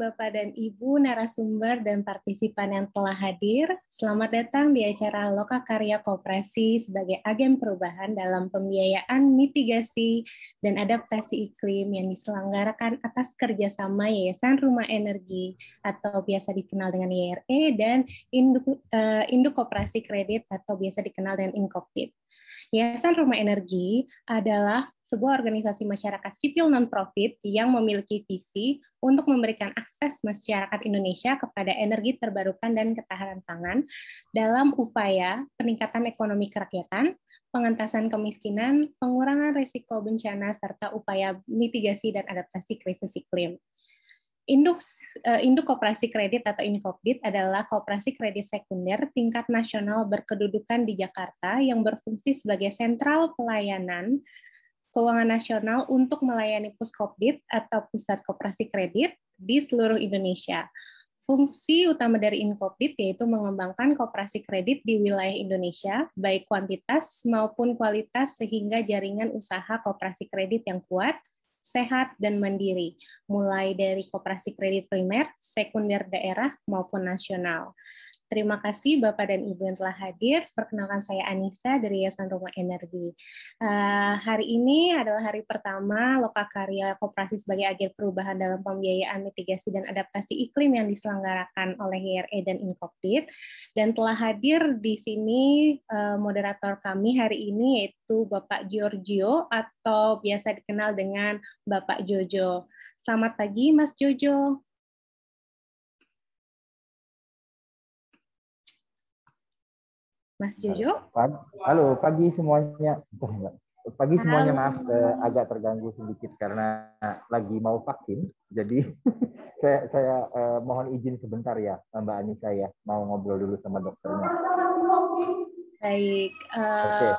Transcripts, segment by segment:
Bapak dan Ibu narasumber dan partisipan yang telah hadir. Selamat datang di acara Loka Karya Koperasi sebagai agen perubahan dalam pembiayaan mitigasi dan adaptasi iklim yang diselenggarakan atas kerjasama Yayasan Rumah Energi atau biasa dikenal dengan YRE dan Induk, uh, Induk Koperasi Kredit atau biasa dikenal dengan Inkopit. Yayasan Rumah Energi adalah sebuah organisasi masyarakat sipil non-profit yang memiliki visi untuk memberikan akses masyarakat Indonesia kepada energi terbarukan dan ketahanan pangan dalam upaya peningkatan ekonomi kerakyatan, pengentasan kemiskinan, pengurangan risiko bencana, serta upaya mitigasi dan adaptasi krisis iklim. Induk, uh, Induk Koperasi Kredit atau Inkopdit adalah koperasi kredit sekunder tingkat nasional berkedudukan di Jakarta yang berfungsi sebagai sentral pelayanan keuangan nasional untuk melayani Puskopdit atau Pusat Koperasi Kredit di seluruh Indonesia. Fungsi utama dari Inkopdit yaitu mengembangkan koperasi kredit di wilayah Indonesia, baik kuantitas maupun kualitas sehingga jaringan usaha koperasi kredit yang kuat, sehat, dan mandiri, mulai dari koperasi kredit primer, sekunder daerah, maupun nasional. Terima kasih Bapak dan Ibu yang telah hadir. Perkenalkan saya Anissa dari Yayasan Rumah Energi. Uh, hari ini adalah hari pertama Lokakarya Koperasi sebagai agen perubahan dalam pembiayaan mitigasi dan adaptasi iklim yang diselenggarakan oleh YRE dan Inkopdit. Dan telah hadir di sini uh, moderator kami hari ini yaitu Bapak Giorgio atau biasa dikenal dengan Bapak Jojo. Selamat pagi Mas Jojo. Mas Jojo. Halo, pagi semuanya. Pagi semuanya maaf eh, agak terganggu sedikit karena lagi mau vaksin. Jadi saya saya eh, mohon izin sebentar ya Mbak Anissa ya, mau ngobrol dulu sama dokternya. Baik. Uh, okay.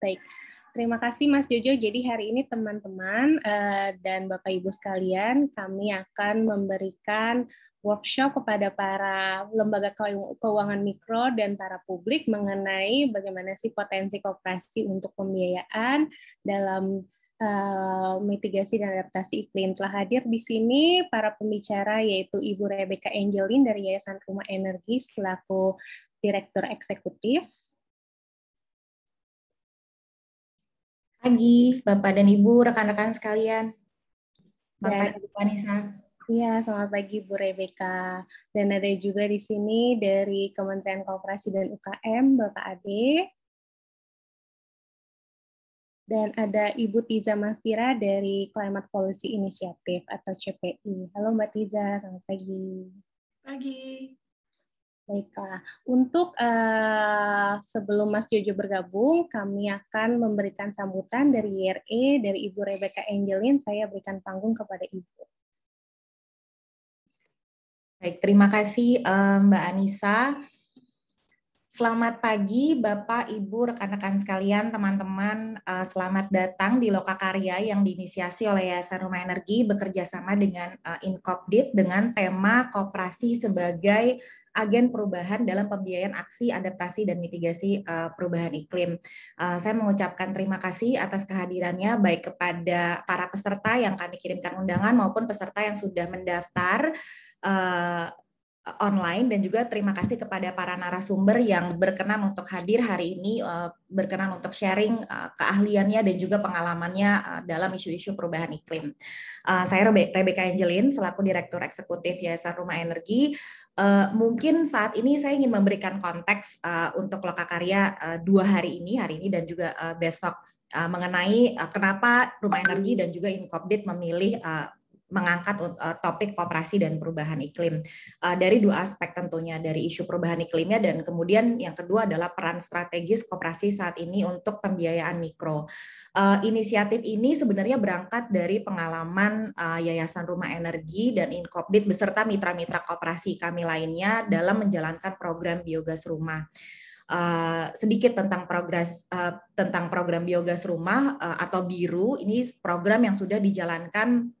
Baik. Terima kasih Mas Jojo. Jadi hari ini teman-teman uh, dan Bapak Ibu sekalian, kami akan memberikan workshop kepada para lembaga keuangan mikro dan para publik mengenai bagaimana sih potensi kooperasi untuk pembiayaan dalam uh, mitigasi dan adaptasi iklim. Telah hadir di sini para pembicara yaitu Ibu Rebecca Angelin dari Yayasan Rumah Energi selaku Direktur Eksekutif. Pagi, Bapak dan Ibu, rekan-rekan sekalian. Bapak Ibu Anissa. Iya, selamat pagi Bu Rebecca. Dan ada juga di sini dari Kementerian Kooperasi dan UKM, Bapak Ade. Dan ada Ibu Tiza Mafira dari Climate Policy Initiative atau CPI. Halo Mbak Tiza, selamat pagi. Pagi. Baiklah, untuk uh, sebelum Mas Jojo bergabung, kami akan memberikan sambutan dari YRE, dari Ibu Rebecca Angelin. Saya berikan panggung kepada Ibu. Baik, terima kasih eh, Mbak Anissa. Selamat pagi Bapak, Ibu, rekan-rekan sekalian, teman-teman. Eh, selamat datang di Loka Karya yang diinisiasi oleh Yayasan Rumah Energi bekerja sama dengan eh, Inkopdit dengan tema kooperasi sebagai agen perubahan dalam pembiayaan aksi adaptasi dan mitigasi perubahan iklim. saya mengucapkan terima kasih atas kehadirannya baik kepada para peserta yang kami kirimkan undangan maupun peserta yang sudah mendaftar uh, online dan juga terima kasih kepada para narasumber yang berkenan untuk hadir hari ini, uh, berkenan untuk sharing uh, keahliannya dan juga pengalamannya dalam isu-isu perubahan iklim. Saya Rebecca Angelin selaku Direktur Eksekutif Yayasan Rumah Energi. Mungkin saat ini saya ingin memberikan konteks untuk Lokakarya dua hari ini, hari ini dan juga besok mengenai kenapa Rumah Energi dan juga Inkopdit memilih mengangkat uh, topik kooperasi dan perubahan iklim uh, dari dua aspek tentunya dari isu perubahan iklimnya dan kemudian yang kedua adalah peran strategis kooperasi saat ini untuk pembiayaan mikro. Uh, inisiatif ini sebenarnya berangkat dari pengalaman uh, Yayasan Rumah Energi dan Inkopdit beserta mitra-mitra kooperasi kami lainnya dalam menjalankan program biogas rumah. Uh, sedikit tentang progres uh, tentang program biogas rumah uh, atau biru ini program yang sudah dijalankan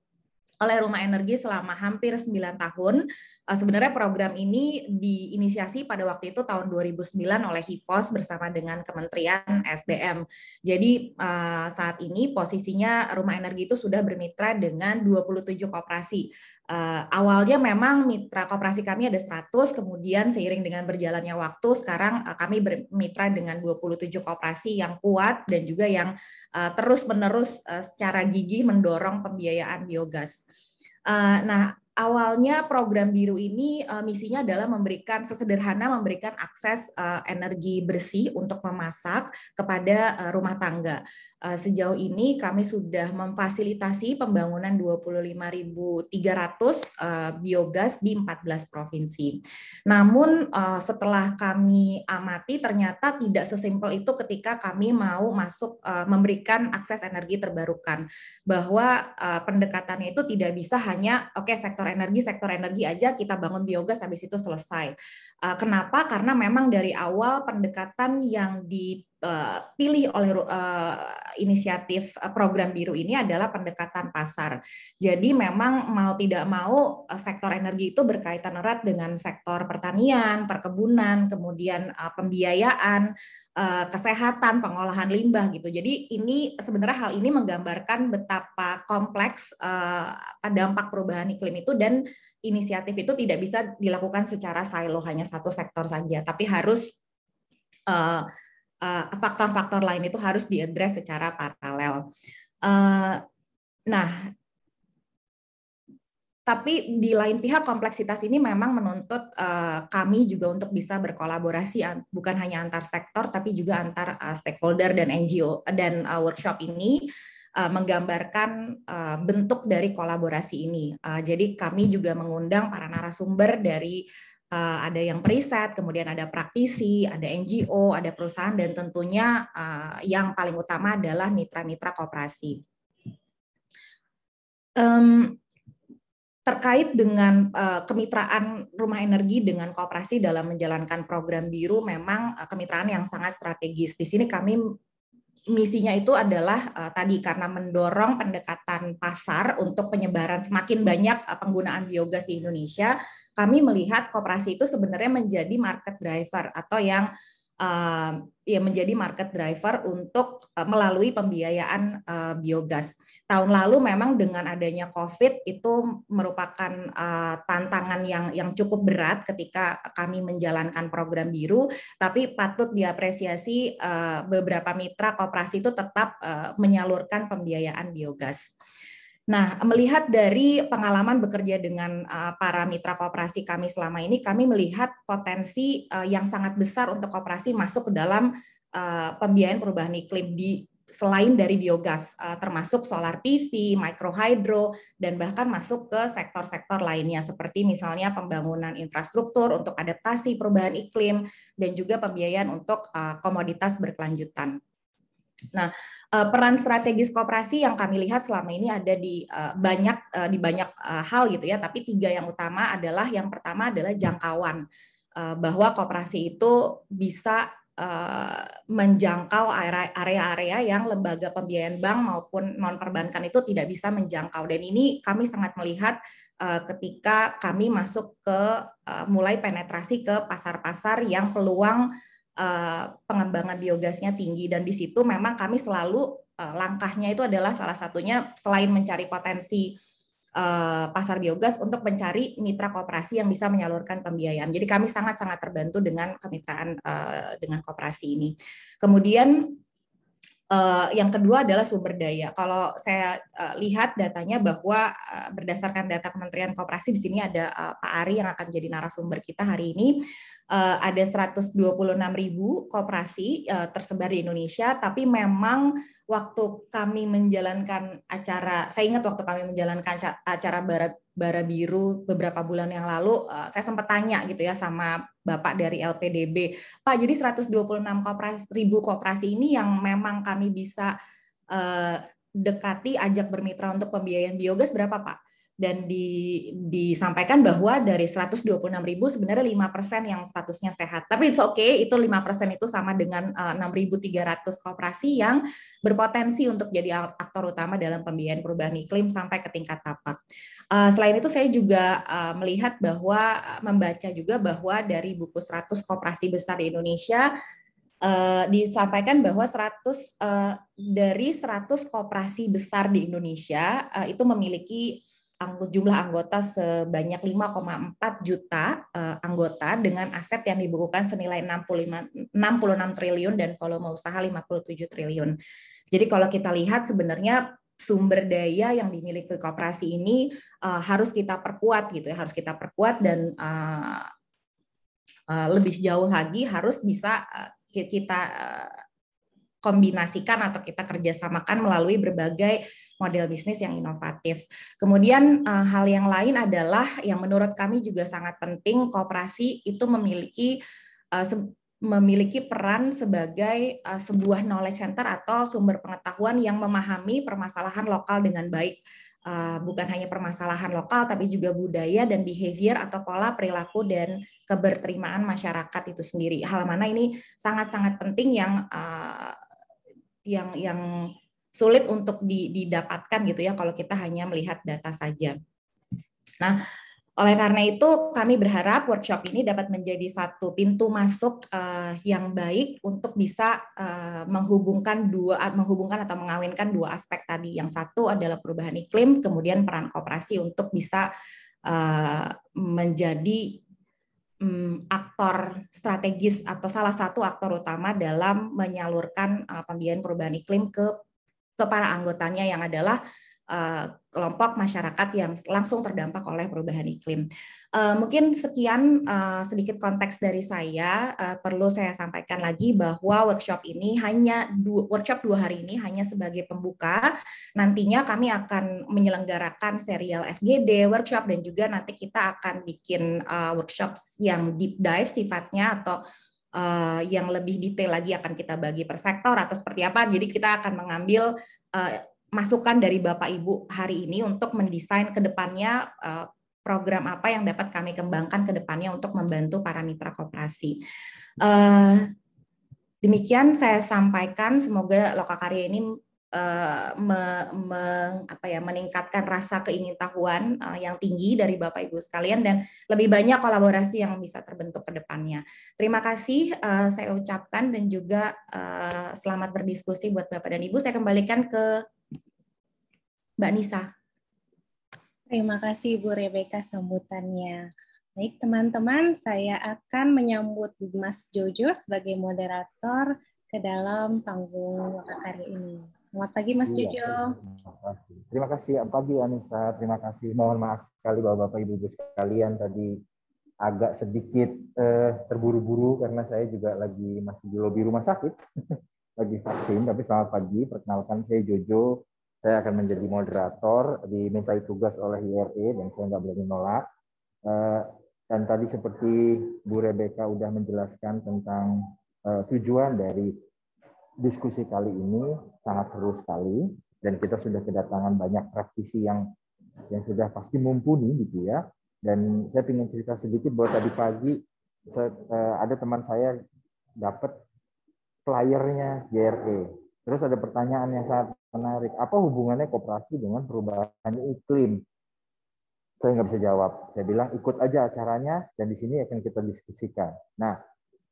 oleh Rumah Energi selama hampir 9 tahun. Uh, sebenarnya program ini diinisiasi pada waktu itu tahun 2009 oleh HIVOS bersama dengan Kementerian SDM. Jadi uh, saat ini posisinya Rumah Energi itu sudah bermitra dengan 27 koperasi. Uh, awalnya memang mitra koperasi kami ada 100, kemudian seiring dengan berjalannya waktu sekarang uh, kami bermitra dengan 27 koperasi yang kuat dan juga yang uh, terus-menerus uh, secara gigih mendorong pembiayaan biogas. Uh, nah, awalnya program biru ini uh, misinya adalah memberikan sesederhana memberikan akses uh, energi bersih untuk memasak kepada uh, rumah tangga. Uh, sejauh ini kami sudah memfasilitasi pembangunan 25.300 uh, biogas di 14 provinsi. Namun uh, setelah kami amati ternyata tidak sesimpel itu ketika kami mau masuk memberikan akses energi terbarukan bahwa pendekatannya itu tidak bisa hanya oke okay, sektor energi, sektor energi aja kita bangun biogas habis itu selesai. Uh, kenapa? Karena memang dari awal pendekatan yang dipilih oleh uh, inisiatif program biru ini adalah pendekatan pasar. Jadi memang mau tidak mau sektor energi itu berkaitan erat dengan sektor pertanian, perkebunan, kemudian pembiayaan, kesehatan, pengolahan limbah gitu. Jadi ini sebenarnya hal ini menggambarkan betapa kompleks dampak perubahan iklim itu dan inisiatif itu tidak bisa dilakukan secara silo hanya satu sektor saja, tapi harus uh, uh, faktor-faktor lain itu harus diadres secara paralel. Uh, nah, tapi di lain pihak kompleksitas ini memang menuntut uh, kami juga untuk bisa berkolaborasi bukan hanya antar sektor tapi juga antar uh, stakeholder dan NGO dan uh, workshop ini uh, menggambarkan uh, bentuk dari kolaborasi ini. Uh, jadi kami juga mengundang para narasumber dari uh, ada yang periset, kemudian ada praktisi, ada NGO, ada perusahaan, dan tentunya uh, yang paling utama adalah mitra-mitra kooperasi. Um, terkait dengan uh, kemitraan rumah energi dengan kooperasi dalam menjalankan program biru memang uh, kemitraan yang sangat strategis. Di sini kami misinya itu adalah uh, tadi karena mendorong pendekatan pasar untuk penyebaran semakin banyak uh, penggunaan biogas di Indonesia, kami melihat koperasi itu sebenarnya menjadi market driver atau yang uh, ya menjadi market driver untuk uh, melalui pembiayaan uh, biogas. Tahun lalu memang dengan adanya COVID itu merupakan tantangan yang yang cukup berat ketika kami menjalankan program biru, tapi patut diapresiasi beberapa mitra koperasi itu tetap menyalurkan pembiayaan biogas. Nah, melihat dari pengalaman bekerja dengan uh, para mitra kooperasi kami selama ini, kami melihat potensi uh, yang sangat besar untuk kooperasi masuk ke dalam uh, pembiayaan perubahan iklim di selain dari biogas, termasuk solar PV, microhydro, dan bahkan masuk ke sektor-sektor lainnya seperti misalnya pembangunan infrastruktur untuk adaptasi perubahan iklim dan juga pembiayaan untuk komoditas berkelanjutan. Nah, eh, peran strategis kooperasi yang kami lihat selama ini ada di eh, banyak eh, di banyak hal gitu ya, tapi tiga yang utama adalah yang pertama adalah jangkauan. Bahwa kooperasi itu bisa menjangkau area-area yang lembaga pembiayaan bank maupun non perbankan itu tidak bisa menjangkau. Dan ini kami sangat melihat ketika kami masuk ke mulai penetrasi ke pasar-pasar yang peluang Eh, pengembangan biogasnya tinggi dan di situ memang kami selalu uh, langkahnya itu adalah salah satunya selain mencari potensi uh, pasar biogas untuk mencari mitra kooperasi yang bisa menyalurkan pembiayaan. Jadi kami sangat-sangat terbantu dengan kemitraan dengan kooperasi ini. Kemudian yang kedua adalah sumber daya. Kalau saya lihat datanya bahwa berdasarkan data Kementerian Koperasi di sini ada Pak Ari yang akan jadi narasumber kita hari ini uh, ada 126 ribu koperasi uh, tersebar di Indonesia, tapi memang waktu kami menjalankan acara, saya ingat waktu kami menjalankan acara bara, bara biru beberapa bulan yang lalu, uh, saya sempat tanya gitu ya sama Bapak dari LPDB, Pak, jadi 126 koperasi, ribu koperasi ini yang memang kami bisa uh, dekati, ajak bermitra untuk pembiayaan biogas berapa Pak? Dan di, disampaikan bahwa dari 126 ribu sebenarnya 5% yang statusnya sehat. Tapi it's okay, itu 5% itu sama dengan uh, eh, 6.300 kooperasi yang berpotensi untuk jadi aktor utama dalam pembiayaan perubahan iklim sampai ke tingkat tapak. Uh, selain itu saya juga uh, melihat bahwa membaca juga bahwa dari buku 100 kooperasi besar di Indonesia uh, disampaikan bahwa 100 uh, dari 100 kooperasi besar di Indonesia uh, itu memiliki jumlah anggota sebanyak 5,4 juta uh, anggota dengan aset yang dibukukan senilai 65, 66 triliun dan volume usaha 57 triliun. Jadi kalau kita lihat sebenarnya sumber daya yang dimiliki koperasi ini uh, harus kita perkuat gitu ya, harus kita perkuat dan uh, uh, lebih jauh lagi harus bisa uh, kita uh, kombinasikan atau kita kerjasamakan melalui berbagai model bisnis yang inovatif. Kemudian uh, hal yang lain adalah yang menurut kami juga sangat penting kooperasi itu memiliki uh, memiliki peran sebagai uh, sebuah knowledge center atau sumber pengetahuan yang memahami permasalahan lokal dengan baik. Bukan hanya permasalahan lokal tapi juga budaya dan behavior atau pola perilaku dan keberterimaan masyarakat itu sendiri. Hal mana ini sangat-sangat penting yang yang yang sulit untuk didapatkan gitu ya kalau kita hanya melihat data saja. Nah, oleh karena itu kami berharap workshop ini dapat menjadi satu pintu masuk uh, yang baik untuk bisa uh, menghubungkan dua menghubungkan atau mengawinkan dua aspek tadi. Yang satu adalah perubahan iklim, kemudian peran kooperasi untuk bisa uh, menjadi um, aktor strategis atau salah satu aktor utama dalam menyalurkan uh, pembiayaan perubahan iklim ke ke para anggotanya yang adalah uh, kelompok masyarakat yang langsung terdampak oleh perubahan iklim. Uh, mungkin sekian uh, sedikit konteks dari saya. Perlu saya sampaikan lagi bahwa workshop ini hanya workshop dua hari ini hanya sebagai pembuka. Nantinya kami akan menyelenggarakan serial FGD workshop dan juga nanti kita akan bikin workshop yang deep dive sifatnya atau uh, yang lebih detail lagi akan kita bagi per sektor atau seperti apa. Jadi kita akan mengambil uh, masukan dari Bapak Ibu hari ini untuk mendesain ke depannya uh, program apa yang dapat kami kembangkan ke depannya untuk membantu para mitra koperasi. Uh, demikian saya sampaikan, semoga Lokakarya ini uh, me, me, apa ya, meningkatkan rasa keingintahuan uh, yang tinggi dari Bapak Ibu sekalian dan lebih banyak kolaborasi yang bisa terbentuk ke depannya. Terima kasih uh, saya ucapkan dan juga uh, selamat berdiskusi buat Bapak dan Ibu. Saya kembalikan ke Mbak Nisa. Terima kasih Bu Rebecca sambutannya. Baik teman-teman, saya akan menyambut Mas Jojo sebagai moderator ke dalam panggung Lokakarya ini. Selamat pagi Mas iya, Jojo. Terima kasih. Terima kasih pagi Anissa. Terima kasih. Mohon maaf sekali Bapak-Bapak Ibu-Ibu sekalian tadi agak sedikit eh, terburu-buru karena saya juga lagi masih di lobi rumah sakit, lagi vaksin. Tapi selamat pagi. Perkenalkan saya Jojo saya akan menjadi moderator, dimintai tugas oleh IRE dan saya nggak boleh menolak. Eh, dan tadi seperti Bu Rebecca udah menjelaskan tentang eh, tujuan dari diskusi kali ini sangat seru sekali dan kita sudah kedatangan banyak praktisi yang yang sudah pasti mumpuni gitu ya. Dan saya ingin cerita sedikit bahwa tadi pagi eh, ada teman saya dapat flyernya JRE Terus ada pertanyaan yang sangat menarik. Apa hubungannya kooperasi dengan perubahan iklim? Saya nggak bisa jawab. Saya bilang ikut aja acaranya dan di sini akan kita diskusikan. Nah,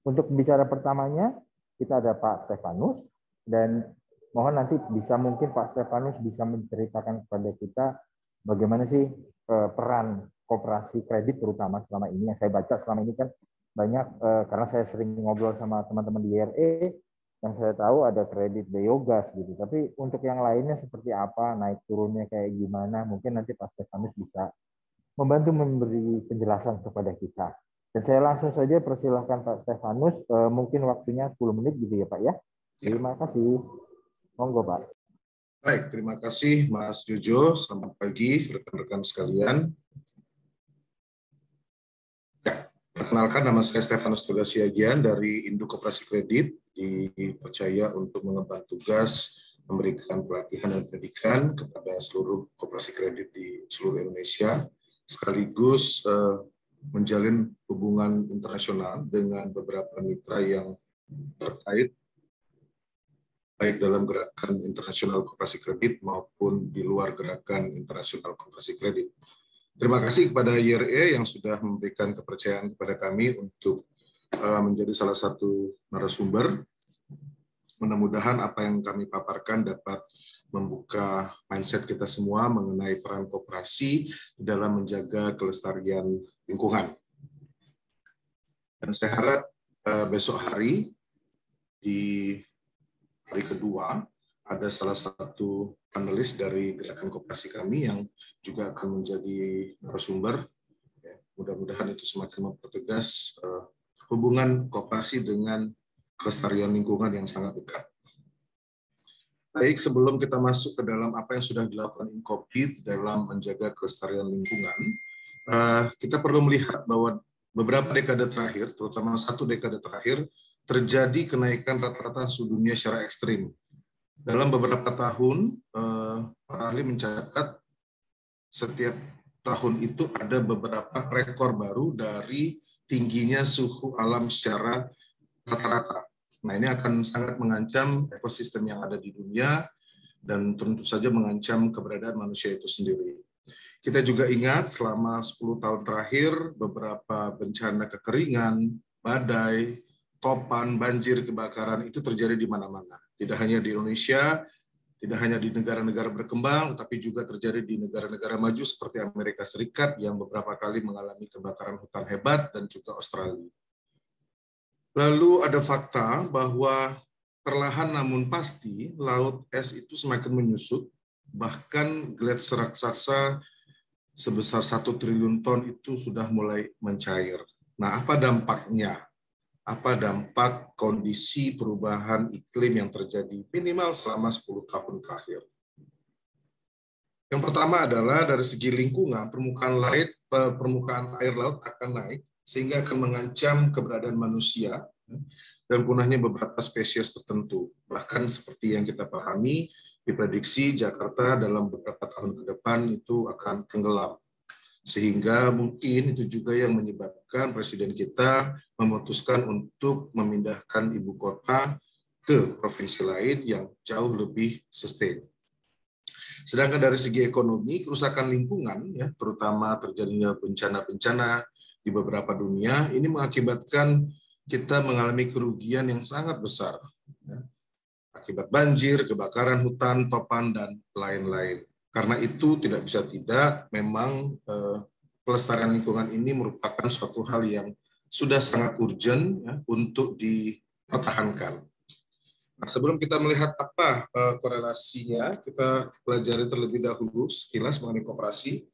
untuk bicara pertamanya kita ada Pak Stefanus dan mohon nanti bisa mungkin Pak Stefanus bisa menceritakan kepada kita bagaimana sih eh, peran kooperasi kredit terutama selama ini yang saya baca selama ini kan banyak eh, karena saya sering ngobrol sama teman-teman di IRE yang saya tahu ada kredit biogas gitu. Tapi untuk yang lainnya seperti apa, naik turunnya kayak gimana, mungkin nanti Pak Stefanus bisa membantu memberi penjelasan kepada kita. Dan saya langsung saja persilahkan Pak Stefanus, eh, mungkin waktunya 10 menit gitu ya Pak ya. ya. Terima kasih. Monggo Pak. Baik, terima kasih Mas Jojo. Selamat pagi rekan-rekan sekalian. Perkenalkan nama saya Stefanus Tugasiagian dari Induk Koperasi Kredit dipercaya untuk mengemban tugas memberikan pelatihan dan pendidikan kepada seluruh koperasi kredit di seluruh Indonesia, sekaligus uh, menjalin hubungan internasional dengan beberapa mitra yang terkait baik dalam gerakan internasional koperasi kredit maupun di luar gerakan internasional koperasi kredit. Terima kasih kepada IRE yang sudah memberikan kepercayaan kepada kami untuk uh, menjadi salah satu narasumber. Mudah-mudahan apa yang kami paparkan dapat membuka mindset kita semua mengenai peran koperasi dalam menjaga kelestarian lingkungan. Dan saya harap uh, besok hari di hari kedua ada salah satu panelis dari gerakan koperasi kami yang juga akan menjadi narasumber. Ya, mudah-mudahan itu semakin mempertegas uh, hubungan koperasi dengan kelestarian lingkungan yang sangat dekat. Baik, sebelum kita masuk ke dalam apa yang sudah dilakukan Inkopit dalam menjaga kelestarian lingkungan, uh, kita perlu melihat bahwa beberapa dekade terakhir, terutama satu dekade terakhir, terjadi kenaikan rata-rata suhu dunia secara ekstrim. Dalam beberapa tahun, eh, para ahli mencatat setiap tahun itu ada beberapa rekor baru dari tingginya suhu alam secara rata-rata. Nah ini akan sangat mengancam ekosistem yang ada di dunia dan tentu saja mengancam keberadaan manusia itu sendiri. Kita juga ingat selama 10 tahun terakhir beberapa bencana kekeringan, badai, topan, banjir, kebakaran itu terjadi di mana-mana. Tidak hanya di Indonesia, tidak hanya di negara-negara berkembang, tetapi juga terjadi di negara-negara maju seperti Amerika Serikat yang beberapa kali mengalami kebakaran hutan hebat dan juga Australia. Lalu ada fakta bahwa perlahan namun pasti laut es itu semakin menyusut, bahkan gletser raksasa sebesar satu triliun ton itu sudah mulai mencair. Nah, apa dampaknya? apa dampak kondisi perubahan iklim yang terjadi minimal selama 10 tahun terakhir. Yang pertama adalah dari segi lingkungan, permukaan laut, permukaan air laut akan naik sehingga akan mengancam keberadaan manusia dan punahnya beberapa spesies tertentu. Bahkan seperti yang kita pahami, diprediksi Jakarta dalam beberapa tahun ke depan itu akan tenggelam sehingga mungkin itu juga yang menyebabkan presiden kita memutuskan untuk memindahkan ibu kota ke provinsi lain yang jauh lebih sustain. Sedangkan dari segi ekonomi, kerusakan lingkungan, ya, terutama terjadinya bencana-bencana di beberapa dunia, ini mengakibatkan kita mengalami kerugian yang sangat besar. Ya, akibat banjir, kebakaran hutan, topan, dan lain-lain. Karena itu tidak bisa tidak, memang eh, pelestarian lingkungan ini merupakan suatu hal yang sudah sangat urgent ya, untuk dipertahankan. Nah, sebelum kita melihat apa eh, korelasinya, kita pelajari terlebih dahulu sekilas mengenai kooperasi.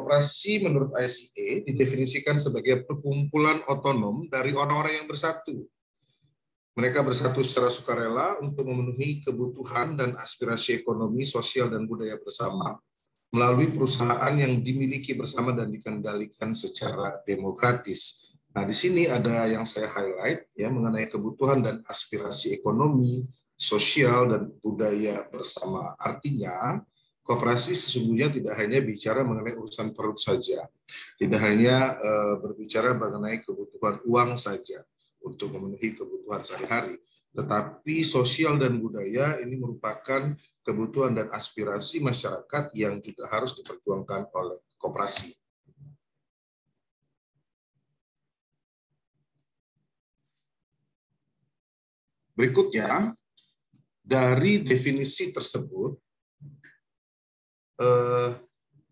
Kooperasi menurut ICA didefinisikan sebagai perkumpulan otonom dari orang-orang yang bersatu mereka bersatu secara sukarela untuk memenuhi kebutuhan dan aspirasi ekonomi, sosial, dan budaya bersama melalui perusahaan yang dimiliki bersama dan dikendalikan secara demokratis. Nah, di sini ada yang saya highlight ya mengenai kebutuhan dan aspirasi ekonomi, sosial dan budaya bersama. Artinya, kooperasi sesungguhnya tidak hanya bicara mengenai urusan perut saja, tidak hanya uh, berbicara mengenai kebutuhan uang saja, untuk memenuhi kebutuhan sehari-hari. Tetapi sosial dan budaya ini merupakan kebutuhan dan aspirasi masyarakat yang juga harus diperjuangkan oleh koperasi. Berikutnya, dari definisi tersebut, eh,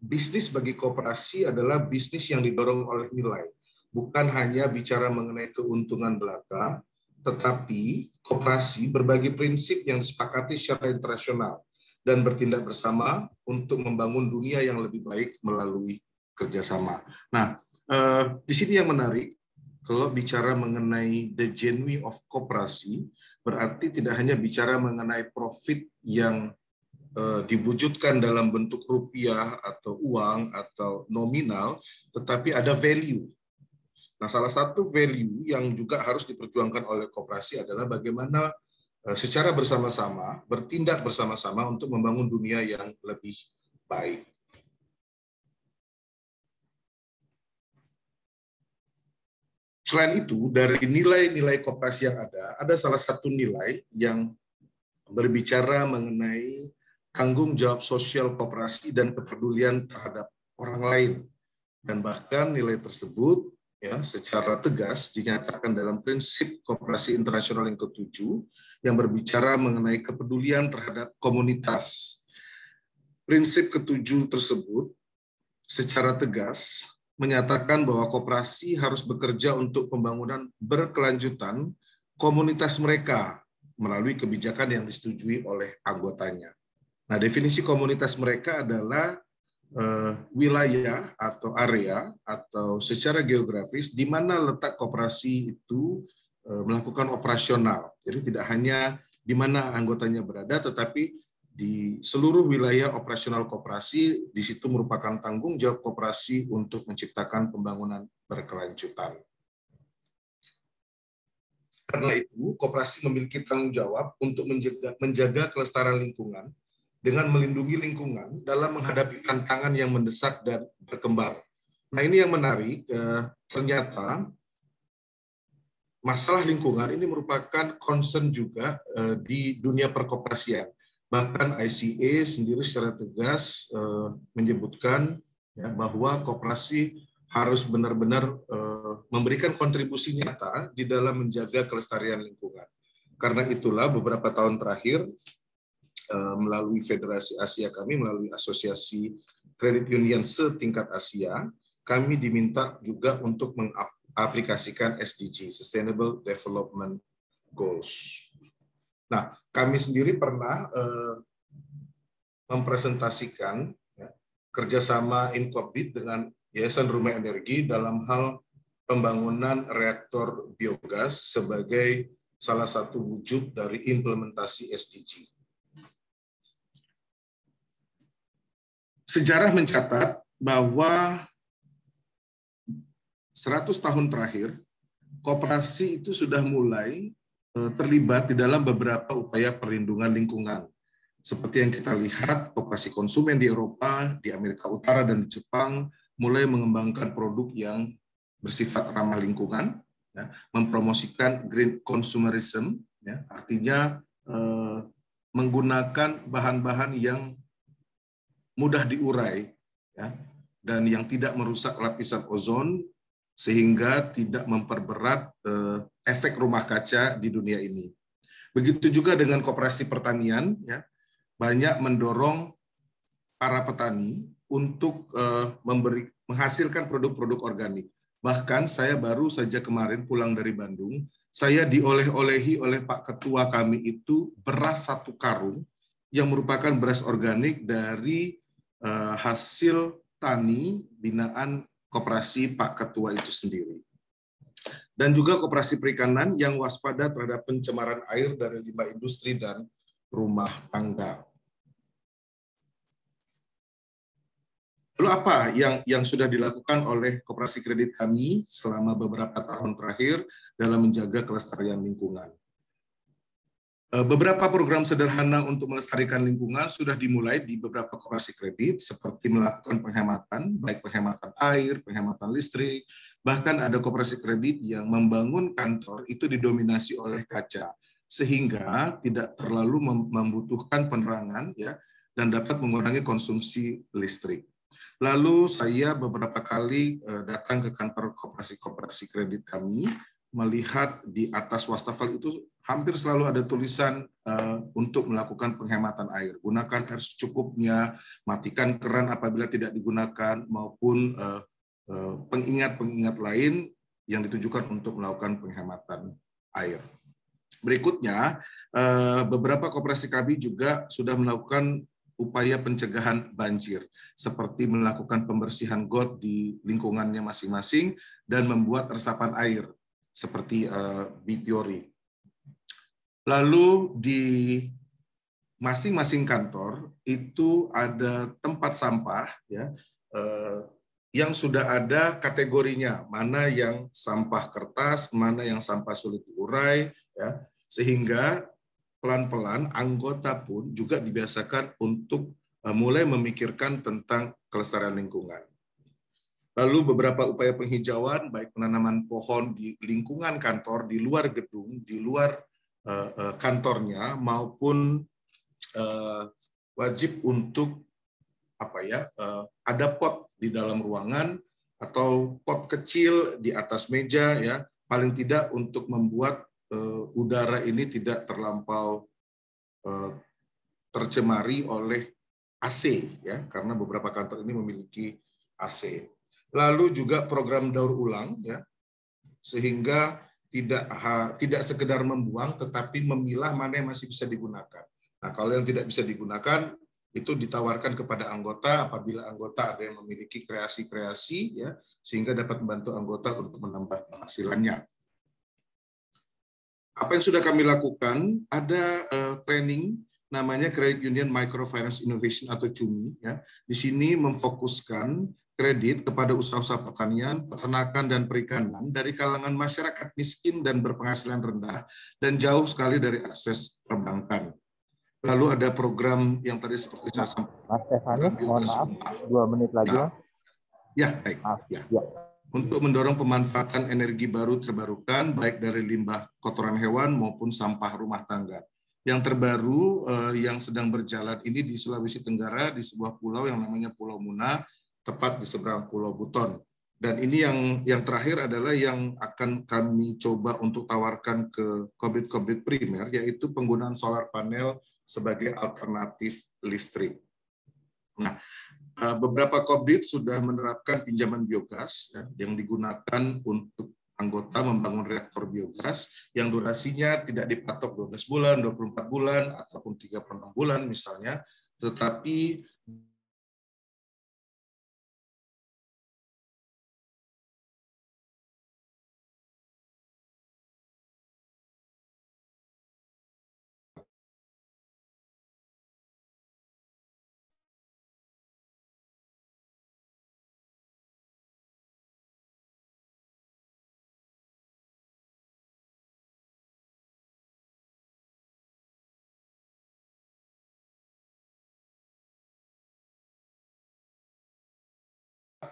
bisnis bagi kooperasi adalah bisnis yang didorong oleh nilai bukan hanya bicara mengenai keuntungan belaka, tetapi kooperasi berbagi prinsip yang disepakati secara internasional dan bertindak bersama untuk membangun dunia yang lebih baik melalui kerjasama. Nah, eh, di sini yang menarik, kalau bicara mengenai the genuine of kooperasi, berarti tidak hanya bicara mengenai profit yang diwujudkan dalam bentuk rupiah atau uang atau nominal, tetapi ada value Nah, salah satu value yang juga harus diperjuangkan oleh koperasi adalah bagaimana secara bersama-sama, bertindak bersama-sama untuk membangun dunia yang lebih baik. Selain itu, dari nilai-nilai kooperasi yang ada, ada salah satu nilai yang berbicara mengenai tanggung jawab sosial kooperasi dan kepedulian terhadap orang lain. Dan bahkan nilai tersebut ya secara tegas dinyatakan dalam prinsip kooperasi internasional yang ketujuh yang berbicara mengenai kepedulian terhadap komunitas. Prinsip ketujuh tersebut secara tegas menyatakan bahwa koperasi harus bekerja untuk pembangunan berkelanjutan komunitas mereka melalui kebijakan yang disetujui oleh anggotanya. Nah, definisi komunitas mereka adalah uh, wilayah atau area atau secara geografis di mana letak koperasi itu uh, melakukan operasional. Jadi tidak hanya di mana anggotanya berada, tetapi di seluruh wilayah operasional koperasi, di situ merupakan tanggung jawab koperasi untuk menciptakan pembangunan berkelanjutan. Karena itu, koperasi memiliki tanggung jawab untuk menjaga, menjaga kelestarian lingkungan dengan melindungi lingkungan dalam menghadapi tantangan yang mendesak dan berkembang. Nah ini yang menarik, eh, ternyata masalah lingkungan ini merupakan concern juga eh, di dunia perkoperasian Bahkan ICA sendiri secara tegas uh, menyebutkan ya, bahwa kooperasi harus benar-benar memberikan kontribusi nyata di dalam menjaga kelestarian lingkungan. Karena itulah beberapa tahun terakhir melalui Federasi Asia kami, melalui Asosiasi Kredit Union setingkat Asia, kami diminta juga untuk mengaplikasikan SDG, Sustainable Development Goals. Nah, kami sendiri pernah eh, mempresentasikan ya, kerjasama Inkopbit dengan Yayasan Rumah Energi dalam hal pembangunan reaktor biogas sebagai salah satu wujud dari implementasi SDG. Sejarah mencatat bahwa 100 tahun terakhir, kooperasi itu sudah mulai Eh, terlibat di dalam beberapa upaya perlindungan lingkungan. Seperti yang kita lihat, operasi konsumen di Eropa, di Amerika Utara, dan di Jepang mulai mengembangkan produk yang bersifat ramah lingkungan, ya, mempromosikan green consumerism, ya, artinya eh, menggunakan bahan-bahan yang mudah diurai ya, dan yang tidak merusak lapisan ozon sehingga tidak memperberat eh, efek rumah kaca di dunia ini. Begitu juga dengan koperasi pertanian, ya, banyak mendorong para petani untuk uh, memberi menghasilkan produk-produk organik. Bahkan saya baru saja kemarin pulang dari Bandung, saya dioleh-olehi oleh Pak Ketua kami itu beras satu karung yang merupakan beras organik dari hasil tani binaan koperasi Pak Ketua itu sendiri dan juga koperasi perikanan yang waspada terhadap pencemaran air dari limbah industri dan rumah tangga. Lalu apa yang yang sudah dilakukan oleh koperasi kredit kami selama beberapa tahun terakhir dalam menjaga kelestarian lingkungan? Eh, beberapa program sederhana untuk melestarikan lingkungan sudah dimulai di beberapa koperasi kredit, seperti melakukan penghematan, baik penghematan air, penghematan listrik, bahkan ada koperasi kredit yang membangun kantor itu didominasi oleh kaca, sehingga tidak terlalu membutuhkan penerangan ya dan dapat mengurangi konsumsi listrik. Lalu saya beberapa kali eh, datang ke kantor koperasi-koperasi kredit kami melihat di atas wastafel itu hampir selalu ada tulisan uh, untuk melakukan penghematan air. Gunakan air secukupnya, matikan keran apabila tidak digunakan, maupun uh, uh, pengingat-pengingat lain yang ditujukan untuk melakukan penghematan air. Berikutnya, beberapa koperasi kami juga sudah melakukan upaya pencegahan banjir, seperti melakukan pembersihan got di lingkungannya masing-masing dan membuat resapan air seperti uh. Lalu di masing-masing kantor itu ada tempat sampah ya uh, yang sudah ada kategorinya, mana yang sampah kertas, mana yang sampah sulit diurai ya, sehingga pelan-pelan anggota pun juga dibiasakan untuk uh, mulai memikirkan tentang kelestarian lingkungan. Lalu beberapa upaya penghijauan, baik penanaman pohon di lingkungan kantor, di luar gedung, di luar uh, uh, kantornya, maupun uh, wajib untuk apa ya ada pot di dalam ruangan atau pot kecil di atas meja ya paling tidak untuk membuat udara ini tidak terlampau tercemari oleh AC ya karena beberapa kantor ini memiliki AC. Lalu juga program daur ulang ya sehingga tidak tidak sekedar membuang tetapi memilah mana yang masih bisa digunakan. Nah, kalau yang tidak bisa digunakan itu ditawarkan kepada anggota apabila anggota ada yang memiliki kreasi-kreasi ya sehingga dapat membantu anggota untuk menambah penghasilannya. Apa yang sudah kami lakukan ada uh, training namanya Credit Union Microfinance Innovation atau CUMI ya. Di sini memfokuskan kredit kepada usaha-usaha pertanian, peternakan dan perikanan dari kalangan masyarakat miskin dan berpenghasilan rendah dan jauh sekali dari akses perbankan. Lalu ada program yang tadi seperti saya sampaikan. Mas Stefani, mohon maaf, dua menit lagi. Ya, ya baik. Maaf. Ya. ya. Untuk mendorong pemanfaatan energi baru terbarukan, baik dari limbah kotoran hewan maupun sampah rumah tangga. Yang terbaru eh, yang sedang berjalan ini di Sulawesi Tenggara, di sebuah pulau yang namanya Pulau Muna, tepat di seberang Pulau Buton. Dan ini yang yang terakhir adalah yang akan kami coba untuk tawarkan ke kobit-kobit primer, yaitu penggunaan solar panel sebagai alternatif listrik. Nah, eh, beberapa kobit sudah menerapkan pinjaman biogas ya, yang digunakan untuk anggota membangun reaktor biogas yang durasinya tidak dipatok 12 bulan, 24 bulan, ataupun 36 bulan misalnya, tetapi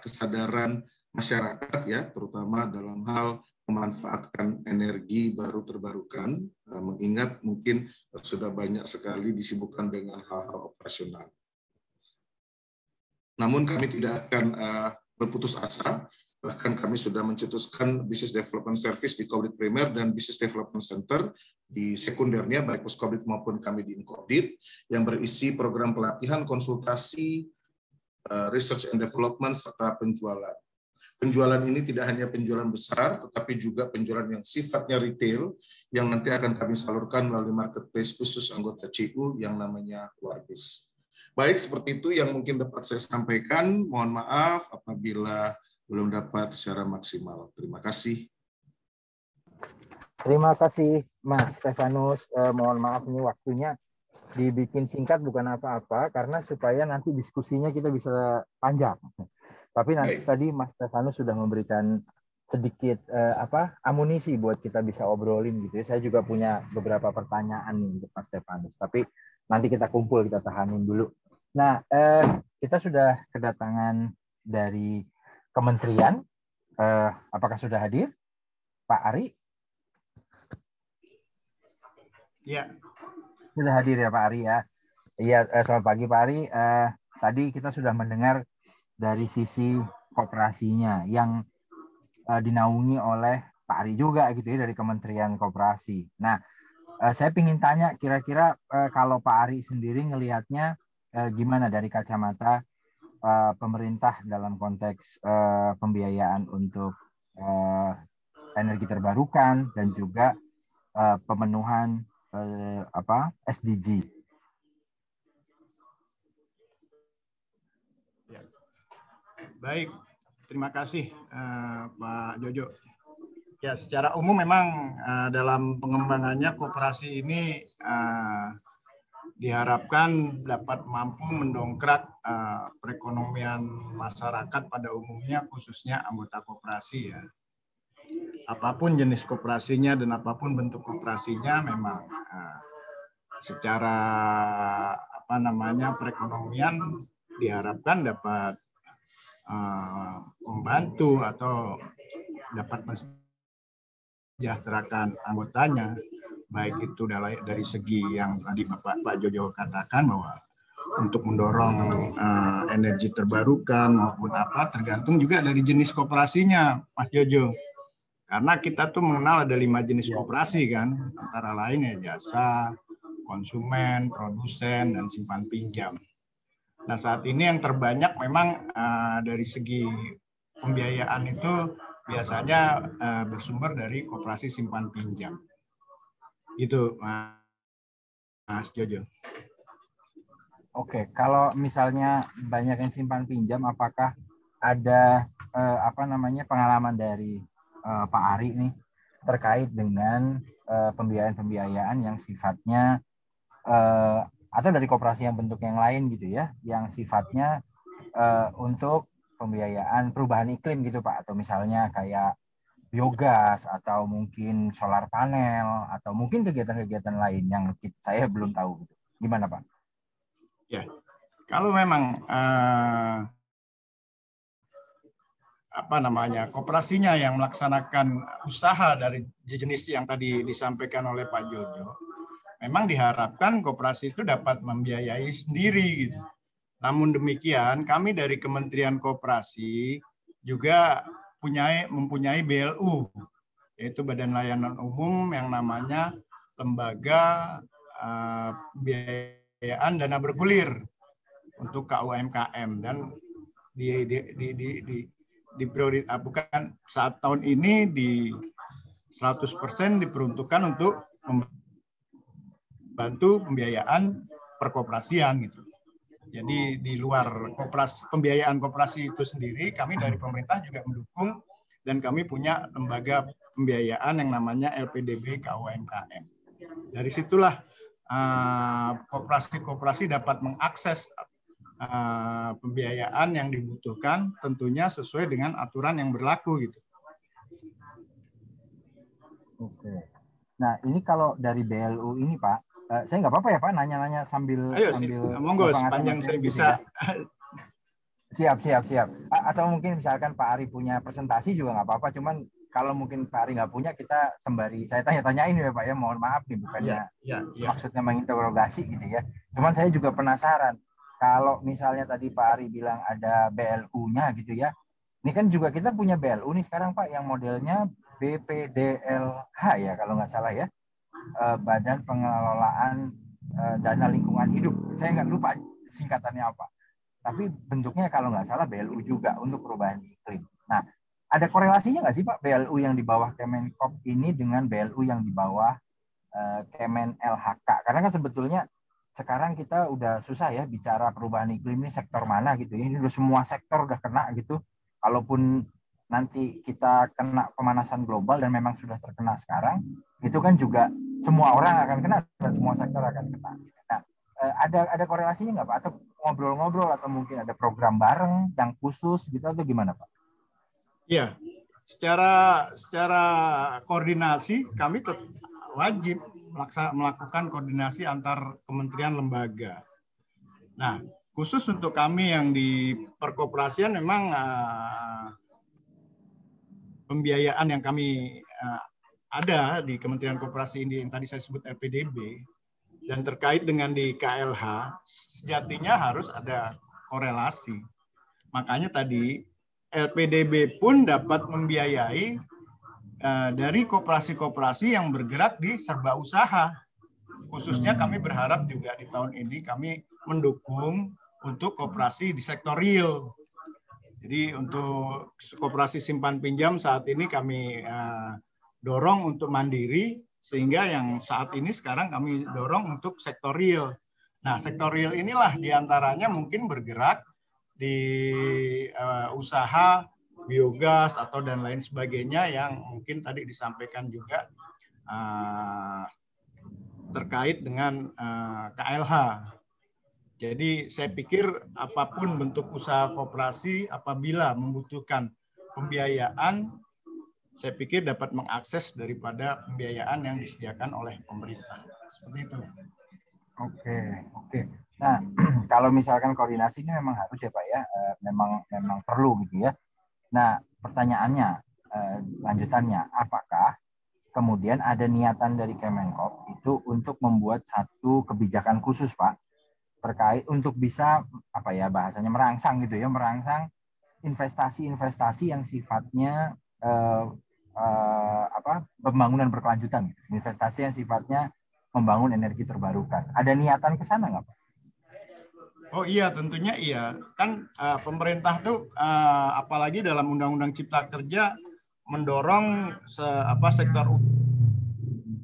kesadaran masyarakat ya, terutama dalam hal memanfaatkan energi baru terbarukan, eh, mengingat mungkin sudah banyak sekali disibukkan dengan hal-hal operasional. Namun kami tidak akan uh, berputus asa, bahkan kami sudah mencetuskan Business Development Service di Kobit Primer dan Business Development Center di sekundernya, baik Puskobit maupun kami di Inkobit, yang berisi program pelatihan, konsultasi, Eh, research and development serta penjualan. Penjualan ini tidak hanya penjualan besar, tetapi juga penjualan yang sifatnya retail, yang nanti akan kami salurkan melalui marketplace khusus anggota CU yang namanya Warbis. Baik, seperti itu yang mungkin dapat saya sampaikan. Mohon maaf apabila belum dapat secara maksimal. Terima kasih. Terima kasih, Mas Stefanus. Eh, mohon maaf ini waktunya dibikin singkat bukan apa-apa karena supaya nanti diskusinya kita bisa panjang. Tapi nanti Baik. tadi Mas Stefanus sudah memberikan sedikit eh, apa amunisi buat kita bisa obrolin gitu ya. Saya juga punya beberapa pertanyaan nih untuk Mas Stefanus. Tapi nanti kita kumpul kita tahanin dulu. Nah, eh, kita sudah kedatangan dari kementerian. Eh, apakah sudah hadir, Pak Ari? Ya, sudah hadir ya Pak Ari ya. Iya, eh, selamat pagi Pak Ari. Eh, tadi kita sudah mendengar dari sisi kooperasinya yang eh, dinaungi oleh Pak Ari juga gitu ya dari Kementerian Kooperasi. Nah, eh, saya ingin tanya kira-kira eh, kalau Pak Ari sendiri ngelihatnya eh, gimana dari kacamata eh, pemerintah dalam konteks eh, pembiayaan untuk eh, energi terbarukan dan juga eh, pemenuhan eh, apa SDG. Ya. Baik, terima kasih uh, Pak Jojo. Ya, secara umum memang uh, dalam pengembangannya kooperasi ini uh, diharapkan dapat mampu mendongkrak uh, perekonomian masyarakat pada umumnya khususnya anggota kooperasi ya apa pun jenis kooperasinya dan apa pun bentuk kooperasinya memang uh, secara apa namanya perekonomian diharapkan dapat uh, membantu atau dapat mensejahterakan anggotanya baik itu dari, segi yang tadi Bapak Pak Jojo katakan bahwa untuk mendorong uh, energi terbarukan maupun apa tergantung juga dari jenis kooperasinya Mas Jojo karena kita tuh mengenal ada lima jenis kooperasi kan antara lain ya jasa konsumen produsen dan simpan pinjam. Nah saat ini yang terbanyak memang uh, dari segi pembiayaan itu biasanya uh, bersumber dari kooperasi simpan pinjam. Itu Mas Jojo. Oke, kalau misalnya banyak yang simpan pinjam, apakah ada eh, apa namanya pengalaman dari eh, Pak Ari nih terkait dengan eh, pembiayaan-pembiayaan yang sifatnya eh, atau dari koperasi yang bentuk yang lain gitu ya, yang sifatnya eh, untuk pembiayaan perubahan iklim gitu Pak, atau misalnya kayak biogas atau mungkin solar panel atau mungkin kegiatan-kegiatan lain yang saya belum tahu gitu. Gimana Pak? Ya, kalau memang uh, apa namanya kooperasinya yang melaksanakan usaha dari jenis yang tadi disampaikan oleh Pak Jojo, memang diharapkan kooperasi itu dapat membiayai sendiri. Gitu. Namun demikian, kami dari Kementerian Kooperasi juga punya mempunyai BLU, yaitu Badan Layanan Umum yang namanya Lembaga uh, Biaya pembiayaan dana bergulir untuk KUMKM dan di di di, di, di priori, ah, bukan saat tahun ini di 100% diperuntukkan untuk membantu pembiayaan perkoperasian gitu. Jadi di luar kooperasi, pembiayaan kooperasi itu sendiri, kami dari pemerintah juga mendukung dan kami punya lembaga pembiayaan yang namanya LPDB KUMKM. Dari situlah Eh, kooperasi-kooperasi dapat mengakses uh, pembiayaan yang dibutuhkan tentunya sesuai dengan aturan yang berlaku gitu. Oke. Nah ini kalau dari BLU ini Pak, uh, saya nggak apa-apa ya Pak nanya-nanya sambil Ayo, sambil monggo sepanjang saya gitu bisa. Ya. Siap siap siap. Atau mungkin misalkan Pak Ari punya presentasi juga nggak apa-apa, cuman kalau mungkin Pak Ari nggak punya, kita sembari saya tanya-tanyain ya Pak ya, mohon maaf nih bukannya ya, ya, ya. maksudnya menginterogasi gitu ya. Cuman saya juga penasaran, kalau misalnya tadi Pak Ari bilang ada BLU-nya gitu ya, ini kan juga kita punya BLU nih sekarang Pak yang modelnya BPDLH ya kalau nggak salah ya, eh, Badan Pengelolaan eh, Dana Lingkungan Hidup. Saya nggak lupa singkatannya apa. Tapi bentuknya kalau nggak salah BLU juga untuk perubahan iklim. Nah, ada korelasinya nggak sih Pak BLU yang di bawah Kemenkop ini dengan BLU yang di bawah uh, Kemen LHK? Karena kan sebetulnya sekarang kita udah susah ya bicara perubahan iklim ini sektor mana gitu ya. Ini udah semua sektor udah kena gitu. Kalaupun nanti kita kena pemanasan global dan memang sudah terkena sekarang, itu kan juga semua orang akan kena dan semua sektor akan kena. Nah, eh, ada ada korelasinya nggak Pak? Atau ngobrol-ngobrol atau mungkin ada program bareng yang khusus gitu atau gimana Pak? Ya, secara secara koordinasi kami tetap wajib melakukan koordinasi antar kementerian lembaga. Nah, khusus untuk kami yang di perkoperasian memang uh, pembiayaan yang kami uh, ada di Kementerian Koperasi ini yang tadi saya sebut LPDB dan terkait dengan di KLH sejatinya harus ada korelasi. Makanya tadi LPDB pun dapat membiayai uh, dari koperasi-koperasi yang bergerak di serba usaha. Khususnya kami berharap juga di tahun ini kami mendukung untuk koperasi di sektor real. Jadi untuk koperasi simpan pinjam saat ini kami uh, dorong untuk mandiri sehingga yang saat ini sekarang kami dorong untuk sektor real. Nah, sektor real inilah di antaranya mungkin bergerak di uh, usaha biogas atau dan lain sebagainya yang mungkin tadi disampaikan juga uh, terkait dengan uh, eh, KLH. Jadi saya pikir apa pun bentuk usaha kooperasi apabila membutuhkan pembiayaan, saya pikir dapat mengakses daripada pembiayaan yang disediakan oleh pemerintah. Seperti itu. Oke, oke. Nah, kalau misalkan koordinasi ini memang harus ya Pak ya, eh, memang memang perlu gitu ya. Nah, pertanyaannya, eh, lanjutannya, apakah kemudian ada niatan dari Kemenkop itu untuk membuat satu kebijakan khusus Pak terkait untuk bisa apa ya bahasanya merangsang gitu ya, merangsang investasi-investasi yang sifatnya eh, eh, apa pembangunan berkelanjutan, investasi yang sifatnya membangun energi terbarukan. Ada niatan ke sana nggak Pak? Oh iya, tentunya iya. Kan uh, pemerintah tuh uh, apalagi dalam Undang-Undang Cipta Kerja mendorong se, apa sektor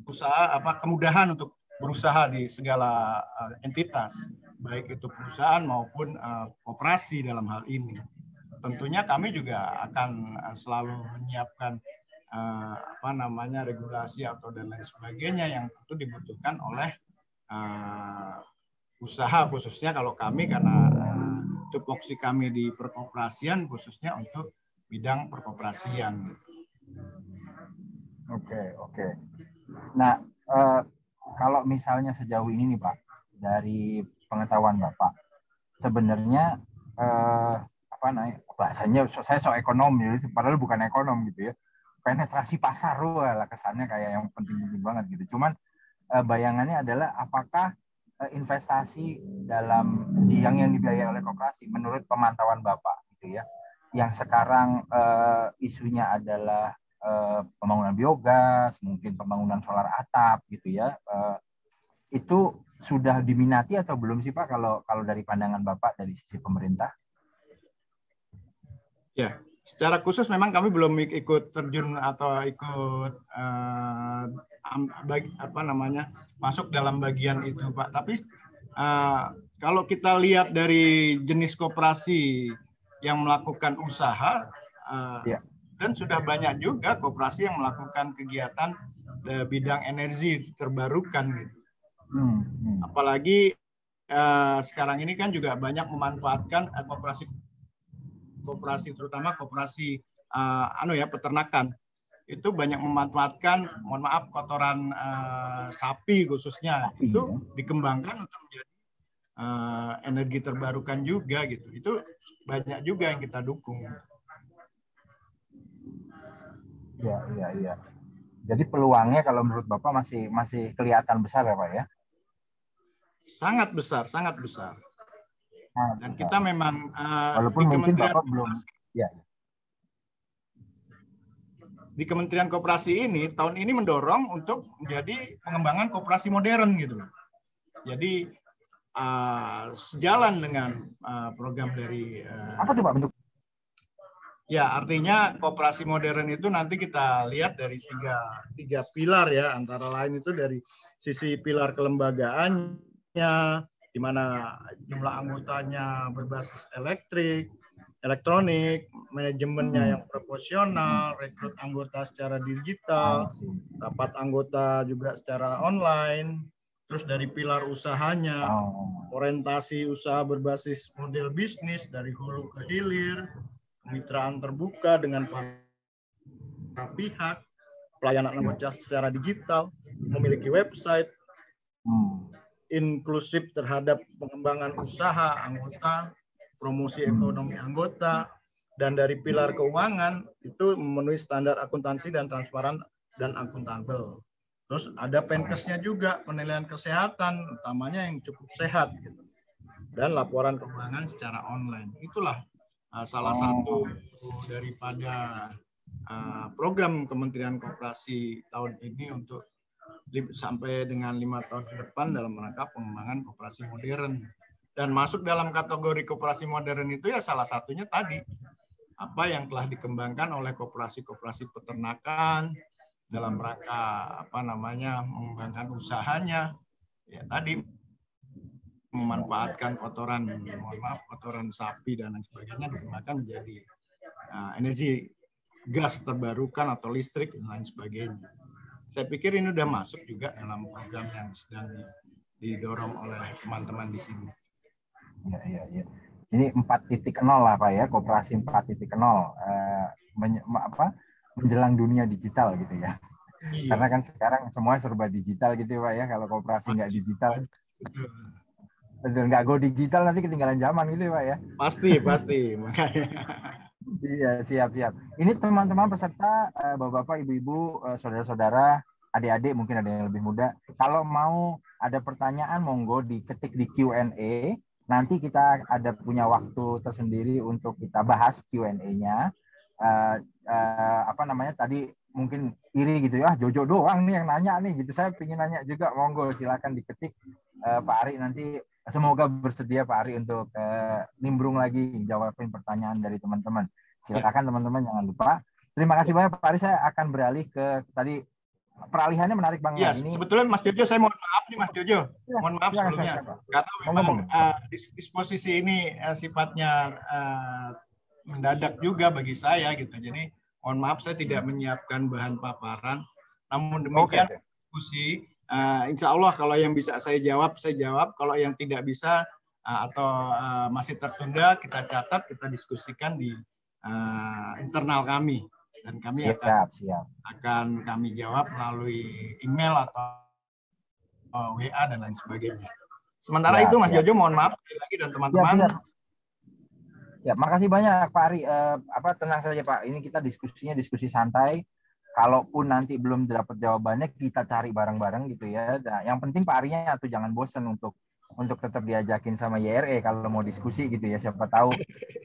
usaha apa kemudahan untuk berusaha di segala uh, entitas, baik itu perusahaan maupun uh, koperasi dalam hal ini. Tentunya kami juga akan selalu menyiapkan uh, apa namanya regulasi atau dan lain sebagainya yang tentu dibutuhkan oleh uh, usaha khususnya kalau kami karena uh, tupoksi kami di perkoperasian khususnya untuk bidang perkoperasian. Oke oke. Nah uh, kalau misalnya sejauh ini nih Pak dari pengetahuan Bapak sebenarnya uh, apa namanya bahasanya saya so ekonom ya padahal bukan ekonom gitu ya penetrasi pasar lah kesannya kayak yang penting-penting banget gitu. Cuman uh, bayangannya adalah apakah investasi dalam yang yang dibiayai oleh koperasi menurut pemantauan Bapak gitu ya. Yang sekarang uh, isunya adalah uh, pembangunan biogas, mungkin pembangunan solar atap gitu ya. Uh, itu sudah diminati atau belum sih Pak kalau kalau dari pandangan Bapak dari sisi pemerintah? Ya, secara khusus memang kami belum ikut terjun atau ikut uh, apa namanya masuk dalam bagian itu Pak. Tapi uh, kalau kita lihat dari jenis koperasi yang melakukan usaha uh, ya. dan sudah banyak juga koperasi yang melakukan kegiatan uh, bidang energi terbarukan gitu. Hmm, hmm. Apalagi uh, sekarang ini kan juga banyak memanfaatkan uh, koperasi koperasi terutama koperasi uh, anu ya peternakan itu banyak memanfaatkan mohon maaf kotoran uh, sapi khususnya. Itu ya. dikembangkan untuk menjadi uh, energi terbarukan juga gitu. Itu banyak juga yang kita dukung. Ya iya iya. Jadi peluangnya kalau menurut bapak masih masih kelihatan besar ya pak ya? Sangat besar sangat besar. Dan kita memang uh, walaupun di mungkin Bapak belum ya. Di Kementerian Koperasi ini tahun ini mendorong untuk menjadi pengembangan koperasi modern gitu loh. Jadi uh, sejalan dengan uh, program dari uh, apa tuh Pak bentuk Ya, artinya kooperasi modern itu nanti kita lihat dari tiga, tiga pilar ya, antara lain itu dari sisi pilar kelembagaannya, di mana jumlah anggotanya berbasis elektrik, elektronik, manajemennya hmm. yang proporsional, rekrut anggota secara digital, rapat anggota juga secara online, terus dari pilar usahanya, oh. orientasi usaha berbasis model bisnis dari hulu ke hilir, kemitraan terbuka dengan para pihak, pelayanan anggota secara digital, memiliki website, hmm inklusif terhadap pengembangan usaha anggota, promosi ekonomi anggota, dan dari pilar keuangan itu memenuhi standar akuntansi dan transparan dan akuntabel. Terus ada penkesnya juga penilaian kesehatan, utamanya yang cukup sehat gitu. Dan laporan keuangan secara online. Itulah uh, salah satu daripada uh, program Kementerian Koperasi tahun ini untuk sampai dengan lima tahun ke depan dalam rangka pengembangan koperasi modern. Dan masuk dalam kategori koperasi modern itu ya salah satunya tadi. Apa yang telah dikembangkan oleh koperasi-koperasi peternakan dalam rangka apa namanya mengembangkan usahanya. Ya tadi memanfaatkan kotoran mohon maaf kotoran sapi dan lain sebagainya dikembangkan menjadi uh, energi gas terbarukan atau listrik dan lain sebagainya. Saya pikir ini sudah masuk juga dalam program yang sedang didorong oleh teman-teman di sini. Iya, iya, iya. Ini 4.0 lah Pak ya, kooperasi 4.0 eh, men, apa, menjelang dunia digital gitu ya. Iya. Karena kan sekarang semua serba digital gitu Pak ya, kalau kooperasi nggak digital Betul, nggak go digital nanti ketinggalan zaman gitu ya Pak ya? Pasti, pasti. Makanya. Iya, siap, siap. Ini teman-teman peserta, eh, bapak-bapak, ibu-ibu, eh, saudara-saudara, adik-adik mungkin ada yang lebih muda. Kalau mau ada pertanyaan, monggo diketik di Q&A. Nanti kita ada punya waktu tersendiri untuk kita bahas Q&A-nya. Uh, uh, apa namanya tadi mungkin iri gitu ya, Jojo doang nih yang nanya nih gitu. Saya ingin nanya juga, monggo silakan diketik uh, Pak Ari nanti semoga bersedia Pak Ari untuk uh, nimbrung lagi jawabin pertanyaan dari teman-teman. Silakan teman-teman jangan lupa. Terima kasih banyak Pak Ari. Saya akan beralih ke tadi peralihannya menarik banget. Iya, ini... sebetulnya Mas Jojo saya mohon maaf nih Mas Jojo. Ya, mohon maaf ya, sebelumnya. Ya, Karena memang uh, disposisi ini uh, sifatnya uh, mendadak juga bagi saya gitu. Jadi mohon maaf saya tidak menyiapkan bahan paparan. Namun demikian okay. diskusi uh, insya Allah kalau yang bisa saya jawab saya jawab kalau yang tidak bisa uh, atau uh, masih tertunda kita catat kita diskusikan di uh, internal kami dan kami siap, akan siap. akan kami jawab melalui email atau uh, WA dan lain sebagainya. Sementara ya, itu Mas siap. Jojo mohon maaf lagi dan teman-teman. Ya, makasih banyak Pak Ari. Uh, apa tenang saja Pak. Ini kita diskusinya diskusi santai kalaupun nanti belum dapat jawabannya kita cari bareng-bareng gitu ya. Nah, yang penting Pak Arinya tuh jangan bosen untuk untuk tetap diajakin sama YRE kalau mau diskusi gitu ya siapa tahu.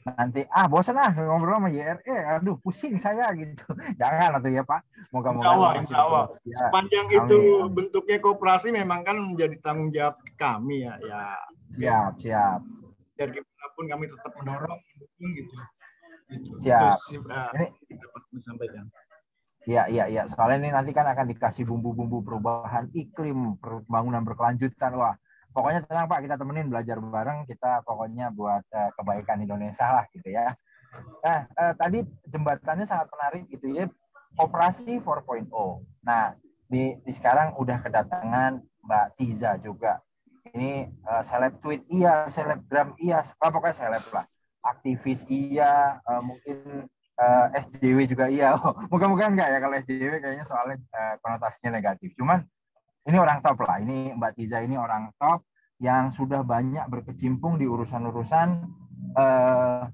Nanti ah bosan ah ngobrol sama YRE aduh pusing saya gitu. Jangan atau ya Pak. Moga-moga Insya Allah, Insya Allah. Ya. sepanjang Amin. itu bentuknya kooperasi memang kan menjadi tanggung jawab kami ya ya. Siap siap. Biar gimana pun kami tetap mendorong mendukung gitu. Gitu. Siap. itu, uh, ini dapat sampaikan. Iya, iya, iya. Soalnya ini nanti kan akan dikasih bumbu-bumbu perubahan iklim, pembangunan berkelanjutan. Wah, pokoknya tenang Pak, kita temenin belajar bareng. Kita pokoknya buat uh, kebaikan Indonesia lah gitu ya. Nah, uh, tadi jembatannya sangat menarik gitu ya. Operasi 4.0. Nah, di, di sekarang udah kedatangan Mbak Tiza juga. Ini uh, seleb tweet iya, selebgram iya, pokoknya seleb lah. Aktivis iya, uh, mungkin uh, SJW juga iya. Oh, moga-moga enggak ya kalau SJW kayaknya soalnya uh, konotasinya negatif. Cuman ini orang top lah. Ini Mbak Tiza ini orang top yang sudah banyak berkecimpung di urusan-urusan uh,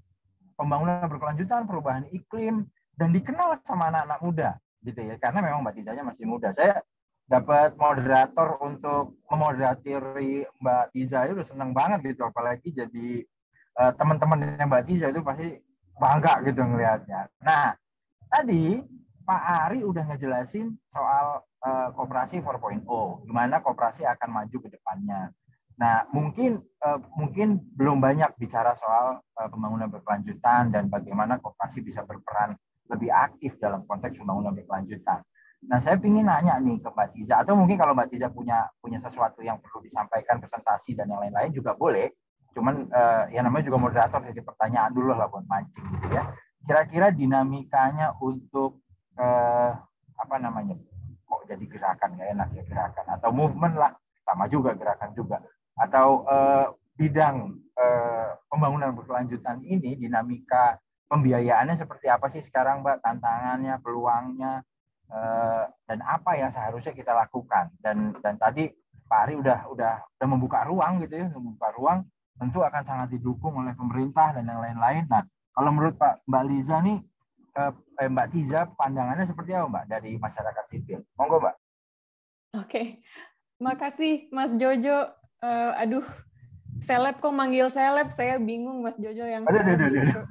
pembangunan berkelanjutan, perubahan iklim, dan dikenal sama anak-anak muda, gitu ya. Karena memang Mbak Tizanya masih muda. Saya dapat moderator untuk memoderatiri Mbak Tiza itu udah senang banget gitu, apalagi jadi uh, teman-teman Mbak Tiza itu pasti bangga gitu ngelihatnya. Nah, tadi Pak Ari udah ngejelasin soal uh, koperasi 4.0, gimana koperasi akan maju ke depannya. Nah, mungkin uh, mungkin belum banyak bicara soal uh, pembangunan berkelanjutan dan bagaimana koperasi bisa berperan lebih aktif dalam konteks pembangunan berkelanjutan. Nah, saya ingin nanya nih ke Mbak Tiza, atau mungkin kalau Mbak Tiza punya punya sesuatu yang perlu disampaikan, presentasi dan yang lain-lain juga boleh cuman uh, ya namanya juga moderator jadi pertanyaan dulu lah buat mancing gitu ya kira-kira dinamikanya untuk uh, apa namanya jadi gerakan nggak enak ya gerakan. Atau movement lah sama juga gerakan juga. Atau uh, bidang uh, pembangunan berkelanjutan ini dinamika pembiayaannya seperti apa sih sekarang mbak? Tantangannya peluangnya uh, dan apa yang seharusnya kita lakukan? Dan dan tadi Pak Ari udah udah udah membuka ruang gitu ya membuka ruang tentu akan sangat didukung oleh pemerintah dan yang lain-lain. Nah, kalau menurut Pak Mbak Liza nih, eh, Mbak Tiza pandangannya seperti apa Mbak dari masyarakat sipil? Monggo Mbak. Oke, makasih Mas Jojo. Uh, aduh, seleb kok manggil seleb, saya bingung Mas Jojo yang. Aduh, aduh, aduh, aduh.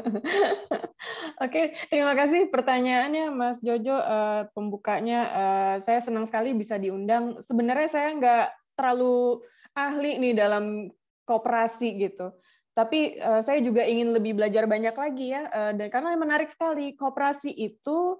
Oke, terima kasih pertanyaannya Mas Jojo. Uh, pembukanya, uh, saya senang sekali bisa diundang. Sebenarnya saya nggak terlalu ahli nih dalam kooperasi gitu. Tapi uh, saya juga ingin lebih belajar banyak lagi ya, uh, dan karena menarik sekali kooperasi itu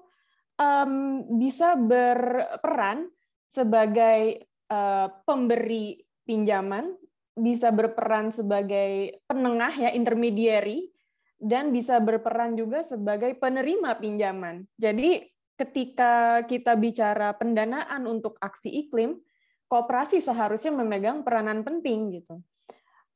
um, bisa berperan sebagai uh, pemberi pinjaman, bisa berperan sebagai penengah ya intermediary, dan bisa berperan juga sebagai penerima pinjaman. Jadi ketika kita bicara pendanaan untuk aksi iklim, kooperasi seharusnya memegang peranan penting gitu.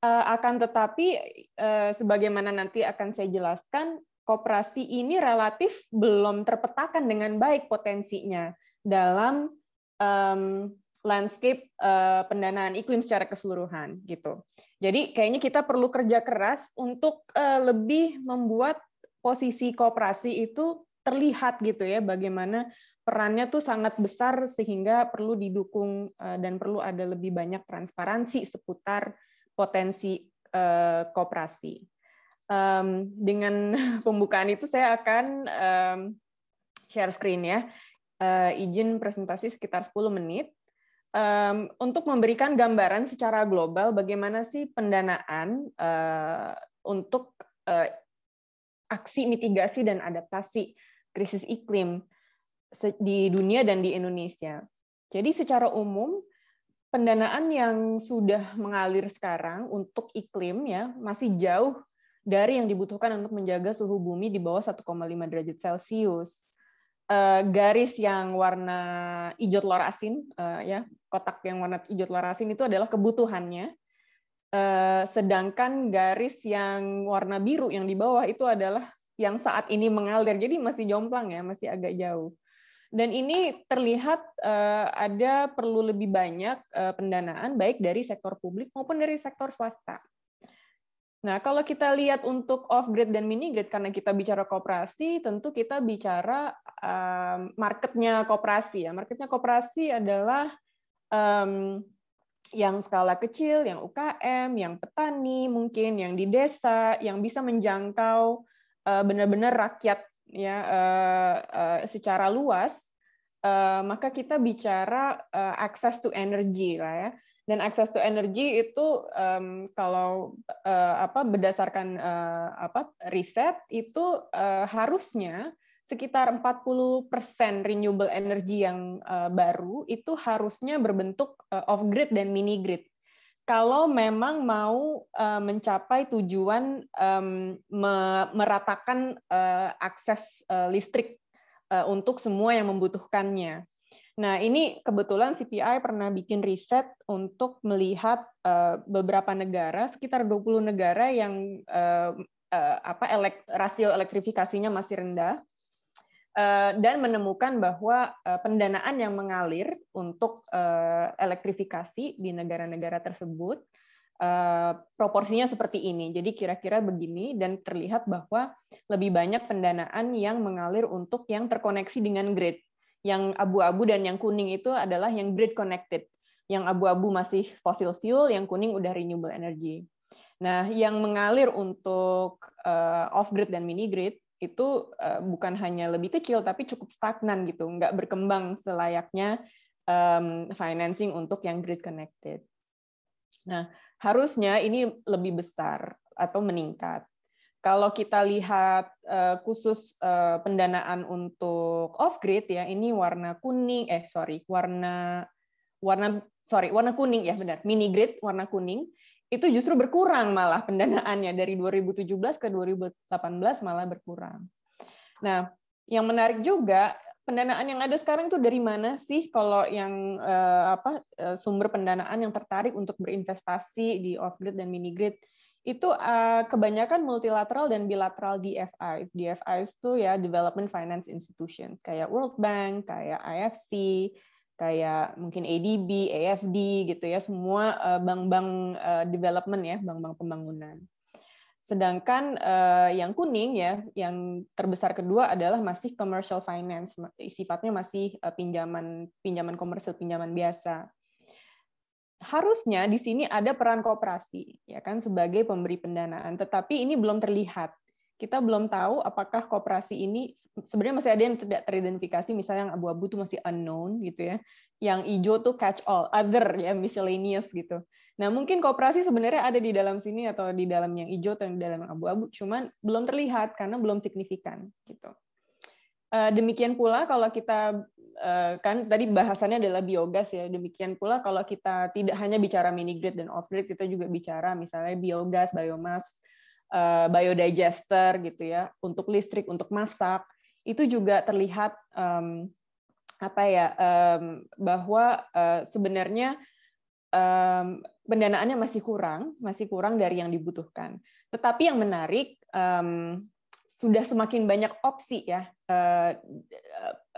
Uh, akan tetapi uh, sebagaimana nanti akan saya jelaskan, kooperasi ini relatif belum terpetakan dengan baik potensinya dalam um, landscape uh, pendanaan iklim secara keseluruhan gitu. Jadi kayaknya kita perlu kerja keras untuk uh, lebih membuat posisi kooperasi itu terlihat gitu ya bagaimana perannya tuh sangat besar sehingga perlu didukung uh, dan perlu ada lebih banyak transparansi seputar potensi uh, kooperasi. Um, dengan pembukaan itu saya akan um, share screen ya. Uh, izin presentasi sekitar 10 menit um, untuk memberikan gambaran secara global bagaimana sih pendanaan uh, untuk uh, aksi mitigasi dan adaptasi krisis iklim di dunia dan di Indonesia. Jadi secara umum pendanaan yang sudah mengalir sekarang untuk iklim ya masih jauh dari yang dibutuhkan untuk menjaga suhu bumi di bawah 1,5 derajat Celcius uh, garis yang warna hijau telur asin, uh, ya kotak yang warna hijau telur asin itu adalah kebutuhannya. Uh, sedangkan garis yang warna biru yang di bawah itu adalah yang saat ini mengalir, jadi masih jomplang ya, masih agak jauh. Dan ini terlihat uh, ada perlu lebih banyak uh, pendanaan baik dari sektor publik maupun dari sektor swasta. Nah, kalau kita lihat untuk off grid dan mini grid karena kita bicara koperasi, tentu kita bicara um, marketnya koperasi ya. Marketnya koperasi adalah um, yang skala kecil, yang UKM, yang petani mungkin, yang di desa, yang bisa menjangkau benar-benar rakyat ya uh, uh, secara luas. Uh, maka kita bicara uh, access to energy lah ya dan access to energy itu um, kalau uh, apa berdasarkan uh, apa riset itu uh, harusnya sekitar 40% renewable energy yang uh, baru itu harusnya berbentuk uh, off grid dan mini grid. Kalau memang mau uh, mencapai tujuan me meratakan uh, akses uh, listrik untuk semua yang membutuhkannya. Nah, ini kebetulan CPI pernah bikin riset untuk melihat beberapa negara, sekitar 20 negara yang apa rasio elektrifikasinya masih rendah dan menemukan bahwa uh, pendanaan yang mengalir untuk uh, elektrifikasi di negara-negara tersebut proporsinya seperti ini. Jadi kira-kira begini dan terlihat bahwa lebih banyak pendanaan yang mengalir untuk yang terkoneksi dengan grid yang abu-abu dan yang kuning itu adalah yang grid connected. Yang abu-abu masih fossil fuel, yang kuning udah renewable energy. Nah, yang mengalir untuk off grid dan mini grid itu uh, bukan hanya lebih kecil tapi cukup stagnan gitu, nggak berkembang selayaknya um, financing untuk yang grid connected. Nah, harusnya ini lebih besar atau meningkat. Kalau kita lihat uh, khusus uh, pendanaan untuk off grid ya, ini warna kuning, eh sorry, warna warna sorry warna kuning ya benar, mini grid warna kuning itu justru berkurang malah pendanaannya dari 2017 ke 2018 malah berkurang. Nah, yang menarik juga pendanaan yang ada sekarang itu dari mana sih kalau yang uh, apa sumber pendanaan yang tertarik untuk berinvestasi di off grid dan mini grid itu uh, kebanyakan multilateral dan bilateral DFIs. DFIs itu ya Development Finance Institutions kayak World Bank, kayak IFC, kayak mungkin ADB, AFD gitu ya, semua eh, bank-bank uh, development ya, bank-bank pembangunan. Sedangkan uh, yang kuning ya, yang terbesar kedua adalah masih commercial finance, sifatnya masih pinjaman pinjaman komersil, pinjaman biasa. Harusnya di sini ada peran kooperasi ya kan sebagai pemberi pendanaan. Tetapi ini belum terlihat kita belum tahu apakah kooperasi ini sebenarnya masih ada yang tidak teridentifikasi misalnya yang abu-abu itu masih unknown gitu ya. Yang hijau tuh catch all other ya miscellaneous gitu. Nah mungkin kooperasi sebenarnya ada di dalam sini atau di dalam yang hijau atau di dalam abu-abu cuman belum terlihat karena belum signifikan gitu. Eh, demikian pula kalau kita eh, kan tadi bahasannya adalah biogas ya. Demikian pula kalau kita tidak hanya bicara mini grid dan off grid, kita juga bicara misalnya biogas, biomas, eh, biodigester gitu ya, untuk listrik, untuk masak. Itu juga terlihat um, apa ya um, bahwa uh, sebenarnya um, pendanaannya masih kurang, masih kurang dari yang dibutuhkan. Tetapi yang menarik um, sudah semakin banyak opsi ya uh,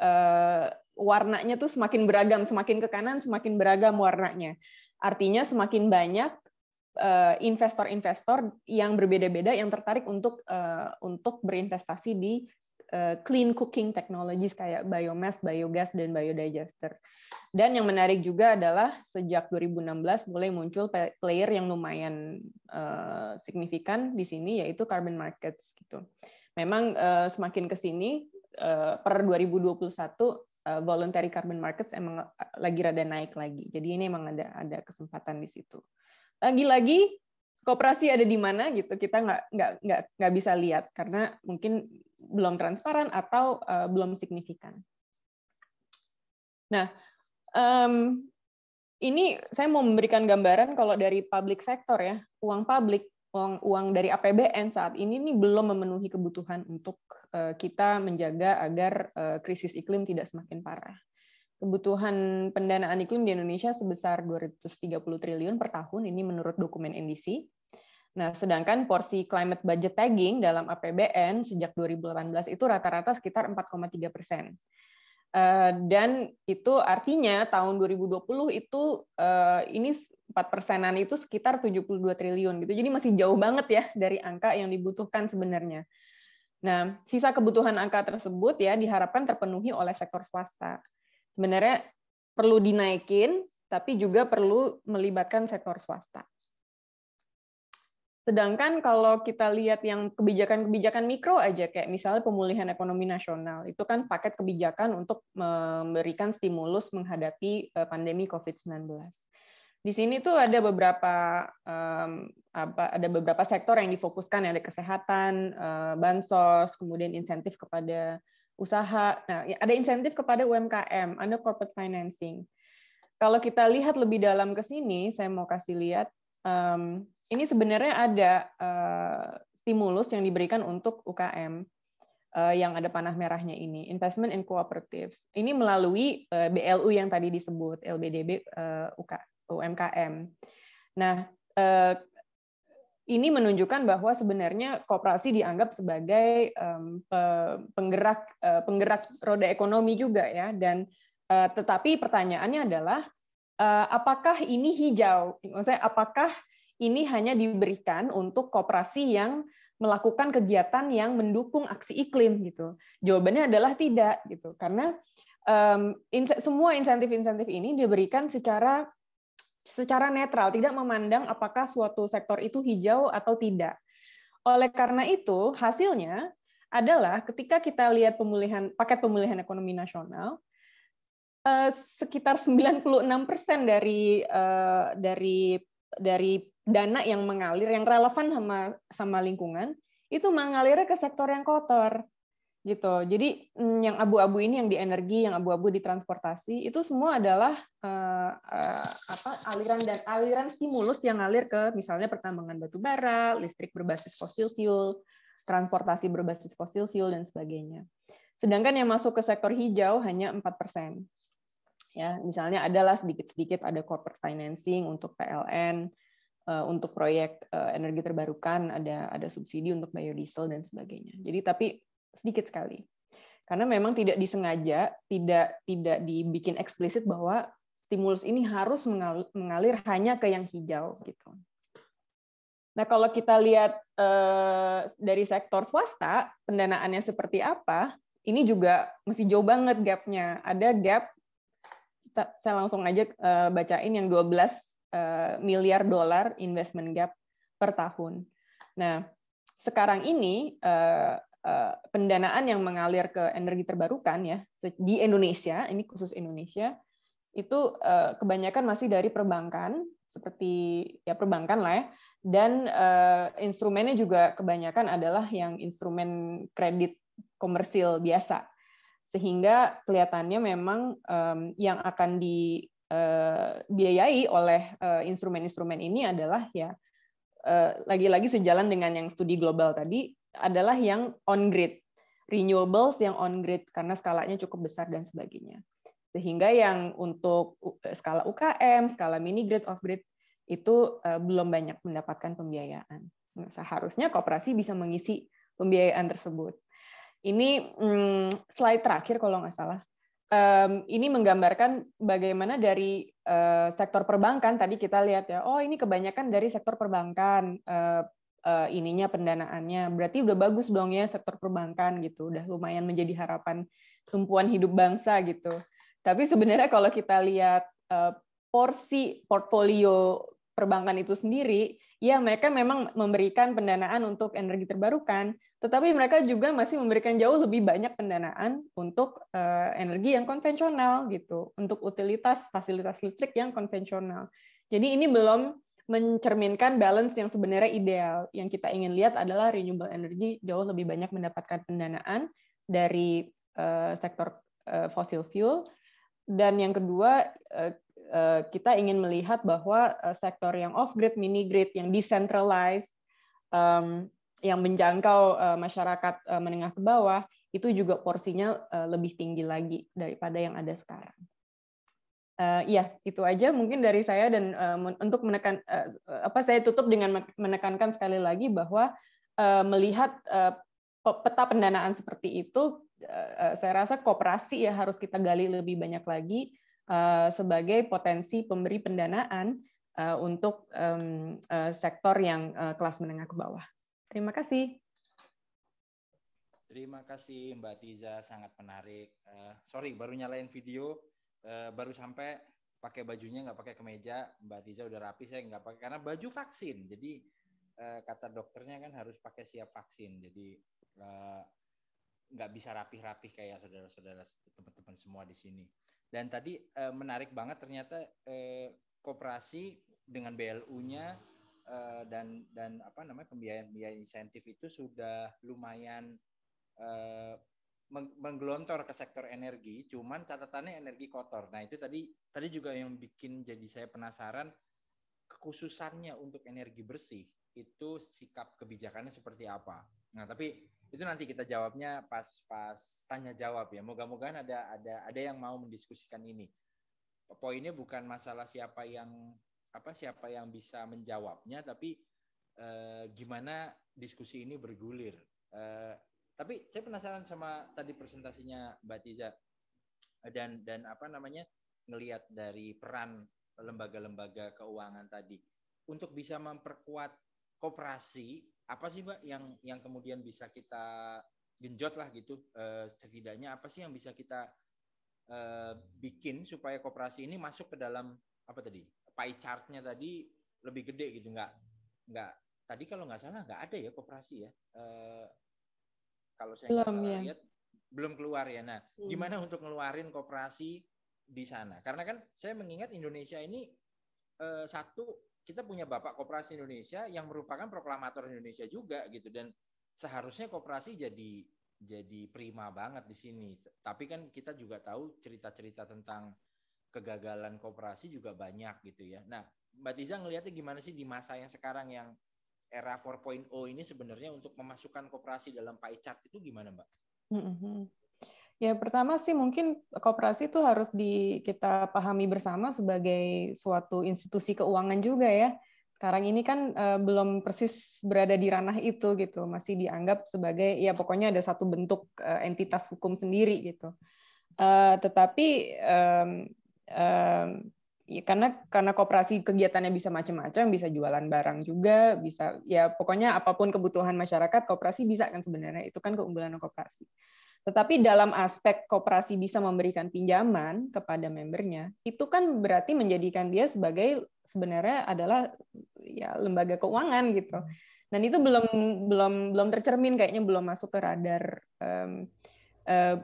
uh, warnanya tuh semakin beragam, semakin ke kanan semakin beragam warnanya. Artinya semakin banyak investor-investor yang berbeda-beda yang tertarik untuk uh, untuk berinvestasi di uh, clean cooking technologies kayak biomass, biogas dan biodigester. Dan yang menarik juga adalah sejak 2016 mulai muncul player yang lumayan signifikan di sini yaitu carbon markets gitu. Memang semakin ke sini uh, per 2021 uh, voluntary carbon markets emang lagi rada naik lagi. Jadi ini emang ada ada kesempatan di situ. Lagi-lagi kooperasi ada di mana gitu kita nggak nggak nggak nggak bisa lihat karena mungkin belum transparan atau uh, belum signifikan. Nah, um, ini saya mau memberikan gambaran kalau dari public sector ya uang publik uang uang dari APBN saat ini ini belum memenuhi kebutuhan untuk uh, kita menjaga agar uh, krisis iklim tidak semakin parah. Kebutuhan pendanaan iklim di Indonesia sebesar 230 triliun per tahun ini menurut dokumen NDC. Nah, sedangkan porsi climate budget tagging dalam APBN sejak 2018 itu rata-rata sekitar 4,3 persen. Eh, dan itu artinya tahun 2020 itu ini 4 persenan itu sekitar 72 triliun gitu. Jadi masih jauh banget ya dari angka yang dibutuhkan sebenarnya. Nah, sisa kebutuhan angka tersebut ya diharapkan terpenuhi oleh sektor swasta. Sebenarnya perlu dinaikin, tapi juga perlu melibatkan sektor swasta. Sedangkan kalau kita lihat yang kebijakan-kebijakan mikro aja, kayak misalnya pemulihan ekonomi nasional, itu kan paket kebijakan untuk memberikan stimulus menghadapi eh, pandemi COVID-19 di sini tuh ada beberapa apa ada beberapa sektor yang difokuskan ada kesehatan, uh, bansos, kemudian insentif kepada usaha. Nah, ya, ada insentif kepada UMKM, ada corporate financing. Kalau kita lihat lebih dalam ke sini, saya mau kasih lihat ini sebenarnya ada uh, stimulus yang diberikan untuk UKM uh, yang ada panah merahnya ini, investment in cooperatives. Ini melalui uh, BLU yang tadi disebut LBDB uh, UMKM. Nah, eh, ini menunjukkan bahwa sebenarnya kooperasi dianggap sebagai penggerak eh, penggerak roda ekonomi juga ya. Dan eh, tetapi pertanyaannya adalah apakah ini hijau? Maksudnya apakah ini hanya diberikan untuk kooperasi yang melakukan kegiatan yang mendukung aksi iklim gitu? Jawabannya adalah tidak gitu. Karena semua insentif-insentif ini diberikan secara secara netral, tidak memandang apakah suatu sektor itu hijau atau tidak. Oleh karena itu, hasilnya adalah ketika kita lihat pemulihan paket pemulihan ekonomi nasional, eh, sekitar 96 persen dari eh, dari dari dana yang mengalir yang relevan sama sama lingkungan itu mengalirnya ke sektor yang kotor gitu. Jadi mm, yang abu-abu ini yang di energi, yang abu-abu di transportasi itu semua adalah uh, uh, apa aliran dan aliran stimulus yang ngalir ke misalnya pertambangan batu bara, listrik berbasis fosil fuel, transportasi berbasis fosil fuel dan sebagainya. Sedangkan yang masuk ke sektor hijau hanya 4%. Ya, misalnya adalah sedikit-sedikit ada corporate financing untuk PLN, eh, untuk proyek energi terbarukan ada ada subsidi untuk biodiesel dan sebagainya. Jadi tapi sedikit sekali. Karena memang tidak disengaja, tidak tidak dibikin eksplisit bahwa stimulus ini harus mengalir, hanya ke yang hijau gitu. Nah, kalau kita lihat eh, dari sektor swasta, pendanaannya seperti apa, ini juga masih jauh banget gapnya. Ada gap, saya langsung aja eh, bacain yang 12 eh, miliar dolar investment gap per tahun. Nah, sekarang ini Eh, pendanaan yang mengalir ke energi terbarukan ya di Indonesia, ini khusus Indonesia, itu eh, kebanyakan masih dari perbankan seperti ya perbankan lah ya, dan eh, instrumennya juga kebanyakan adalah yang instrumen kredit komersil biasa, sehingga kelihatannya memang yang akan dibiayai oleh instrumen-instrumen ini adalah ya lagi-lagi sejalan dengan yang studi global tadi adalah yang on grid, renewables yang on grid karena skalanya cukup besar dan sebagainya. Sehingga yang untuk skala UKM, skala mini grid off grid itu eh, belum banyak mendapatkan pembiayaan. Nah, seharusnya kooperasi bisa mengisi pembiayaan tersebut. Ini hmm, slide terakhir kalau nggak salah. ini menggambarkan bagaimana dari uh, sektor perbankan tadi kita lihat ya, oh ini kebanyakan dari sektor perbankan uh, ininya pendanaannya, berarti udah bagus dong ya sektor perbankan gitu, udah lumayan menjadi harapan tumpuan hidup bangsa gitu. Tapi sebenarnya kalau kita lihat uh, porsi portfolio perbankan itu sendiri, ya mereka memang memberikan pendanaan untuk energi terbarukan, tetapi mereka juga masih memberikan jauh lebih banyak pendanaan untuk uh, energi yang konvensional gitu, untuk utilitas fasilitas listrik yang konvensional. Jadi ini belum mencerminkan balance yang sebenarnya ideal. Yang kita ingin lihat adalah renewable energy jauh lebih banyak mendapatkan pendanaan dari uh, sektor uh, fossil fuel. Dan yang kedua, Eh, kita ingin melihat bahwa eh, sektor yang off grid, mini grid, yang decentralized, yang menjangkau eh, masyarakat menengah ke bawah itu juga porsinya lebih tinggi lagi daripada yang ada sekarang. Uh, ya itu aja mungkin dari saya dan uh, untuk menekan uh, apa saya tutup dengan menekankan sekali lagi bahwa uh, melihat uh, peta pendanaan seperti itu uh, saya rasa kooperasi ya harus kita gali lebih banyak lagi Eh, sebagai potensi pemberi pendanaan eh, untuk eh, sektor yang kelas menengah ke bawah. Terima kasih. Terima kasih Mbak Tiza, sangat menarik. sorry, baru nyalain video, baru sampai pakai bajunya nggak pakai kemeja. Mbak Tiza udah rapi, saya nggak pakai karena baju vaksin. Jadi kata dokternya kan harus pakai siap vaksin. Jadi nggak bisa rapih-rapih kayak saudara-saudara teman-teman semua di sini. Dan tadi eh, menarik banget ternyata eh, koperasi dengan BLU-nya eh, dan dan apa namanya pembiayaan biaya insentif itu sudah lumayan eh, menggelontor ke sektor energi. Cuman catatannya energi kotor. Nah itu tadi tadi juga yang bikin jadi saya penasaran kekhususannya untuk energi bersih itu sikap kebijakannya seperti apa. Nah tapi itu nanti kita jawabnya pas pas tanya jawab ya. Moga-moga ada ada ada yang mau mendiskusikan ini. Poinnya bukan masalah siapa yang apa siapa yang bisa menjawabnya, tapi eh, gimana diskusi ini bergulir. Eh, tapi saya penasaran sama tadi presentasinya Mbak Tiza. Dan dan apa namanya ngelihat dari peran lembaga-lembaga keuangan tadi. Untuk bisa memperkuat koperasi apa sih mbak yang yang kemudian bisa kita genjot lah gitu? Uh, setidaknya apa sih yang bisa kita uh, bikin supaya koperasi ini masuk ke dalam apa tadi pie chartnya tadi lebih gede gitu? Nggak nggak tadi kalau nggak salah nggak ada ya koperasi ya? Uh, kalau saya nggak salah ya. lihat belum keluar ya nah hmm. gimana untuk ngeluarin koperasi di sana karena kan saya mengingat Indonesia ini uh, satu kita punya Bapak Koperasi Indonesia yang merupakan proklamator Indonesia juga gitu dan seharusnya koperasi jadi jadi prima banget di sini. Tapi kan kita juga tahu cerita-cerita tentang kegagalan koperasi juga banyak gitu ya. Nah, Mbak Tiza ngelihatnya gimana sih di masa yang sekarang yang era 4.0 ini sebenarnya untuk memasukkan koperasi dalam pie chart itu gimana, Mbak? Mm -hmm. Ya, pertama sih mungkin koperasi itu harus di kita pahami bersama sebagai suatu institusi keuangan juga ya. Sekarang ini kan uh, belum persis berada di ranah itu gitu, masih dianggap sebagai ya pokoknya ada satu bentuk uh, entitas hukum sendiri gitu. Uh, tetapi ya karena karena koperasi kegiatannya bisa macam-macam, bisa jualan barang juga, bisa ya pokoknya apa pun kebutuhan masyarakat koperasi bisa kan sebenarnya itu kan keunggulan koperasi. Tetapi dalam aspek koperasi bisa memberikan pinjaman kepada membernya, itu kan berarti menjadikan dia sebagai sebenarnya adalah ya lembaga keuangan gitu. Dan itu belum belum belum tercermin kayaknya belum masuk ke radar. Um, uh,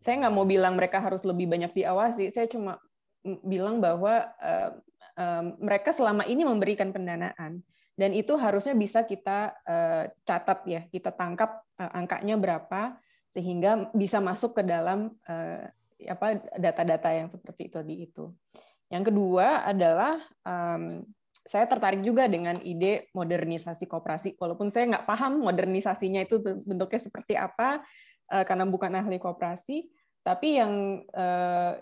saya nggak mau bilang mereka harus lebih banyak diawasi. Saya cuma bilang bahwa uh, um, mereka selama ini memberikan pendanaan dan itu harusnya bisa kita uh, catat ya, kita tangkap uh, angkanya berapa sehingga bisa masuk ke dalam uh, apa data-data yang seperti itu di itu. Yang kedua adalah um, saya tertarik juga dengan ide modernisasi kooperasi, walaupun saya nggak paham modernisasinya itu bentuknya seperti apa uh, karena bukan ahli kooperasi, tapi yang uh,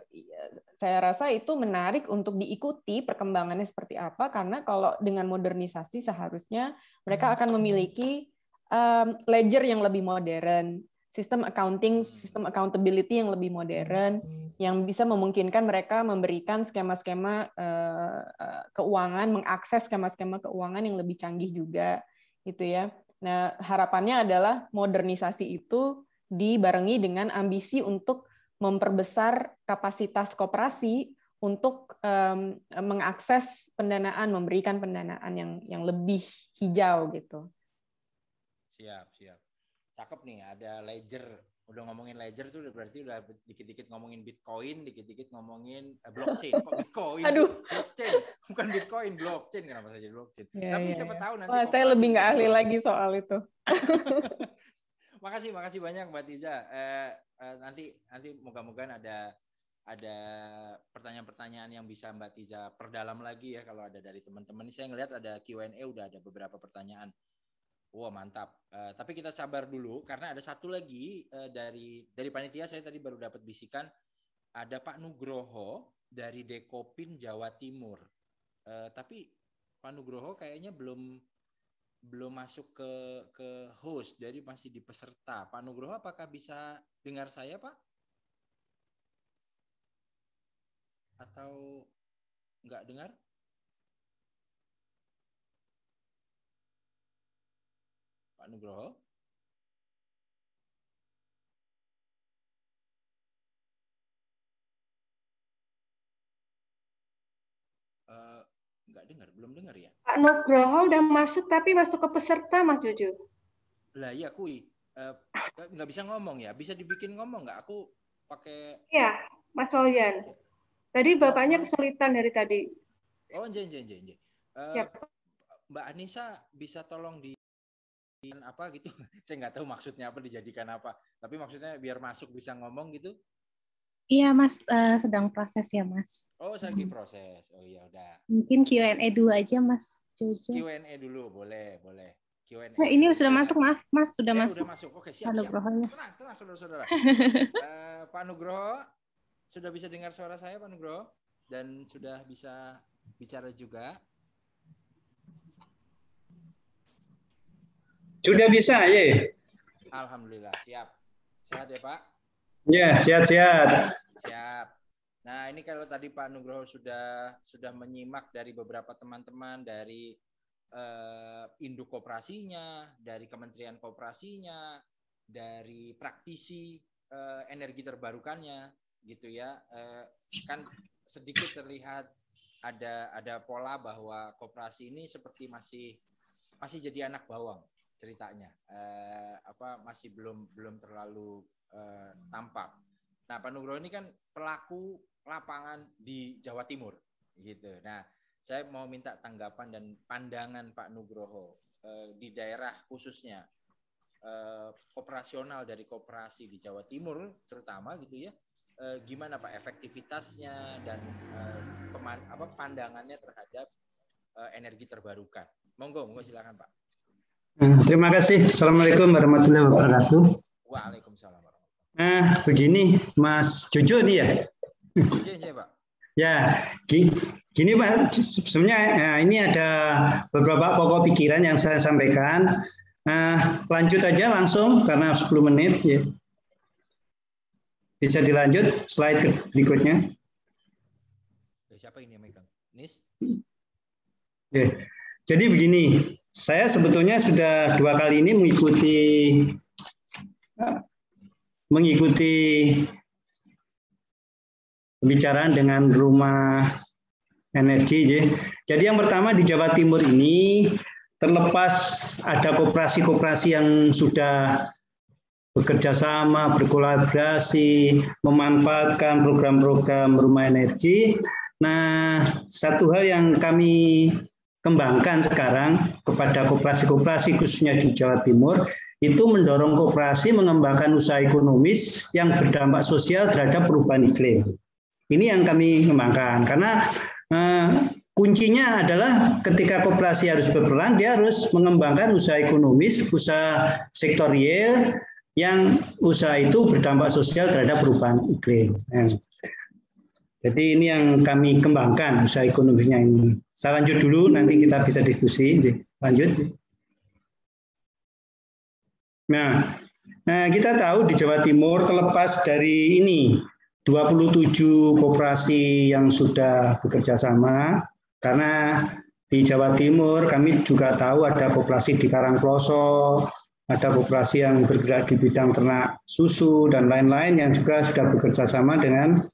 saya rasa itu menarik untuk diikuti perkembangannya seperti apa karena kalau dengan modernisasi seharusnya mereka akan memiliki um, ledger yang lebih modern, sistem accounting, sistem accountability yang lebih modern, yang bisa memungkinkan mereka memberikan skema-skema uh, keuangan, mengakses skema-skema keuangan yang lebih canggih juga, gitu ya. Nah, harapannya adalah modernisasi itu dibarengi dengan ambisi untuk memperbesar kapasitas koperasi untuk um, mengakses pendanaan, memberikan pendanaan yang yang lebih hijau gitu. Siap, siap. Cakep nih ada ledger. Udah ngomongin ledger tuh berarti udah dikit-dikit ngomongin bitcoin dikit-dikit ngomongin eh, blockchain. Kok bitcoin Aduh. blockchain. Bukan bitcoin blockchain. Kenapa saja blockchain? Ya, tapi ya, siapa ya. tahu nanti Wah, saya lebih nggak ahli lagi soal itu. Makasih makasih banyak mbak Tiza. Eh, eh, nanti nanti moga-moga ada ada pertanyaan-pertanyaan yang bisa Mbak Tiza perdalam lagi ya kalau ada dari teman-teman. Saya ngelihat ada Q&A udah ada beberapa pertanyaan. Wah mantap. Uh, tapi kita sabar dulu karena ada satu lagi uh, dari dari panitia saya tadi baru dapat bisikan ada Pak Nugroho dari Dekopin Jawa Timur. Uh, tapi Pak Nugroho kayaknya belum belum masuk ke ke host, jadi masih di peserta. Pak Nugroho apakah bisa dengar saya Pak? Atau nggak dengar? Pak Nugroho. Uh, nggak dengar, belum dengar ya? Pak Nugroho udah masuk tapi masuk ke peserta Mas Jojo. Lah iya kui, uh, nggak bisa ngomong ya? Bisa dibikin ngomong nggak? Aku pakai. Iya, Mas Wayan. Tadi bapaknya kesulitan dari tadi. Oh, jen jen jen. Uh, Mbak Anissa bisa tolong di apa gitu saya nggak tahu maksudnya apa dijadikan apa tapi maksudnya biar masuk bisa ngomong gitu iya mas uh, sedang proses ya mas. Oh saya lagi proses. Oh ya udah. Mungkin Q&A dulu aja mas Jojo. Q&A dulu boleh boleh. Q&A nah, ini sudah masuk mas mas sudah eh, masuk. sudah masuk. Oke siap Halo, siap. Nugroho. tenang tenang saudara-saudara. Uh, Pak Nugroho sudah bisa dengar suara saya Pak Nugroho? Dan sudah bisa bicara juga? Sudah bisa, ya. Alhamdulillah, siap. Sehat ya, Pak? Ya, sehat-sehat. Siap. Nah, ini kalau tadi Pak Nugroho sudah sudah menyimak dari beberapa teman-teman dari eh, induk koperasinya, dari Kementerian Koperasinya, dari praktisi eh, energi terbarukannya, gitu ya. Eh, kan sedikit terlihat ada ada pola bahwa koperasi ini seperti masih masih jadi anak bawang ceritanya eh, apa masih belum belum terlalu eh, tampak. Nah, Pak Nugroho ini kan pelaku lapangan di Jawa Timur gitu. Nah, saya mau minta tanggapan dan pandangan Pak Nugroho eh, di daerah khususnya eh, operasional dari koperasi di Jawa Timur terutama gitu ya. Eh, gimana Pak efektivitasnya dan eh, peman, apa pandangannya terhadap eh, energi terbarukan. Monggo, monggo silakan Pak. Terima kasih. Assalamualaikum warahmatullahi wabarakatuh. Waalaikumsalam. Nah, begini, Mas Jojo nih ya. Iya, Pak. Ya, gini Pak, sebenarnya nah, ini ada beberapa pokok pikiran yang saya sampaikan. Nah, lanjut aja langsung karena 10 menit ya. Bisa dilanjut slide berikutnya. Siapa ini yang megang? Nis? Ya. Jadi begini, saya sebetulnya sudah dua kali ini mengikuti mengikuti pembicaraan dengan rumah energi. Jadi yang pertama di Jawa Timur ini terlepas ada koperasi-koperasi yang sudah bekerja sama, berkolaborasi, memanfaatkan program-program rumah energi. Nah, satu hal yang kami kembangkan sekarang kepada koperasi-koperasi khususnya di Jawa Timur itu mendorong koperasi mengembangkan usaha ekonomis yang berdampak sosial terhadap perubahan iklim. Ini yang kami kembangkan karena eh, kuncinya adalah ketika koperasi harus berperan dia harus mengembangkan usaha ekonomis, usaha sektor real yang usaha itu berdampak sosial terhadap perubahan iklim. Jadi ini yang kami kembangkan usaha ekonomisnya ini. Saya lanjut dulu, nanti kita bisa diskusi. Lanjut. Nah, Nah, kita tahu di Jawa Timur terlepas dari ini 27 koperasi yang sudah bekerja sama karena di Jawa Timur kami juga tahu ada koperasi di Karangploso, ada koperasi yang bergerak di bidang ternak susu dan lain-lain yang juga sudah bekerja sama dengan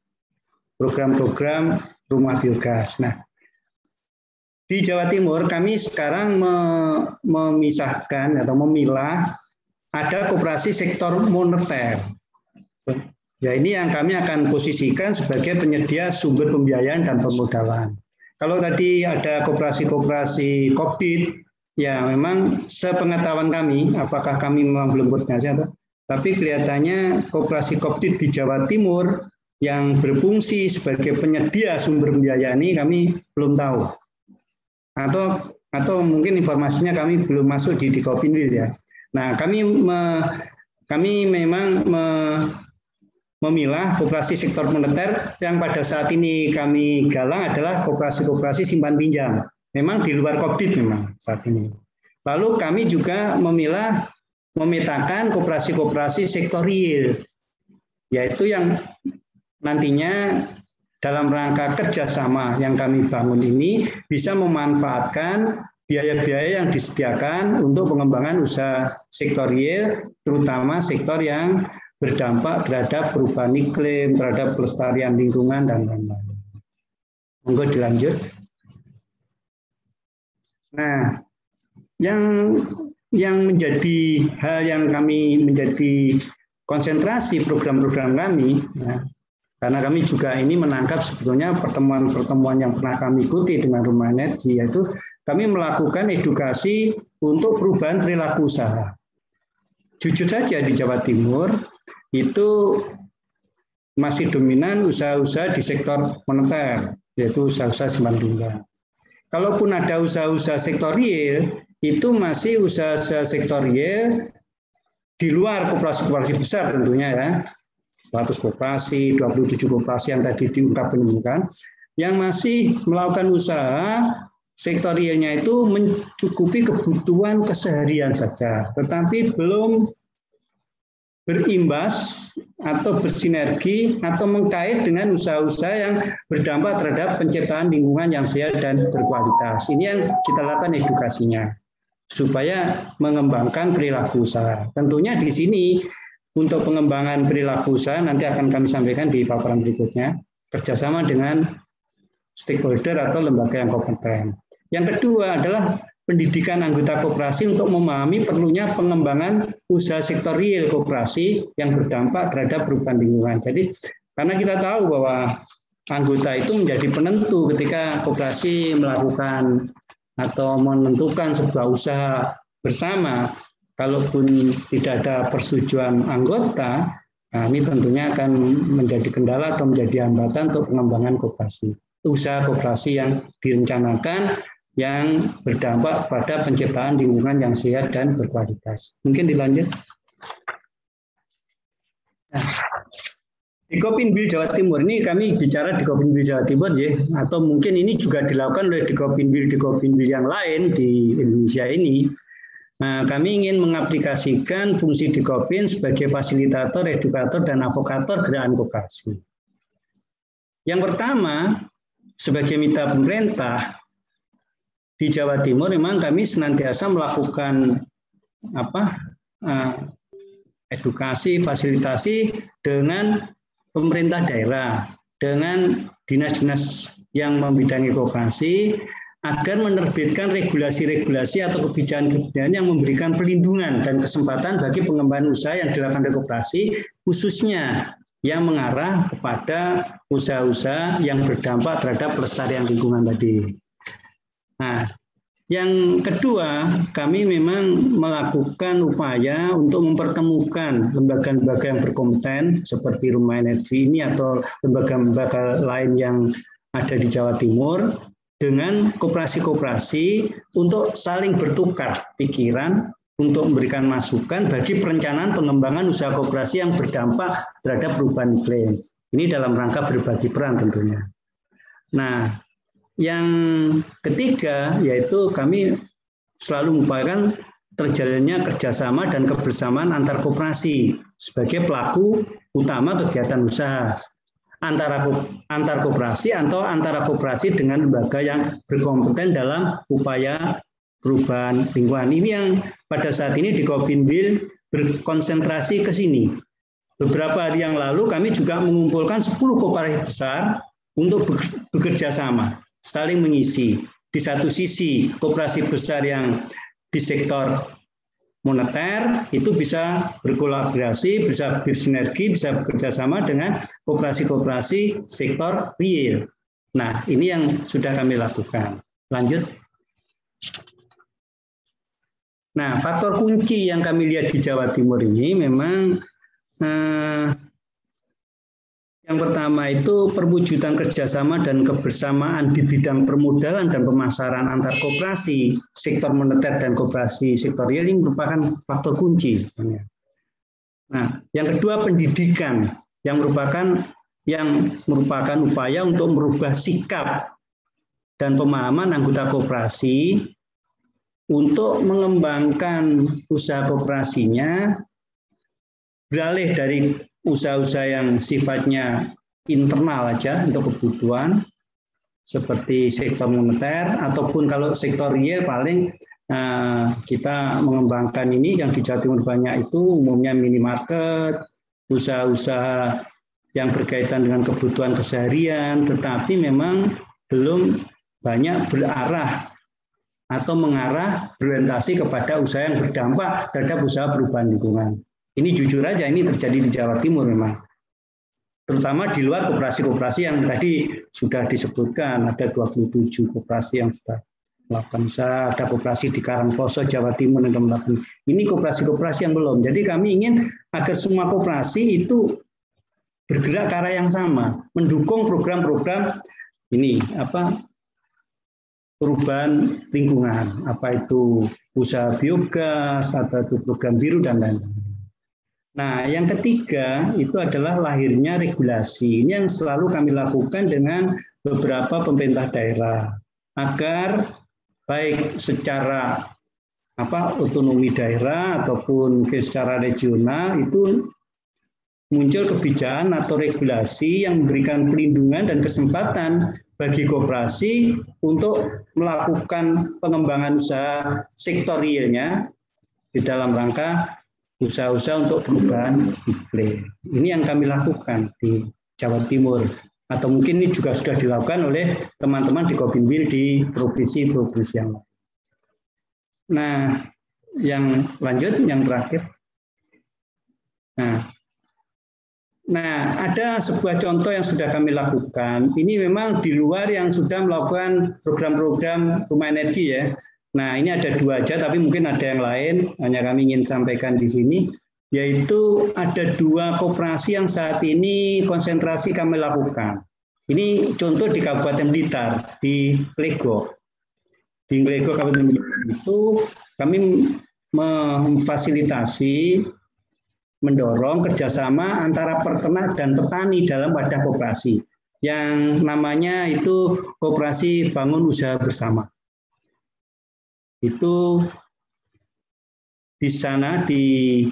program-program rumah biogas. Nah, di Jawa Timur kami sekarang memisahkan atau memilah ada koperasi sektor moneter. Ya ini yang kami akan posisikan sebagai penyedia sumber pembiayaan dan pemodalan. Kalau tadi ada koperasi-koperasi COVID, ya memang sepengetahuan kami, apakah kami memang belum koordinasi atau tapi kelihatannya koperasi COVID di Jawa Timur yang berfungsi sebagai penyedia sumber pembiayaan ini kami belum tahu. Atau atau mungkin informasinya kami belum masuk di Dikopinwil ya. Nah, kami me, kami memang me, memilah koperasi sektor moneter yang pada saat ini kami galang adalah koperasi-koperasi simpan pinjam. Memang di luar COVID memang saat ini. Lalu kami juga memilah memetakan koperasi-koperasi sektor real, yaitu yang nantinya dalam rangka kerjasama yang kami bangun ini bisa memanfaatkan biaya-biaya yang disediakan untuk pengembangan usaha sektor real, terutama sektor yang berdampak terhadap perubahan iklim, terhadap pelestarian lingkungan, dan lain-lain. Monggo dilanjut. Nah, yang yang menjadi hal yang kami menjadi konsentrasi program-program kami, ya, karena kami juga ini menangkap sebetulnya pertemuan-pertemuan yang pernah kami ikuti dengan Rumah Energi, yaitu kami melakukan edukasi untuk perubahan perilaku usaha. Jujur saja di Jawa Timur itu masih dominan usaha-usaha di sektor moneter, yaitu usaha-usaha simpan pinjam. Kalaupun ada usaha-usaha sektor real, itu masih usaha-usaha sektor real di luar koperasi-koperasi besar tentunya ya. 100 koperasi, 27 koperasi yang tadi diungkap penyembuhan, yang masih melakukan usaha sektorialnya itu mencukupi kebutuhan keseharian saja, tetapi belum berimbas atau bersinergi atau mengkait dengan usaha-usaha yang berdampak terhadap penciptaan lingkungan yang sehat dan berkualitas. Ini yang kita lakukan edukasinya supaya mengembangkan perilaku usaha. Tentunya di sini untuk pengembangan perilaku usaha nanti akan kami sampaikan di paparan berikutnya kerjasama dengan stakeholder atau lembaga yang kompeten. Yang kedua adalah pendidikan anggota koperasi untuk memahami perlunya pengembangan usaha sektor real koperasi yang berdampak terhadap perubahan lingkungan. Jadi karena kita tahu bahwa anggota itu menjadi penentu ketika koperasi melakukan atau menentukan sebuah usaha bersama, kalaupun tidak ada persetujuan anggota, nah ini tentunya akan menjadi kendala atau menjadi hambatan untuk pengembangan koperasi. Usaha koperasi yang direncanakan yang berdampak pada penciptaan lingkungan yang sehat dan berkualitas. Mungkin dilanjut. Nah, di Kopinbil Jawa Timur ini kami bicara di Kopinbil Jawa Timur ya, atau mungkin ini juga dilakukan oleh di Kopinbil di Kopinbil yang lain di Indonesia ini. Nah, kami ingin mengaplikasikan fungsi di Kopin sebagai fasilitator, edukator, dan avokator gerakan koperasi. Yang pertama, sebagai mitra pemerintah, di Jawa Timur memang kami senantiasa melakukan apa eh, edukasi fasilitasi dengan pemerintah daerah dengan dinas-dinas yang membidangi koperasi agar menerbitkan regulasi-regulasi atau kebijakan-kebijakan yang memberikan perlindungan dan kesempatan bagi pengembangan usaha yang dilakukan oleh koperasi khususnya yang mengarah kepada usaha-usaha yang berdampak terhadap pelestarian lingkungan tadi. Nah, yang kedua, kami memang melakukan upaya untuk mempertemukan lembaga-lembaga yang berkompeten seperti Rumah Energi ini atau lembaga-lembaga lain yang ada di Jawa Timur dengan koperasi-koperasi untuk saling bertukar pikiran untuk memberikan masukan bagi perencanaan pengembangan usaha koperasi yang berdampak terhadap perubahan iklim. Ini dalam rangka berbagi peran tentunya. Nah, yang ketiga yaitu kami selalu mengupayakan terjalannya kerjasama dan kebersamaan antar koperasi sebagai pelaku utama kegiatan usaha antara antar koperasi atau antara koperasi dengan lembaga yang berkompeten dalam upaya perubahan lingkungan. Ini yang pada saat ini di Kopinbil berkonsentrasi ke sini. Beberapa hari yang lalu kami juga mengumpulkan 10 koperasi besar untuk bekerja sama, saling mengisi. Di satu sisi koperasi besar yang di sektor moneter itu bisa berkolaborasi, bisa bersinergi, bisa bekerja sama dengan koperasi-koperasi sektor real. Nah, ini yang sudah kami lakukan. Lanjut. Nah, faktor kunci yang kami lihat di Jawa Timur ini memang eh, yang pertama itu perwujudan kerjasama dan kebersamaan di bidang permodalan dan pemasaran antar koperasi, sektor moneter dan koperasi sektor real ini merupakan faktor kunci. Nah, yang kedua pendidikan yang merupakan yang merupakan upaya untuk merubah sikap dan pemahaman anggota koperasi untuk mengembangkan usaha koperasinya beralih dari usaha-usaha yang sifatnya internal aja untuk kebutuhan seperti sektor moneter ataupun kalau sektor real paling uh, kita mengembangkan ini yang di Jawa Timur banyak itu umumnya minimarket, usaha-usaha yang berkaitan dengan kebutuhan keseharian, tetapi memang belum banyak berarah atau mengarah berorientasi kepada usaha yang berdampak terhadap usaha perubahan lingkungan. Ini jujur aja ini terjadi di Jawa Timur memang. Terutama di luar koperasi-koperasi yang tadi sudah disebutkan, ada 27 koperasi yang sudah melakukan usaha, ada koperasi di Karangposo, Jawa Timur yang melakukan. Ini koperasi-koperasi yang belum. Jadi kami ingin agar semua koperasi itu bergerak ke arah yang sama, mendukung program-program ini apa perubahan lingkungan, apa itu usaha biogas, atau itu program biru dan lain-lain. Nah, yang ketiga itu adalah lahirnya regulasi. Ini yang selalu kami lakukan dengan beberapa pemerintah daerah agar baik secara apa otonomi daerah ataupun secara regional itu muncul kebijakan atau regulasi yang memberikan pelindungan dan kesempatan bagi kooperasi untuk melakukan pengembangan usaha sektorialnya di dalam rangka usaha-usaha untuk perubahan iklim. Ini yang kami lakukan di Jawa Timur. Atau mungkin ini juga sudah dilakukan oleh teman-teman di Kobinwil di provinsi-provinsi yang lain. Nah, yang lanjut, yang terakhir. Nah, Nah, ada sebuah contoh yang sudah kami lakukan. Ini memang di luar yang sudah melakukan program-program rumah energi ya. Nah, ini ada dua aja, tapi mungkin ada yang lain. Hanya kami ingin sampaikan di sini, yaitu ada dua koperasi yang saat ini konsentrasi kami lakukan. Ini contoh di Kabupaten Blitar, di Lego. Di Lego Kabupaten Blitar itu kami memfasilitasi, mendorong kerjasama antara peternak dan petani dalam wadah koperasi yang namanya itu Koperasi Bangun Usaha Bersama itu di sana di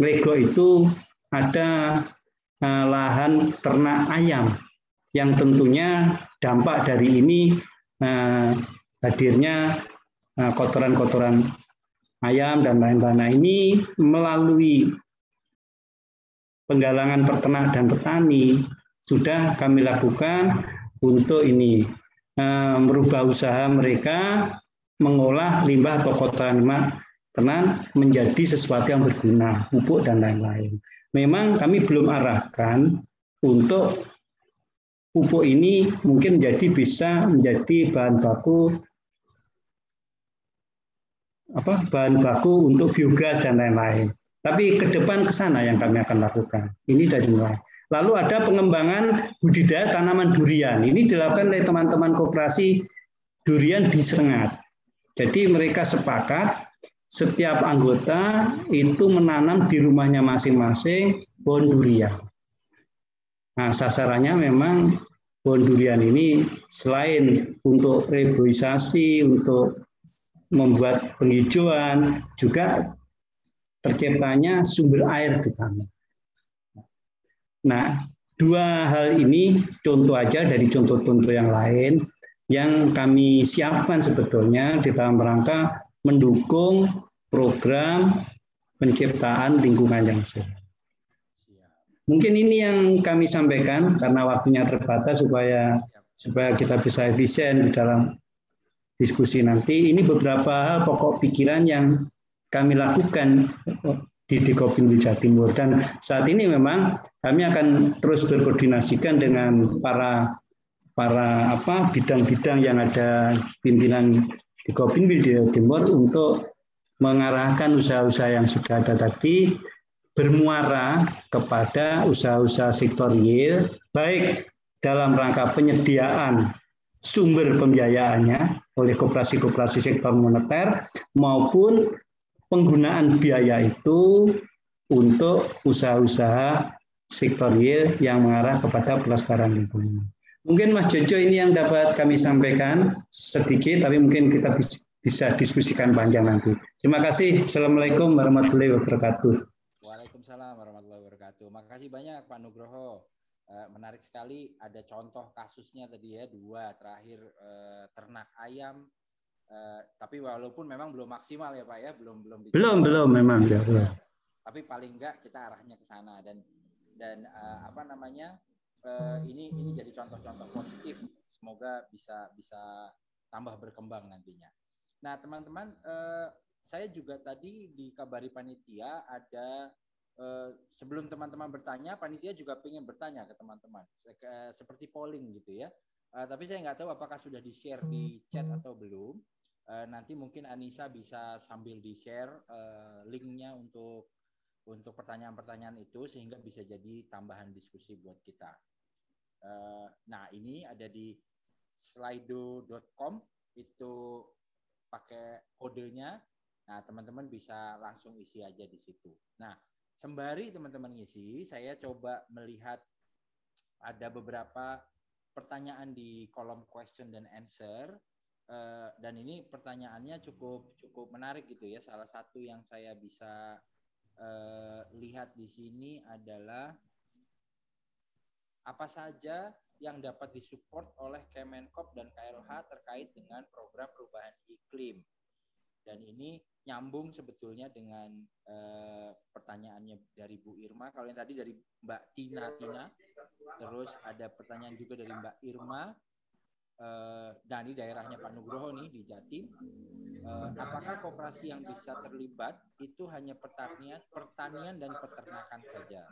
Lego itu ada uh, lahan ternak ayam yang tentunya dampak dari ini uh, hadirnya uh, kotoran-kotoran ayam dan lain-lain. Nah, ini melalui penggalangan peternak dan petani sudah kami lakukan untuk ini merubah usaha mereka mengolah limbah atau kotoran ternak menjadi sesuatu yang berguna, pupuk dan lain-lain. Memang kami belum arahkan untuk pupuk ini mungkin menjadi bisa menjadi bahan baku apa bahan baku untuk biogas dan lain-lain. Tapi ke depan ke sana yang kami akan lakukan. Ini dari mulai. Lalu ada pengembangan budidaya tanaman durian. Ini dilakukan oleh teman-teman koperasi durian di Serengat. Jadi mereka sepakat setiap anggota itu menanam di rumahnya masing-masing pohon durian. Nah, sasarannya memang pohon durian ini selain untuk reboisasi, untuk membuat penghijauan, juga terciptanya sumber air di kami. Nah, dua hal ini contoh aja dari contoh-contoh yang lain yang kami siapkan sebetulnya di dalam rangka mendukung program penciptaan lingkungan yang sehat. Mungkin ini yang kami sampaikan karena waktunya terbatas supaya supaya kita bisa efisien di dalam diskusi nanti. Ini beberapa hal pokok pikiran yang kami lakukan di Dikopin Jawa Timur dan saat ini memang kami akan terus berkoordinasikan dengan para para apa bidang-bidang yang ada pimpinan Dikopin Jawa Timur untuk mengarahkan usaha-usaha yang sudah ada tadi bermuara kepada usaha-usaha sektor real baik dalam rangka penyediaan sumber pembiayaannya oleh koperasi-koperasi sektor moneter maupun penggunaan biaya itu untuk usaha-usaha sektor real yang mengarah kepada pelestarian lingkungan. Mungkin Mas Jojo ini yang dapat kami sampaikan sedikit, tapi mungkin kita bisa diskusikan panjang nanti. Terima kasih. Assalamualaikum warahmatullahi wabarakatuh. Waalaikumsalam warahmatullahi wabarakatuh. Makasih banyak Pak Nugroho. Eh, menarik sekali ada contoh kasusnya tadi ya dua terakhir eh, ternak ayam uh, tapi walaupun memang belum maksimal ya pak ya belum belum belum belum memang ya belum. tapi paling enggak kita arahnya ke sana dan dan uh, apa namanya uh, ini ini jadi contoh-contoh positif semoga bisa bisa tambah berkembang nantinya nah teman-teman uh, saya juga tadi dikabari panitia ada Eh, sebelum teman-teman bertanya, panitia juga ingin bertanya ke teman-teman, seperti polling gitu ya. Uh, tapi saya nggak tahu apakah sudah di-share di chat atau belum. Uh, nanti mungkin Anissa bisa sambil di-share uh, linknya untuk untuk pertanyaan-pertanyaan itu sehingga bisa jadi tambahan diskusi buat kita. Uh, nah ini ada di slido.com itu pakai kodenya. Nah teman-teman bisa langsung isi aja di situ. Nah Sembari teman-teman ngisi, saya coba melihat ada beberapa pertanyaan di kolom question dan answer. Uh, dan ini pertanyaannya cukup cukup menarik gitu ya. Salah satu yang saya bisa uh, lihat di sini adalah apa saja yang dapat disupport oleh Kemenkop dan KLH terkait dengan program perubahan iklim. Dan ini nyambung sebetulnya dengan uh, pertanyaannya dari Bu Irma. Kalau yang tadi dari Mbak Tina Tina, terus ada pertanyaan juga dari Mbak Irma. Uh, dan ini daerahnya Pak Nugroho nih di Jatim. Uh, apakah kooperasi yang bisa terlibat itu hanya pertanian, pertanian dan peternakan saja?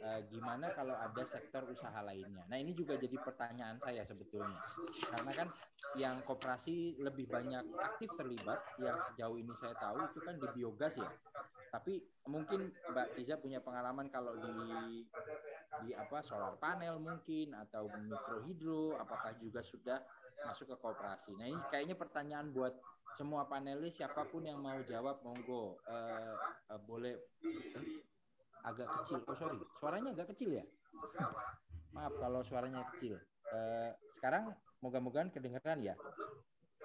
Uh, gimana kalau ada sektor usaha lainnya? Nah ini juga jadi pertanyaan saya sebetulnya, karena kan yang koperasi lebih banyak aktif terlibat yang sejauh ini saya tahu itu kan di biogas ya. Tapi mungkin Mbak Tiza punya pengalaman kalau di di apa solar panel mungkin atau mikrohidro apakah juga sudah masuk ke koperasi. Nah, ini kayaknya pertanyaan buat semua panelis siapa pun yang mau jawab monggo uh, uh, boleh agak kecil. Oh sorry, suaranya agak kecil ya. Maaf kalau suaranya kecil. Uh, sekarang Moga-moga kedengaran ya.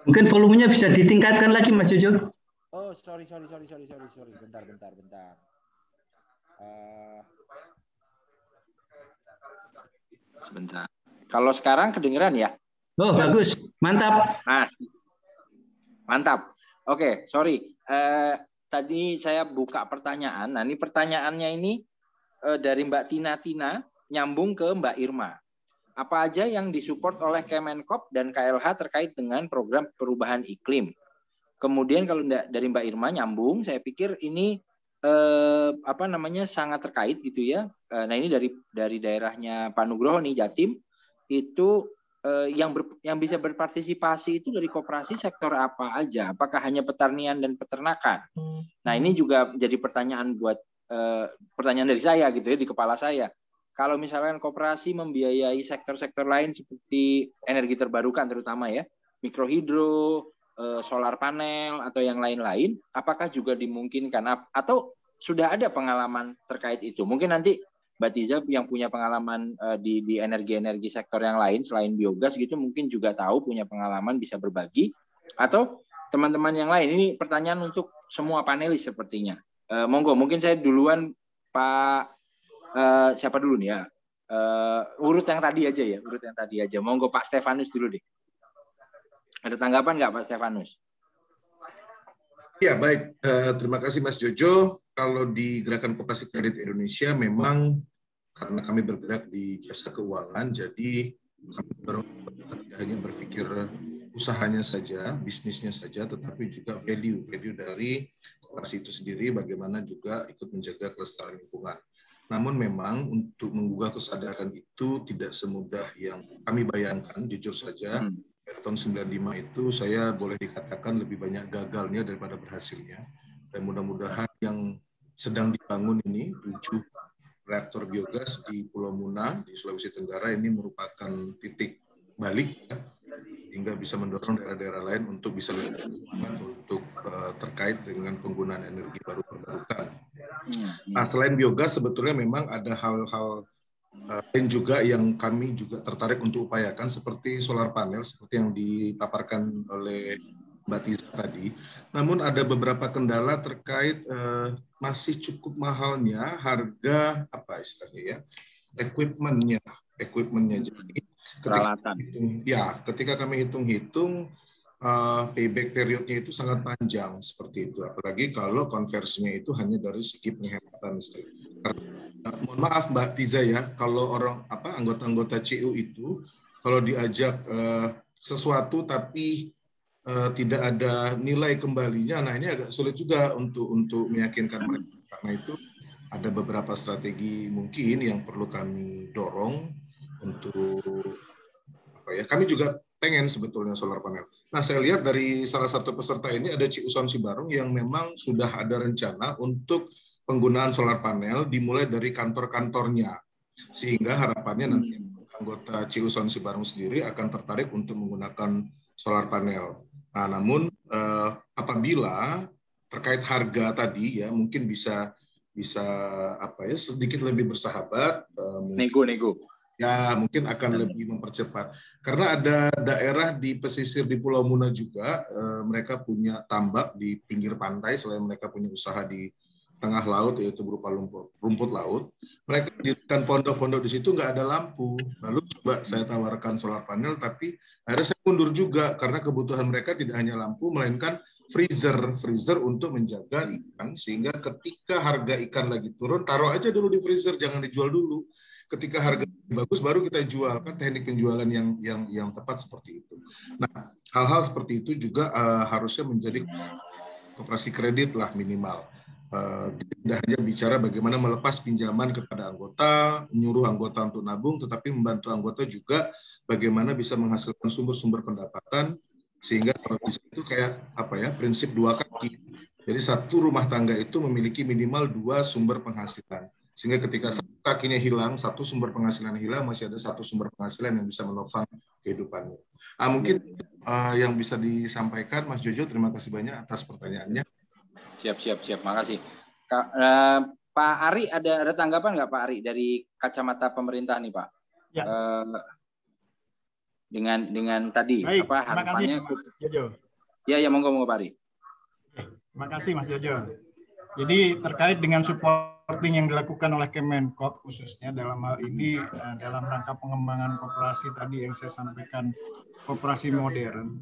Mungkin volumenya bisa ditingkatkan lagi Mas Jojo. Oh, sorry, sorry, sorry, sorry, sorry, sorry. Bentar, bentar, bentar. Uh, sebentar. Kalau sekarang kedengeran ya? Oh, bagus. Mantap. Nah, mantap. Oke, okay, sorry. Uh, tadi saya buka pertanyaan. Nah, ini pertanyaannya ini uh, dari Mbak Tina Tina nyambung ke Mbak Irma apa aja yang disupport oleh Kemenkop dan KLH terkait dengan program perubahan iklim. Kemudian kalau dari Mbak Irma nyambung, saya pikir ini eh, apa namanya sangat terkait gitu ya. Eh, nah ini dari dari daerahnya Pak Nugroho nih Jatim itu eh, yang ber, yang bisa berpartisipasi itu dari koperasi sektor apa aja? Apakah hanya pertanian dan peternakan? Nah ini juga jadi pertanyaan buat eh, pertanyaan dari saya gitu ya di kepala saya kalau misalkan koperasi membiayai sektor-sektor lain seperti energi terbarukan terutama ya, mikrohidro, eh, solar panel atau yang lain-lain, apakah juga dimungkinkan atau sudah ada pengalaman terkait itu? Mungkin nanti Mbak Tiza yang punya pengalaman eh, di di energi-energi sektor yang lain selain biogas gitu mungkin juga tahu punya pengalaman bisa berbagi atau teman-teman yang lain. Ini pertanyaan untuk semua panelis sepertinya. Uh, monggo, mungkin saya duluan Pak uh, siapa dulu nih ya? Uh, urut yang tadi aja ya, urut yang tadi aja. Monggo Pak Stefanus dulu deh. Ada tanggapan nggak Pak Stefanus? Ya baik, uh, terima kasih Mas Jojo. Kalau di Gerakan Koperasi Kredit Indonesia memang karena kami bergerak di jasa keuangan, jadi kami tidak hanya berpikir usahanya saja, bisnisnya saja, tetapi juga value, value dari koperasi itu sendiri, bagaimana juga ikut menjaga kelestarian lingkungan. Namun memang untuk menggugah kesadaran itu tidak semudah yang kami bayangkan, jujur saja. Hmm tahun 95 itu saya boleh dikatakan lebih banyak gagalnya daripada berhasilnya. Dan mudah-mudahan yang sedang dibangun ini, tujuh reaktor biogas di Pulau Muna, di Sulawesi Tenggara, ini merupakan titik balik ya, hingga bisa mendorong daerah-daerah lain untuk bisa untuk uh, terkait dengan penggunaan energi baru terbarukan. Hmm, nah, selain biogas sebetulnya memang ada hal-hal Eh, lain juga yang kami juga tertarik untuk upayakan seperti solar panel seperti yang dipaparkan oleh Mbak Tiza tadi. Namun ada beberapa kendala terkait uh, masih cukup mahalnya harga apa istilahnya ya equipmentnya equipmentnya. Jadi ketika hitung, ya ketika kami hitung-hitung uh, payback periodnya itu sangat panjang seperti itu. Apalagi kalau konversinya itu hanya dari segi penghematan listrik. Mohon maaf Mbak Tiza ya, kalau orang apa anggota-anggota CU itu kalau diajak uh, sesuatu tapi uh, tidak ada nilai kembalinya, nah ini agak sulit juga untuk untuk meyakinkan mereka karena itu ada beberapa strategi mungkin yang perlu kami dorong untuk apa ya kami juga pengen sebetulnya solar panel. Nah saya lihat dari salah satu peserta ini ada Ci Uson Sibarung yang memang sudah ada rencana untuk penggunaan solar panel dimulai dari kantor-kantornya sehingga harapannya nanti hmm. anggota Ciuson Sibarung sendiri akan tertarik untuk menggunakan solar panel. Nah, namun eh, apabila terkait harga tadi ya mungkin bisa bisa apa ya sedikit lebih bersahabat eh, nego nego. Ya mungkin akan lebih mempercepat. Karena ada daerah di pesisir di Pulau Muna juga eh, mereka punya tambak di pinggir pantai selain mereka punya usaha di tengah laut yaitu berupa rumput, rumput laut. Mereka dirikan pondok-pondok di situ nggak ada lampu. Lalu coba saya tawarkan solar panel, tapi akhirnya saya mundur juga karena kebutuhan mereka tidak hanya lampu, melainkan freezer, freezer untuk menjaga ikan sehingga ketika harga ikan lagi turun, taruh aja dulu di freezer, jangan dijual dulu. Ketika harga bagus baru kita jual kan teknik penjualan yang yang yang tepat seperti itu. Nah hal-hal seperti itu juga uh, harusnya menjadi koperasi kredit lah minimal tidak hanya bicara bagaimana melepas pinjaman kepada anggota, menyuruh anggota untuk nabung, tetapi membantu anggota juga bagaimana bisa menghasilkan sumber-sumber pendapatan sehingga kalau bisa itu kayak apa ya prinsip dua kaki. Jadi satu rumah tangga itu memiliki minimal dua sumber penghasilan. Sehingga ketika satu kakinya hilang, satu sumber penghasilan hilang, masih ada satu sumber penghasilan yang bisa menopang kehidupannya. Ah, mungkin uh, yang bisa disampaikan Mas Jojo, terima kasih banyak atas pertanyaannya. Siap, siap, siap. Makasih. Kak, uh, Pak Ari ada ada tanggapan nggak Pak Ari dari kacamata pemerintah nih Pak? Ya. Uh, dengan dengan tadi Baik, apa harapannya? Kasih, Jojo. Ya, ya monggo monggo Pak Ari. Terima kasih Mas Jojo. Jadi terkait dengan supporting yang dilakukan oleh Kemenkop khususnya dalam hal ini eh, dalam rangka pengembangan kooperasi tadi yang saya sampaikan kooperasi modern,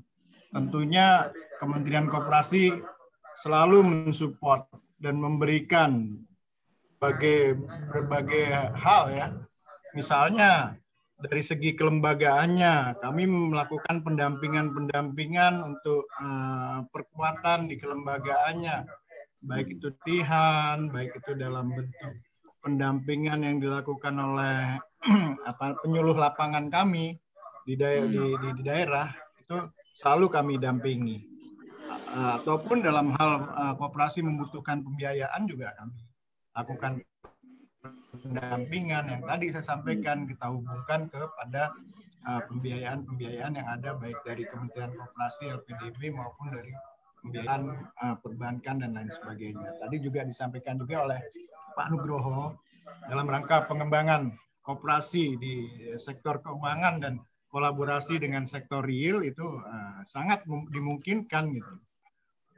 tentunya Kementerian Kooperasi selalu mensupport dan memberikan berbagai berbagai hal ya. Misalnya dari segi kelembagaannya, kami melakukan pendampingan-pendampingan untuk uh, perkuatan di kelembagaannya, baik itu tihan, baik itu dalam bentuk pendampingan yang dilakukan oleh apa penyuluh lapangan kami di daerah, di, di, di daerah itu selalu kami dampingi. Eh, ataupun dalam hal uh, kooperasi membutuhkan pembiayaan juga kami lakukan pendampingan yang tadi saya sampaikan kita hubungkan kepada uh, pembiayaan-pembiayaan yang ada baik dari Kementerian Kooperasi LPDB maupun dari pembiayaan uh, perbankan dan lain sebagainya. Tadi juga disampaikan juga oleh Pak Nugroho dalam rangka pengembangan kooperasi di sektor keuangan dan kolaborasi dengan sektor real itu uh, sangat dimungkinkan gitu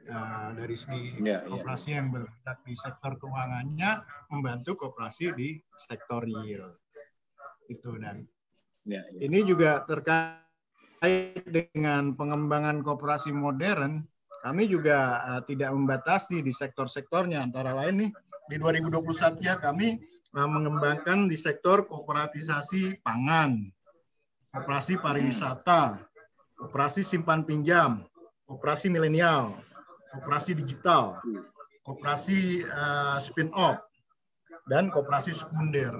uh, dari segi ya, koperasi ya. yang bergerak di sektor keuangannya membantu koperasi di sektor real itu dan ya, ya. ini juga terkait dengan pengembangan koperasi modern kami juga uh, tidak membatasi di sektor-sektornya antara lain nih di 2021 ya kami uh, mengembangkan di sektor kooperatisasi pangan, operasi pariwisata, operasi simpan pinjam, operasi milenial, operasi digital, koperasi uh, spin off dan koperasi sekunder.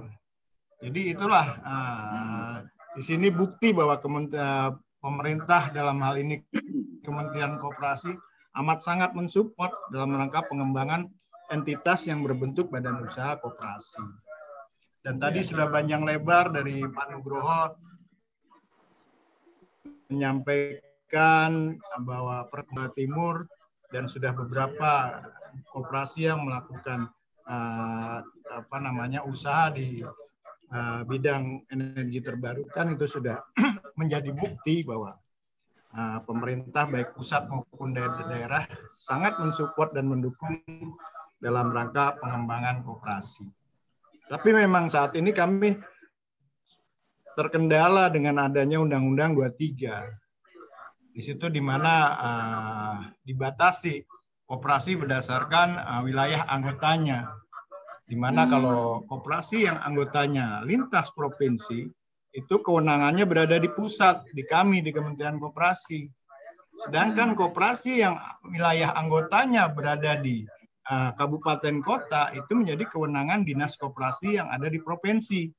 Jadi itulah uh, di sini bukti bahwa pemerintah dalam hal ini Kementerian Koperasi amat sangat mensupport dalam rangka pengembangan entitas yang berbentuk badan usaha koperasi. Dan tadi ya. sudah panjang lebar dari Pak Nugroho menyampaikan bahwa Perkembangan Timur dan sudah beberapa koperasi yang melakukan uh, apa namanya usaha di uh, bidang energi terbarukan itu sudah menjadi bukti bahwa uh, pemerintah baik pusat maupun daerah, daerah sangat mensupport dan mendukung dalam rangka pengembangan koperasi. Tapi memang saat ini kami terkendala dengan adanya Undang-Undang 23. Di situ di mana uh, dibatasi koperasi berdasarkan uh, wilayah anggotanya. Di mana hmm. kalau koperasi yang anggotanya lintas provinsi, itu kewenangannya berada di pusat, di kami, di Kementerian Koperasi. Sedangkan koperasi yang wilayah anggotanya berada di uh, kabupaten kota itu menjadi kewenangan dinas koperasi yang ada di provinsi.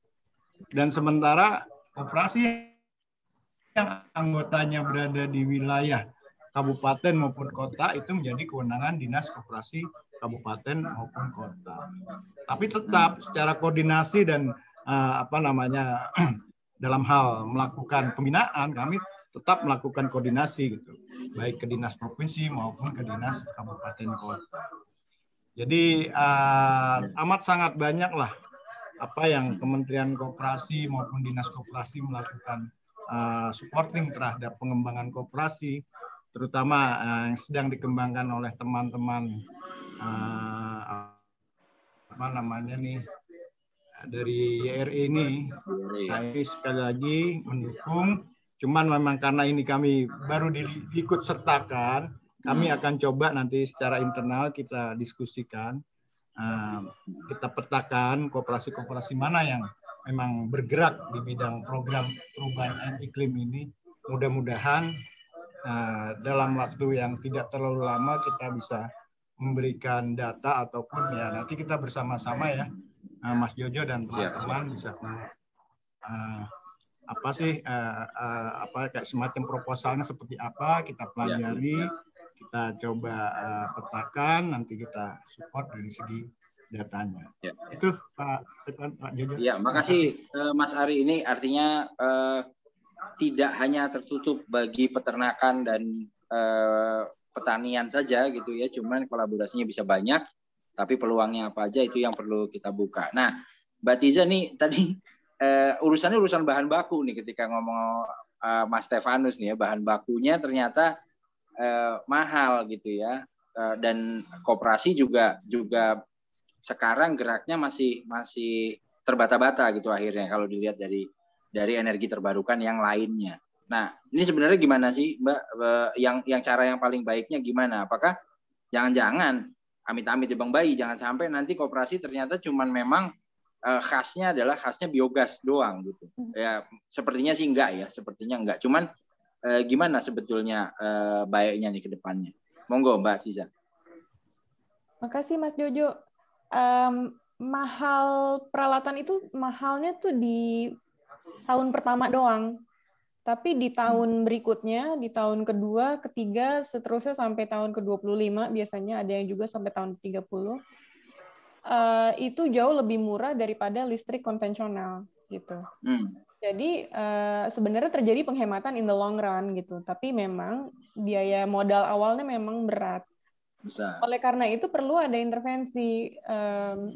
Dan sementara koperasi yang anggotanya berada di wilayah kabupaten maupun kota itu menjadi kewenangan dinas koperasi kabupaten maupun kota. Tapi tetap secara koordinasi dan uh, apa namanya dalam hal melakukan pembinaan kami tetap melakukan koordinasi gitu baik ke dinas provinsi maupun ke dinas kabupaten kota. Jadi uh, amat sangat banyak lah apa yang Kementerian Koperasi maupun Dinas Koperasi melakukan uh, supporting terhadap pengembangan koperasi, terutama uh, yang sedang dikembangkan oleh teman-teman uh, apa namanya nih dari YRE ini. Kami sekali lagi mendukung, cuman memang karena ini kami baru diikut sertakan, kami akan coba nanti secara internal kita diskusikan, kita petakan kooperasi-kooperasi mana yang memang bergerak di bidang program perubahan iklim ini. Mudah-mudahan uh, dalam waktu yang tidak terlalu lama kita bisa memberikan data ataupun ya nanti kita bersama-sama ya. Uh, Mas Jojo dan teman-teman bisa uh, apa sih uh, uh, apa kayak semacam proposalnya seperti apa kita ya, pelajari ya kita coba uh, petakan, nanti kita support dari segi datanya. Ya. Itu Pak Stefan, Pak Jojo. Ya, makasih. Uh, Mas Ari. Ini artinya uh, tidak hanya tertutup bagi peternakan dan uh, petanian saja gitu ya, cuman kolaborasinya bisa banyak, tapi peluangnya apa aja itu yang perlu kita buka. Nah, Mbak Tiza nih tadi uh, urusannya urusan bahan baku nih ketika ngomong uh, Mas Stefanus nih ya, bahan bakunya ternyata eh, mahal gitu ya eh, dan koperasi juga juga sekarang geraknya masih masih terbata-bata gitu akhirnya kalau dilihat dari dari energi terbarukan yang lainnya. Nah, ini sebenarnya gimana sih, Mbak? Eh, yang yang cara yang paling baiknya gimana? Apakah jangan-jangan amit-amit ya Bang Bayi, jangan sampai nanti koperasi ternyata cuman memang uh, khasnya adalah khasnya biogas doang gitu. Hmm. Ya, sepertinya sih enggak ya, sepertinya enggak. Cuman eh, gimana sebetulnya eh, baiknya nih ke depannya? Monggo Mbak Tiza. Makasih Mas Jojo. Um, mahal peralatan itu mahalnya tuh di tahun pertama doang. Tapi di tahun berikutnya, di tahun kedua, ketiga, seterusnya sampai tahun ke-25, biasanya ada yang juga sampai tahun ke-30, uh, itu jauh lebih murah daripada listrik konvensional gitu. Hmm. Jadi uh, sebenarnya terjadi penghematan in the long run gitu, tapi memang biaya modal awalnya memang berat. Bisa. Oleh karena itu perlu ada intervensi um,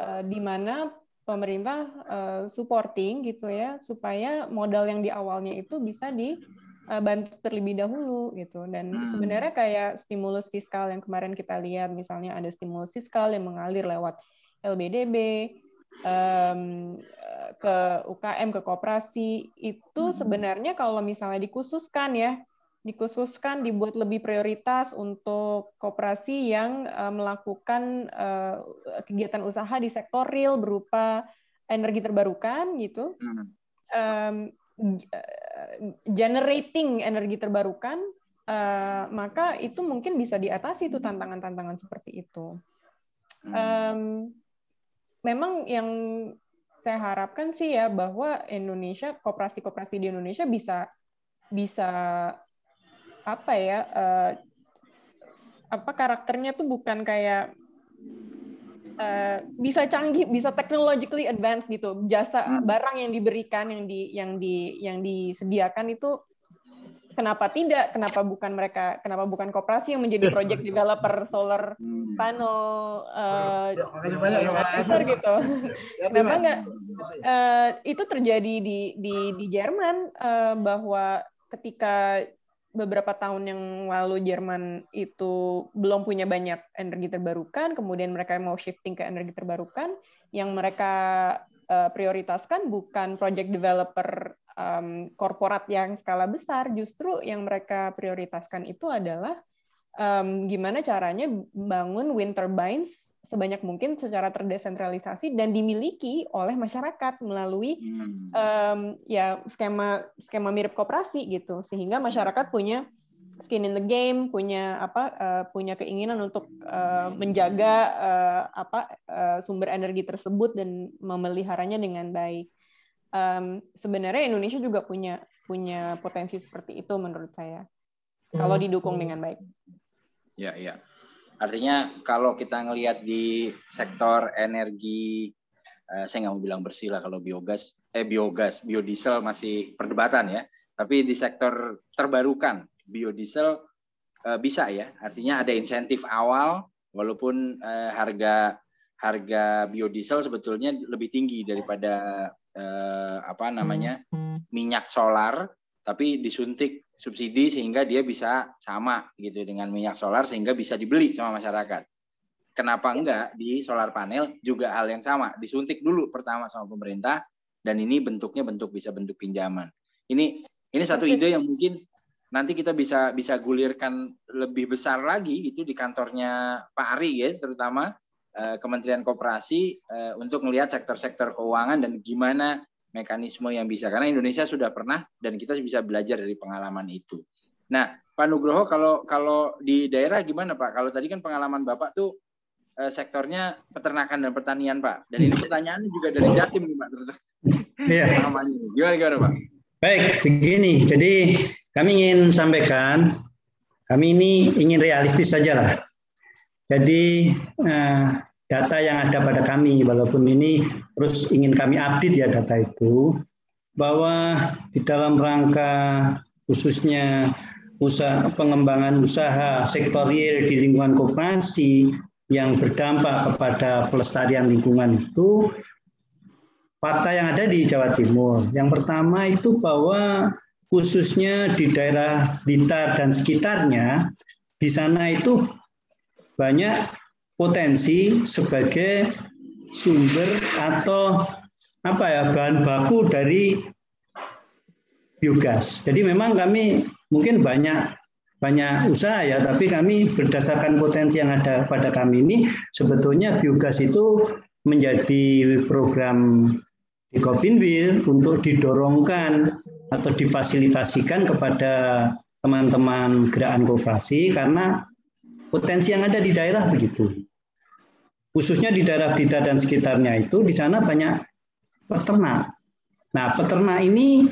uh, di mana pemerintah uh, supporting gitu ya supaya modal yang di awalnya itu bisa di uh, bantu terlebih dahulu gitu. Dan hmm. sebenarnya kayak stimulus fiskal yang kemarin kita lihat, misalnya ada stimulus fiskal yang mengalir lewat LBDB um, ke UKM, ke koperasi itu hmm. sebenarnya kalau misalnya dikhususkan ya, dikhususkan dibuat lebih prioritas untuk koperasi yang uh, melakukan uh, kegiatan usaha di sektor real berupa energi terbarukan gitu. Um, generating energi terbarukan, uh, maka itu mungkin bisa diatasi itu tantangan-tantangan seperti itu. Um, memang yang saya harapkan sih ya bahwa Indonesia koperasi-koperasi di Indonesia bisa bisa apa ya uh, apa karakternya tuh bukan kayak uh, bisa canggih, bisa technologically advanced gitu. Jasa hmm. barang yang diberikan, yang di yang di yang disediakan itu kenapa tidak? Kenapa bukan mereka? Kenapa bukan koperasi yang menjadi project developer solar hmm. panel uh, ya, gitu? kenapa enggak? Uh, itu terjadi di di di Jerman uh, bahwa ketika beberapa tahun yang lalu Jerman itu belum punya banyak energi terbarukan, kemudian mereka mau shifting ke energi terbarukan, yang mereka uh, prioritaskan bukan project developer um, korporat yang skala besar, justru yang mereka prioritaskan itu adalah um, gimana caranya bangun wind turbines sebanyak mungkin secara terdesentralisasi dan dimiliki oleh masyarakat melalui um, ya skema skema mirip koperasi gitu. Sehingga masyarakat punya skin in the game punya apa uh, punya keinginan untuk uh, menjaga uh, apa uh, sumber energi tersebut dan memeliharanya dengan baik. Um, sebenarnya Indonesia juga punya punya potensi seperti itu menurut saya. Kalau hmm. didukung dengan baik. Ya ya Artinya kalau kita ngelihat di sektor energi, eh, saya nggak mau bilang bersih lah kalau biogas, eh biogas, biodiesel masih perdebatan ya. Tapi di sektor terbarukan, biodiesel eh, bisa ya. Artinya ada insentif awal, walaupun eh, harga harga biodiesel sebetulnya lebih tinggi daripada eh, apa namanya minyak solar, tapi disuntik subsidi sehingga dia bisa sama gitu dengan minyak solar sehingga bisa dibeli sama masyarakat. Kenapa enggak di solar panel juga hal yang sama, disuntik dulu pertama sama pemerintah dan ini bentuknya bentuk bisa bentuk pinjaman. Ini ini satu ide yang mungkin nanti kita bisa bisa gulirkan lebih besar lagi itu di kantornya Pak Ari ya terutama eh, Kementerian Koperasi eh, untuk melihat sektor-sektor keuangan dan gimana mekanisme yang bisa karena Indonesia sudah pernah dan kita bisa belajar dari pengalaman itu. Nah, Pak Nugroho kalau kalau di daerah gimana Pak? Kalau tadi kan pengalaman Bapak tuh eh, sektornya peternakan dan pertanian Pak. Dan ini pertanyaan juga dari Jatim nih Pak. Iya. Gimana gimana Pak? Baik, begini. Jadi kami ingin sampaikan kami ini ingin realistis saja lah. Jadi eh, data yang ada pada kami, walaupun ini terus ingin kami update ya data itu, bahwa di dalam rangka khususnya usaha pengembangan usaha sektor real di lingkungan koperasi yang berdampak kepada pelestarian lingkungan itu fakta yang ada di Jawa Timur. Yang pertama itu bahwa khususnya di daerah Blitar dan sekitarnya di sana itu banyak potensi sebagai sumber atau apa ya bahan baku dari biogas. Jadi memang kami mungkin banyak banyak usaha ya, tapi kami berdasarkan potensi yang ada pada kami ini sebetulnya biogas itu menjadi program di Kopinwil untuk didorongkan atau difasilitasikan kepada teman-teman gerakan kooperasi karena potensi yang ada di daerah begitu khususnya di daerah Blitar dan sekitarnya itu di sana banyak peternak. Nah, peternak ini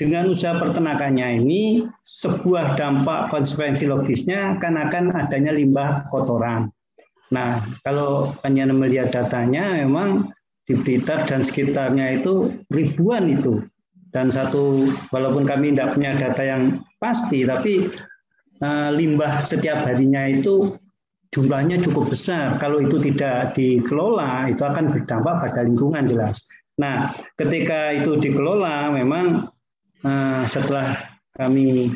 dengan usaha peternakannya ini sebuah dampak konsekuensi logisnya kan akan adanya limbah kotoran. Nah, kalau hanya melihat datanya memang di Blitar dan sekitarnya itu ribuan itu. Dan satu, walaupun kami tidak punya data yang pasti, tapi uh, limbah setiap harinya itu jumlahnya cukup besar. Kalau itu tidak dikelola, itu akan berdampak pada lingkungan jelas. Nah, ketika itu dikelola, memang uh, setelah kami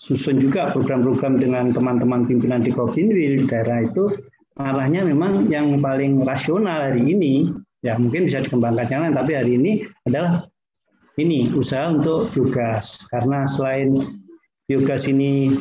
susun juga program-program dengan teman-teman pimpinan di Kopinwil daerah itu arahnya memang yang paling rasional hari ini ya mungkin bisa dikembangkan yang lain tapi hari ini adalah ini usaha untuk biogas karena selain biogas ini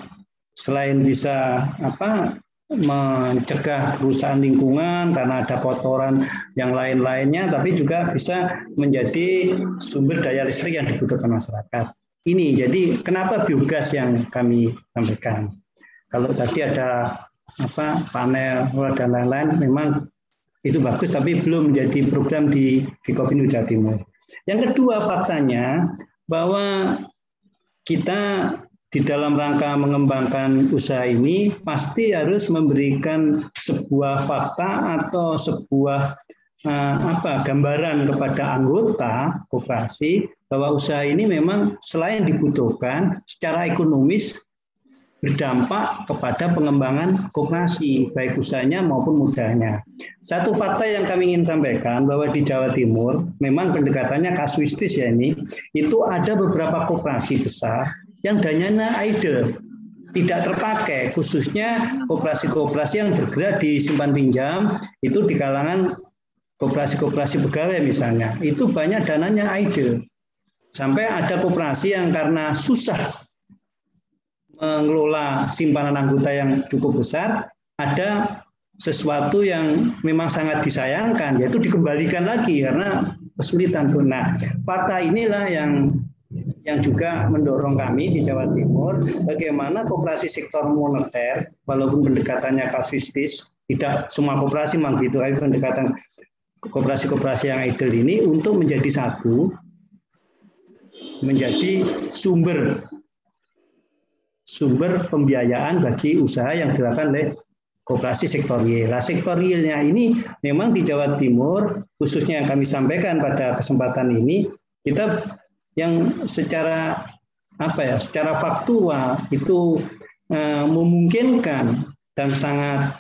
selain bisa apa mencegah kerusakan lingkungan karena ada kotoran yang lain-lainnya, tapi juga bisa menjadi sumber daya listrik yang dibutuhkan masyarakat. Ini jadi kenapa biogas yang kami sampaikan. Kalau tadi ada apa panel dan lain-lain, memang itu bagus, tapi belum menjadi program di di Kopin Jawa Timur. Yang kedua faktanya bahwa kita di dalam rangka mengembangkan usaha ini pasti harus memberikan sebuah fakta atau sebuah uh, apa gambaran kepada anggota koperasi bahwa usaha ini memang selain dibutuhkan secara ekonomis berdampak kepada pengembangan koperasi baik usahanya maupun mudahnya. Satu fakta yang kami ingin sampaikan bahwa di Jawa Timur memang pendekatannya kasuistis ya ini itu ada beberapa koperasi besar yang dananya idle, tidak terpakai, khususnya kooperasi-kooperasi yang bergerak di simpan pinjam itu di kalangan kooperasi-kooperasi pegawai misalnya, itu banyak dananya idle. Sampai ada kooperasi yang karena susah mengelola simpanan anggota yang cukup besar, ada sesuatu yang memang sangat disayangkan, yaitu dikembalikan lagi karena kesulitan. Nah, fakta inilah yang yang juga mendorong kami di Jawa Timur bagaimana kooperasi sektor moneter walaupun pendekatannya kasuistis tidak semua kooperasi memang gitu tapi pendekatan kooperasi-kooperasi yang idle ini untuk menjadi satu menjadi sumber sumber pembiayaan bagi usaha yang dilakukan oleh kooperasi sektor real. Nah, sektor realnya ini memang di Jawa Timur, khususnya yang kami sampaikan pada kesempatan ini, kita yang secara apa ya, secara faktual itu uh, memungkinkan dan sangat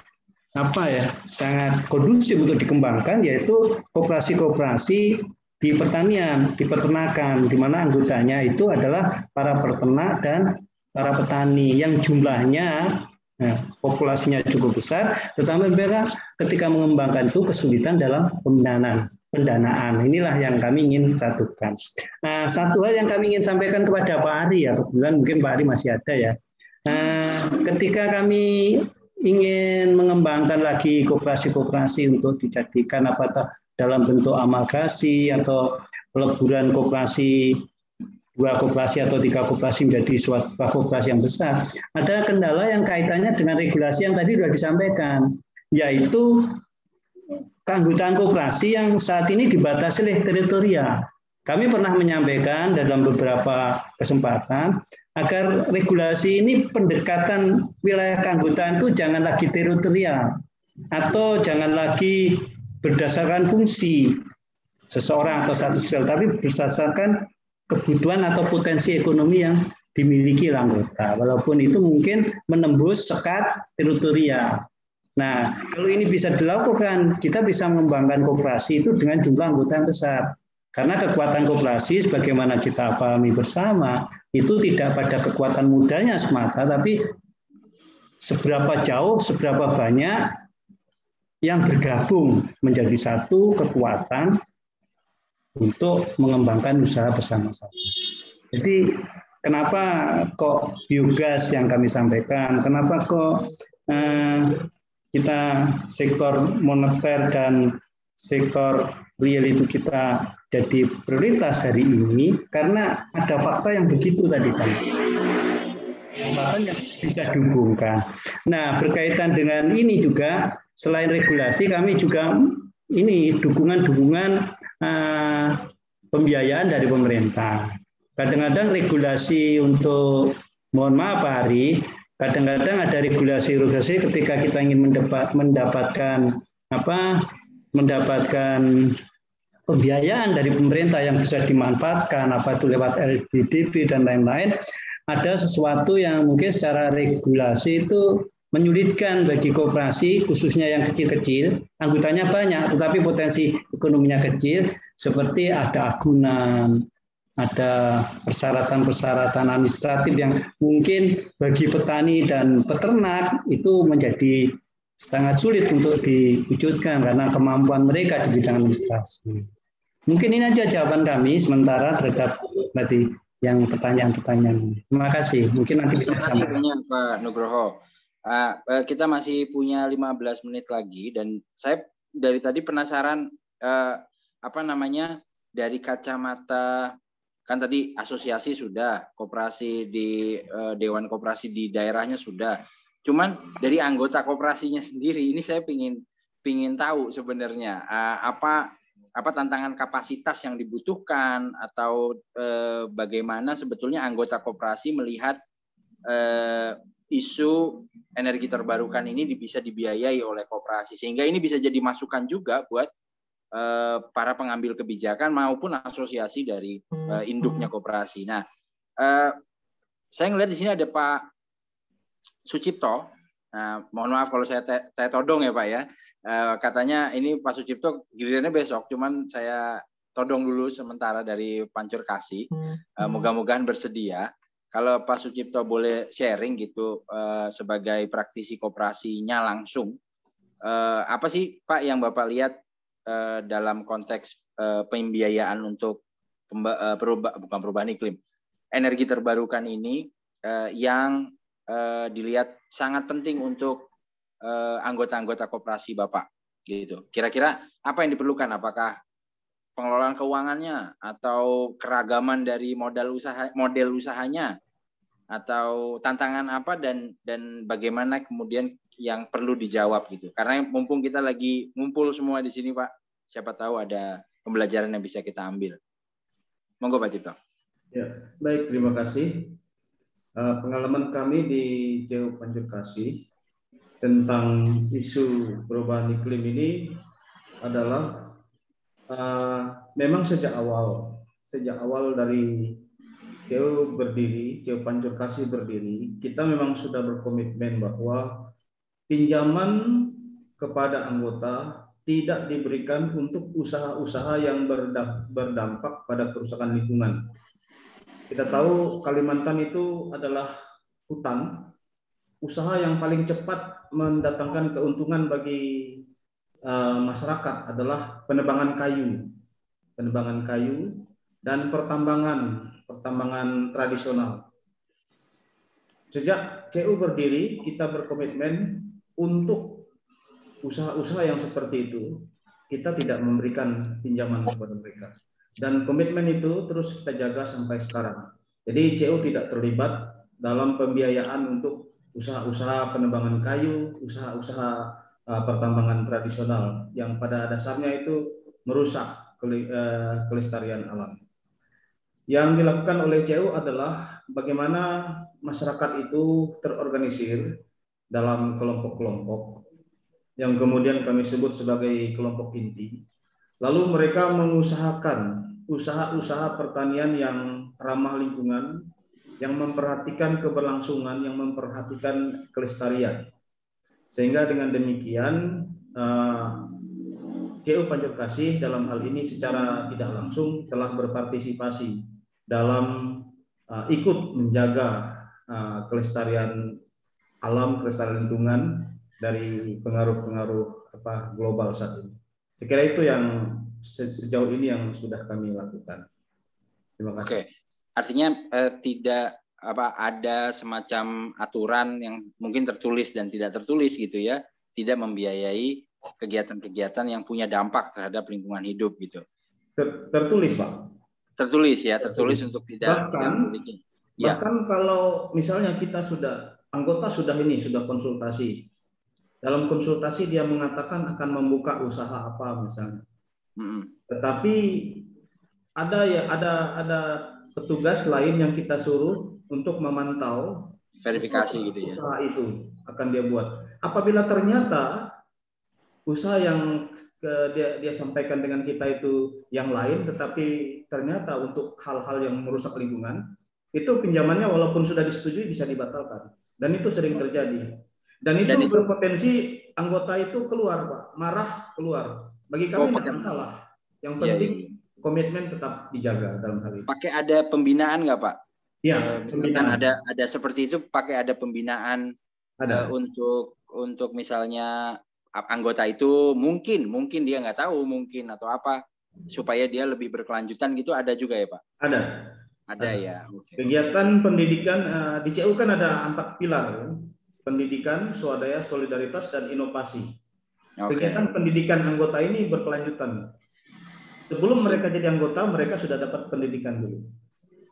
apa ya, sangat kondusif untuk dikembangkan yaitu kooperasi-kooperasi di pertanian, di peternakan, di mana anggotanya itu adalah para peternak dan para petani yang jumlahnya Nah, populasinya cukup besar, tetapi mereka ketika mengembangkan itu kesulitan dalam pendanaan pendanaan. Inilah yang kami ingin satukan. Nah, satu hal yang kami ingin sampaikan kepada Pak Ari ya, kebetulan mungkin Pak Ari masih ada ya. Nah, ketika kami ingin mengembangkan lagi kooperasi-kooperasi untuk dijadikan apa dalam bentuk amalgasi atau peleburan kooperasi dua kooperasi atau tiga kooperasi menjadi suatu kooperasi yang besar, ada kendala yang kaitannya dengan regulasi yang tadi sudah disampaikan, yaitu keanggotaan koperasi yang saat ini dibatasi oleh teritorial. Kami pernah menyampaikan dalam beberapa kesempatan agar regulasi ini pendekatan wilayah keanggotaan itu jangan lagi teritorial atau jangan lagi berdasarkan fungsi seseorang atau satu sel, tapi berdasarkan kebutuhan atau potensi ekonomi yang dimiliki anggota. Walaupun itu mungkin menembus sekat teritorial. Nah, kalau ini bisa dilakukan, kita bisa mengembangkan kooperasi itu dengan jumlah anggota yang besar. Karena kekuatan kooperasi, sebagaimana kita pahami bersama, itu tidak pada kekuatan mudanya semata, tapi seberapa jauh, seberapa banyak yang bergabung menjadi satu kekuatan untuk mengembangkan usaha bersama-sama. Jadi kenapa kok biogas yang kami sampaikan, kenapa kok eh, kita sektor moneter dan sektor real itu kita jadi prioritas hari ini karena ada fakta yang begitu tadi saya yang bisa dihubungkan. Nah berkaitan dengan ini juga selain regulasi kami juga ini dukungan-dukungan uh, pembiayaan dari pemerintah. Kadang-kadang regulasi untuk mohon maaf Pak Hari, kadang-kadang ada regulasi-regulasi ketika kita ingin mendapat, mendapatkan apa mendapatkan pembiayaan dari pemerintah yang bisa dimanfaatkan apa itu lewat LBDP dan lain-lain ada sesuatu yang mungkin secara regulasi itu menyulitkan bagi kooperasi khususnya yang kecil-kecil anggotanya banyak tetapi potensi ekonominya kecil seperti ada agunan ada persyaratan-persyaratan administratif yang mungkin bagi petani dan peternak itu menjadi sangat sulit untuk diwujudkan karena kemampuan mereka di bidang administrasi. Mungkin ini aja jawaban kami sementara terhadap tadi yang pertanyaan-pertanyaan. Terima kasih. Mungkin nanti bisa Terima kasih banyak Pak Nugroho. Uh, kita masih punya 15 menit lagi dan saya dari tadi penasaran uh, apa namanya dari kacamata kan tadi asosiasi sudah, koperasi di uh, dewan koperasi di daerahnya sudah. Cuman dari anggota koperasinya sendiri ini saya pingin pingin tahu sebenarnya uh, apa apa tantangan kapasitas yang dibutuhkan atau uh, bagaimana sebetulnya anggota koperasi melihat uh, isu energi terbarukan ini bisa dibiayai oleh koperasi sehingga ini bisa jadi masukan juga buat Eh, para pengambil kebijakan maupun asosiasi dari uh, induknya koperasi. Nah, uh, saya ngelihat di sini ada Pak Sucipto. Nah, mohon maaf kalau saya saya todong ya Pak ya. Uh, katanya ini Pak Sucipto gilirannya besok, cuman saya todong dulu sementara dari Pancur Kasih. Uh, Moga-mogahan bersedia. Kalau Pak Sucipto boleh sharing gitu uh, sebagai praktisi koperasinya langsung, uh, apa sih Pak yang Bapak lihat uh, dalam konteks uh, pembiayaan untuk uh, perubah, bukan perubahan iklim, energi terbarukan ini uh, yang uh, dilihat sangat penting untuk anggota-anggota koperasi Bapak gitu. Kira-kira apa yang diperlukan? Apakah pengelolaan keuangannya atau keragaman dari modal usaha model usahanya atau tantangan apa dan dan bagaimana kemudian yang perlu dijawab gitu. Karena mumpung kita lagi ngumpul semua di sini Pak, siapa tahu ada pembelajaran yang bisa kita ambil. Monggo Pak Cipto. Ya, baik, terima kasih. Uh, pengalaman kami di Jauh Panjur Kasih tentang isu perubahan iklim ini adalah uh, memang sejak awal, sejak awal dari Jauh berdiri, Jauh Panjur Kasih berdiri, kita memang sudah berkomitmen bahwa pinjaman kepada anggota tidak diberikan untuk usaha-usaha yang berdampak pada kerusakan lingkungan. Kita tahu Kalimantan itu adalah hutan, usaha yang paling cepat mendatangkan keuntungan bagi uh, masyarakat adalah penebangan kayu, penebangan kayu dan pertambangan, pertambangan tradisional. Sejak CU berdiri, kita berkomitmen untuk usaha-usaha yang seperti itu kita tidak memberikan pinjaman kepada mereka dan komitmen itu terus kita jaga sampai sekarang. Jadi CU tidak terlibat dalam pembiayaan untuk usaha-usaha penebangan kayu, usaha-usaha uh, pertambangan tradisional yang pada dasarnya itu merusak uh, kelestarian alam. Yang dilakukan oleh CU adalah bagaimana masyarakat itu terorganisir dalam kelompok-kelompok yang kemudian kami sebut sebagai kelompok inti. Lalu mereka mengusahakan usaha-usaha pertanian yang ramah lingkungan, yang memperhatikan keberlangsungan, yang memperhatikan kelestarian. Sehingga dengan demikian uh, CU Pancur Kasih dalam hal ini secara tidak langsung telah berpartisipasi dalam uh, ikut menjaga uh, kelestarian alam, kelestarian lingkungan dari pengaruh-pengaruh apa global saat ini. Saya kira itu yang sejauh ini yang sudah kami lakukan. Terima kasih. Oke, artinya eh, tidak apa ada semacam aturan yang mungkin tertulis dan tidak tertulis gitu ya, tidak membiayai kegiatan-kegiatan yang punya dampak terhadap lingkungan hidup gitu. Ter, tertulis pak. Tertulis ya, tertulis, tertulis. untuk tidak bahkan, tidak Ya. Bahkan kalau misalnya kita sudah anggota sudah ini sudah konsultasi dalam konsultasi dia mengatakan akan membuka usaha apa misalnya. Hmm. Tetapi ada ya ada ada petugas lain yang kita suruh untuk memantau verifikasi gitu ya. Usaha itu akan dia buat. Apabila ternyata usaha yang ke, dia dia sampaikan dengan kita itu yang lain tetapi ternyata untuk hal-hal yang merusak lingkungan itu pinjamannya walaupun sudah disetujui bisa dibatalkan dan itu sering terjadi dan itu, Dan itu berpotensi anggota itu keluar, Pak. Marah keluar. Bagi kami oh, tidak masalah. Yang iya, penting iya, iya. komitmen tetap dijaga dalam hal ini. Pakai ada pembinaan nggak Pak? Iya, Eh, misalkan pembinaan. ada ada seperti itu pakai ada pembinaan Ada. eh, untuk untuk misalnya anggota itu mungkin mungkin dia nggak tahu mungkin atau apa supaya dia lebih berkelanjutan gitu ada juga ya Pak? Ada. Ada ya. Oke. Kegiatan pendidikan eh, di CU kan ada empat pilar, ya. Pendidikan, swadaya, solidaritas, dan inovasi. Oke. Kegiatan pendidikan anggota ini berkelanjutan. Sebelum mereka jadi anggota, mereka sudah dapat pendidikan dulu.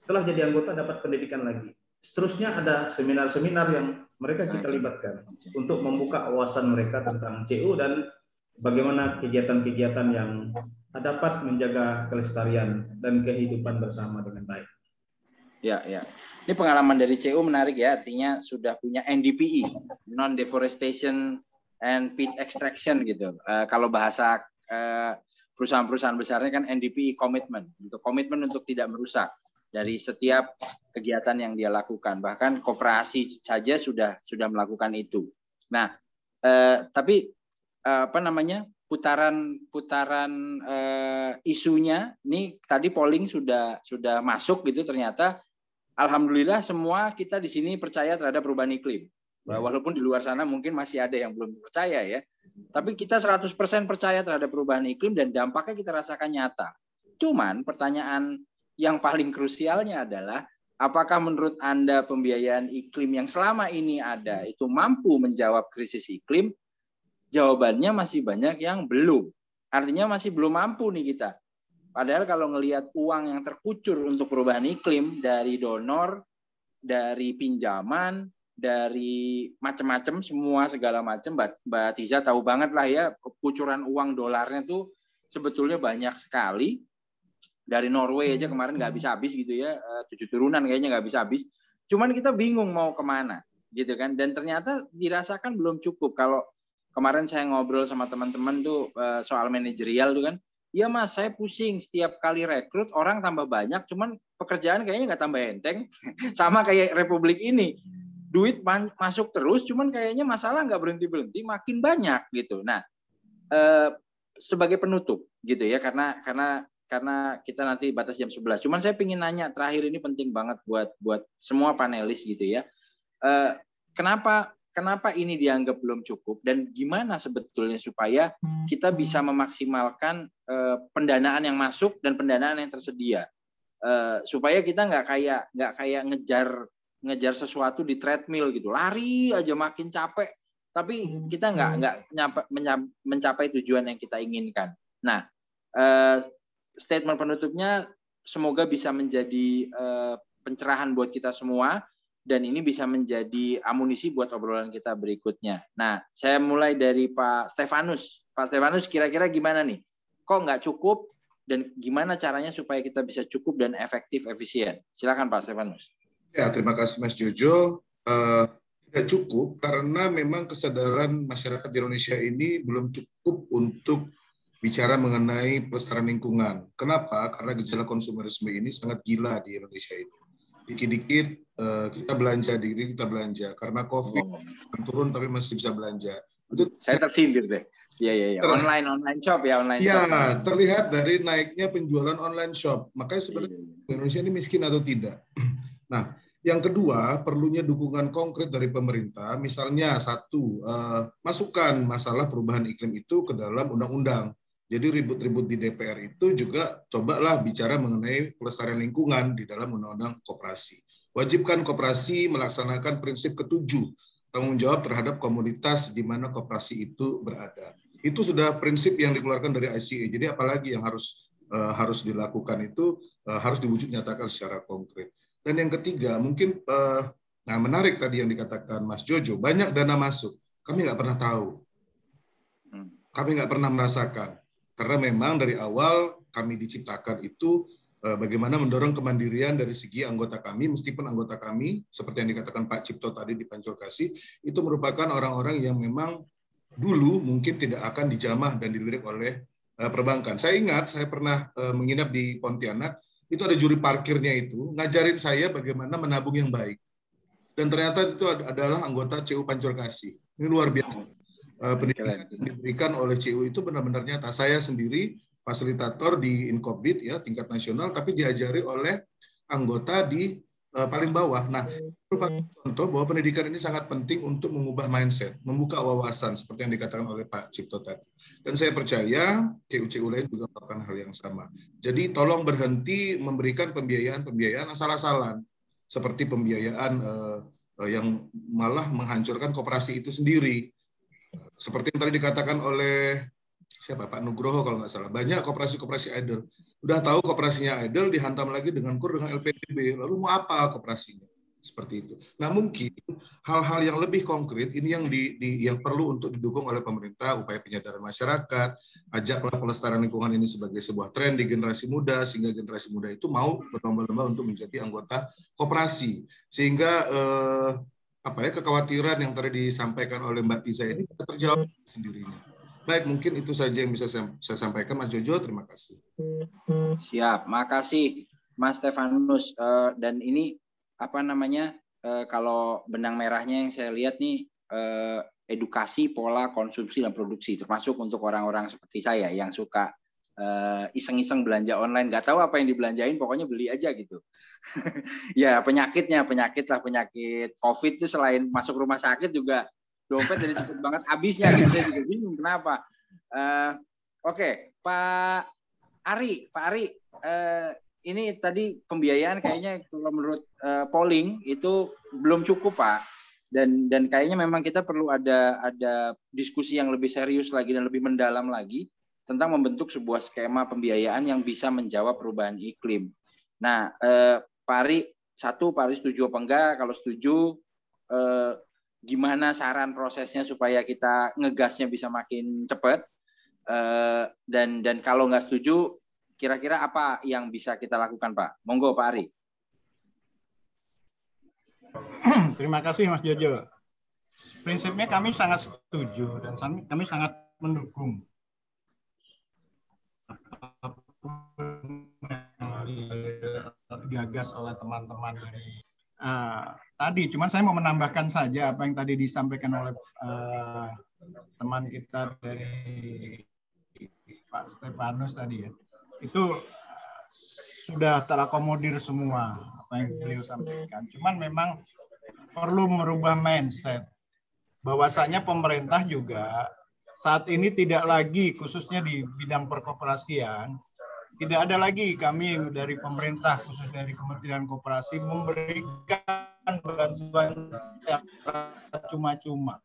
Setelah jadi anggota, dapat pendidikan lagi. Seterusnya ada seminar-seminar yang mereka kita libatkan untuk membuka wawasan mereka tentang CU dan bagaimana kegiatan-kegiatan yang dapat menjaga kelestarian dan kehidupan bersama dengan baik. Ya, ya. Ini pengalaman dari CU menarik ya, artinya sudah punya NDPE, non deforestation and peat extraction gitu. Eh, kalau bahasa eh, perusahaan-perusahaan besarnya kan NDPE commitment, gitu. komitmen untuk tidak merusak dari setiap kegiatan yang dia lakukan. Bahkan koperasi saja sudah sudah melakukan itu. Nah, eh, tapi eh, apa namanya? putaran putaran eh, isunya ini tadi polling sudah sudah masuk gitu ternyata alhamdulillah semua kita di sini percaya terhadap perubahan iklim. Walaupun di luar sana mungkin masih ada yang belum percaya ya. Tapi kita 100% percaya terhadap perubahan iklim dan dampaknya kita rasakan nyata. Cuman pertanyaan yang paling krusialnya adalah apakah menurut Anda pembiayaan iklim yang selama ini ada itu mampu menjawab krisis iklim? Jawabannya masih banyak yang belum. Artinya masih belum mampu nih kita. Padahal kalau ngelihat uang yang terkucur untuk perubahan iklim dari donor, dari pinjaman, dari macam-macam semua segala macam Mbak, Mbak Tiza tahu banget lah ya kucuran uang dolarnya tuh sebetulnya banyak sekali. Dari Norway aja kemarin nggak bisa habis gitu ya eh, tujuh turunan kayaknya nggak bisa habis. Cuman kita bingung mau ke mana gitu kan. Dan ternyata dirasakan belum cukup. Kalau kemarin saya ngobrol sama teman-teman tuh eh, soal manajerial tuh kan ya mas saya pusing setiap kali rekrut orang tambah banyak cuman pekerjaan kayaknya nggak tambah enteng sama kayak republik ini duit masuk terus cuman kayaknya masalah nggak berhenti berhenti makin banyak gitu nah eh, sebagai penutup gitu ya karena karena karena kita nanti batas jam 11. Cuman saya ingin nanya terakhir ini penting banget buat buat semua panelis gitu ya. Eh, kenapa kenapa ini dianggap belum cukup dan gimana sebetulnya supaya kita bisa memaksimalkan eh, pendanaan yang masuk dan pendanaan yang tersedia? Eh, supaya kita nggak kayak nggak kayak ngejar ngejar sesuatu di treadmill gitu. Lari aja makin capek. Tapi kita nggak nggak mencapai tujuan yang kita inginkan. Nah, eh, statement penutupnya semoga bisa menjadi pencerahan buat kita semua dan ini bisa menjadi amunisi buat obrolan kita berikutnya. Nah, saya mulai dari Pak Stefanus. Pak Stefanus, kira-kira gimana nih? Kok nggak cukup dan gimana caranya supaya kita bisa cukup dan efektif efisien? Silakan Pak Stefanus. Ya, terima kasih Mas Jojo. Eh, tidak cukup karena memang kesadaran masyarakat di Indonesia ini belum cukup untuk bicara mengenai pelestarian lingkungan. Kenapa? Karena gejala konsumerisme ini sangat gila di Indonesia ini. Dikit-dikit eh, kita belanja, dikit-dikit kita belanja. Karena COVID turun tapi masih bisa belanja. Itu Saya tersindir deh. Iya, iya, iya. Ter- Online, online shop ya, online shop. Ya, terlihat dari naiknya penjualan online shop. Makanya sebenarnya Indonesia ini miskin atau tidak. Nah, yang kedua perlunya dukungan konkret dari pemerintah. Misalnya satu, eh, masukkan masalah perubahan iklim itu ke dalam undang-undang. Jadi ribut-ribut di DPR itu juga cobalah bicara mengenai pelestarian lingkungan di dalam undang-undang koperasi. Wajibkan koperasi melaksanakan prinsip ketujuh, tanggung jawab terhadap komunitas di mana koperasi itu berada. Itu sudah prinsip yang dikeluarkan dari ICA. Jadi apalagi yang harus eh, harus dilakukan itu eh, harus diwujud nyatakan secara konkret. Dan yang ketiga mungkin eh, nah menarik tadi yang dikatakan Mas Jojo banyak dana masuk. Kami nggak pernah tahu. Kami nggak pernah merasakan. Karena memang dari awal kami diciptakan itu bagaimana mendorong kemandirian dari segi anggota kami meskipun anggota kami seperti yang dikatakan Pak Cipto tadi di Panculkasi itu merupakan orang-orang yang memang dulu mungkin tidak akan dijamah dan dilirik oleh eh, perbankan. Saya ingat saya pernah eh, menginap di Pontianak, itu ada juri parkirnya itu ngajarin saya bagaimana menabung yang baik. Dan ternyata itu ad- adalah anggota CU Pancurkasi. Ini luar biasa. Eh, pendidikan yang diberikan oleh CU itu benar-benar nyata. Saya sendiri fasilitator di Inkobit ya tingkat nasional, tapi diajari oleh anggota di uh, paling bawah. Nah, merupakan contoh bahwa pendidikan ini sangat penting untuk mengubah mindset, membuka wawasan seperti yang dikatakan oleh Pak Cipto tadi. Dan saya percaya CU-CU lain juga melakukan hal yang sama. Jadi tolong berhenti memberikan pembiayaan-pembiayaan asal-asalan seperti pembiayaan uh, uh, yang malah menghancurkan koperasi itu sendiri. Seperti yang tadi dikatakan oleh siapa Pak Nugroho kalau nggak salah. Banyak koperasi-koperasi idle udah tahu koperasinya idle dihantam lagi dengan kur dengan LPDB lalu mau apa koperasinya? Seperti itu. Nah mungkin hal-hal yang lebih konkret ini yang di, di yang perlu untuk didukung oleh pemerintah upaya penyadaran masyarakat, ajaklah pelestarian lingkungan ini sebagai sebuah tren di generasi muda sehingga generasi muda itu mau berlomba-lomba untuk menjadi anggota koperasi. Sehingga eh, apa ya kekhawatiran yang tadi disampaikan oleh Mbak Tiza ini terjawab sendirinya. Baik, mungkin itu saja yang bisa saya, saya sampaikan, Mas Jojo. Terima kasih. Siap, makasih Mas Stefanus. Uh, dan ini apa namanya? Uh, kalau benang merahnya yang saya lihat nih uh, edukasi pola konsumsi dan produksi, termasuk untuk orang-orang seperti saya yang suka iseng-iseng belanja online, nggak tahu apa yang dibelanjain, pokoknya beli aja gitu. ya penyakitnya, penyakit lah penyakit COVID itu selain masuk rumah sakit juga dompet jadi cepet banget habisnya gitu saya juga bingung kenapa uh, oke okay, Pak Ari Pak Ari uh, ini tadi pembiayaan kayaknya kalau menurut uh, polling itu belum cukup Pak dan dan kayaknya memang kita perlu ada ada diskusi yang lebih serius lagi dan lebih mendalam lagi tentang membentuk sebuah skema pembiayaan yang bisa menjawab perubahan iklim. Nah, eh, Pak Ari, satu Pak Ari setuju apa enggak? Kalau setuju, eh, gimana saran prosesnya supaya kita ngegasnya bisa makin cepat uh, dan dan kalau nggak setuju kira-kira apa yang bisa kita lakukan Pak? Monggo Pak Ari. Terima kasih Mas Jojo. Prinsipnya kami sangat setuju dan kami sangat mendukung gagas oleh teman-teman dari uh, tadi. Cuman saya mau menambahkan saja apa yang tadi disampaikan oleh uh, teman kita dari Pak Stefanus tadi ya. Itu uh, sudah terakomodir semua apa yang beliau sampaikan. Cuman memang perlu merubah mindset. Bahwasanya pemerintah juga saat ini tidak lagi khususnya di bidang perkoperasian tidak ada lagi kami dari pemerintah khusus dari Kementerian Koperasi memberikan bantuan cuma-cuma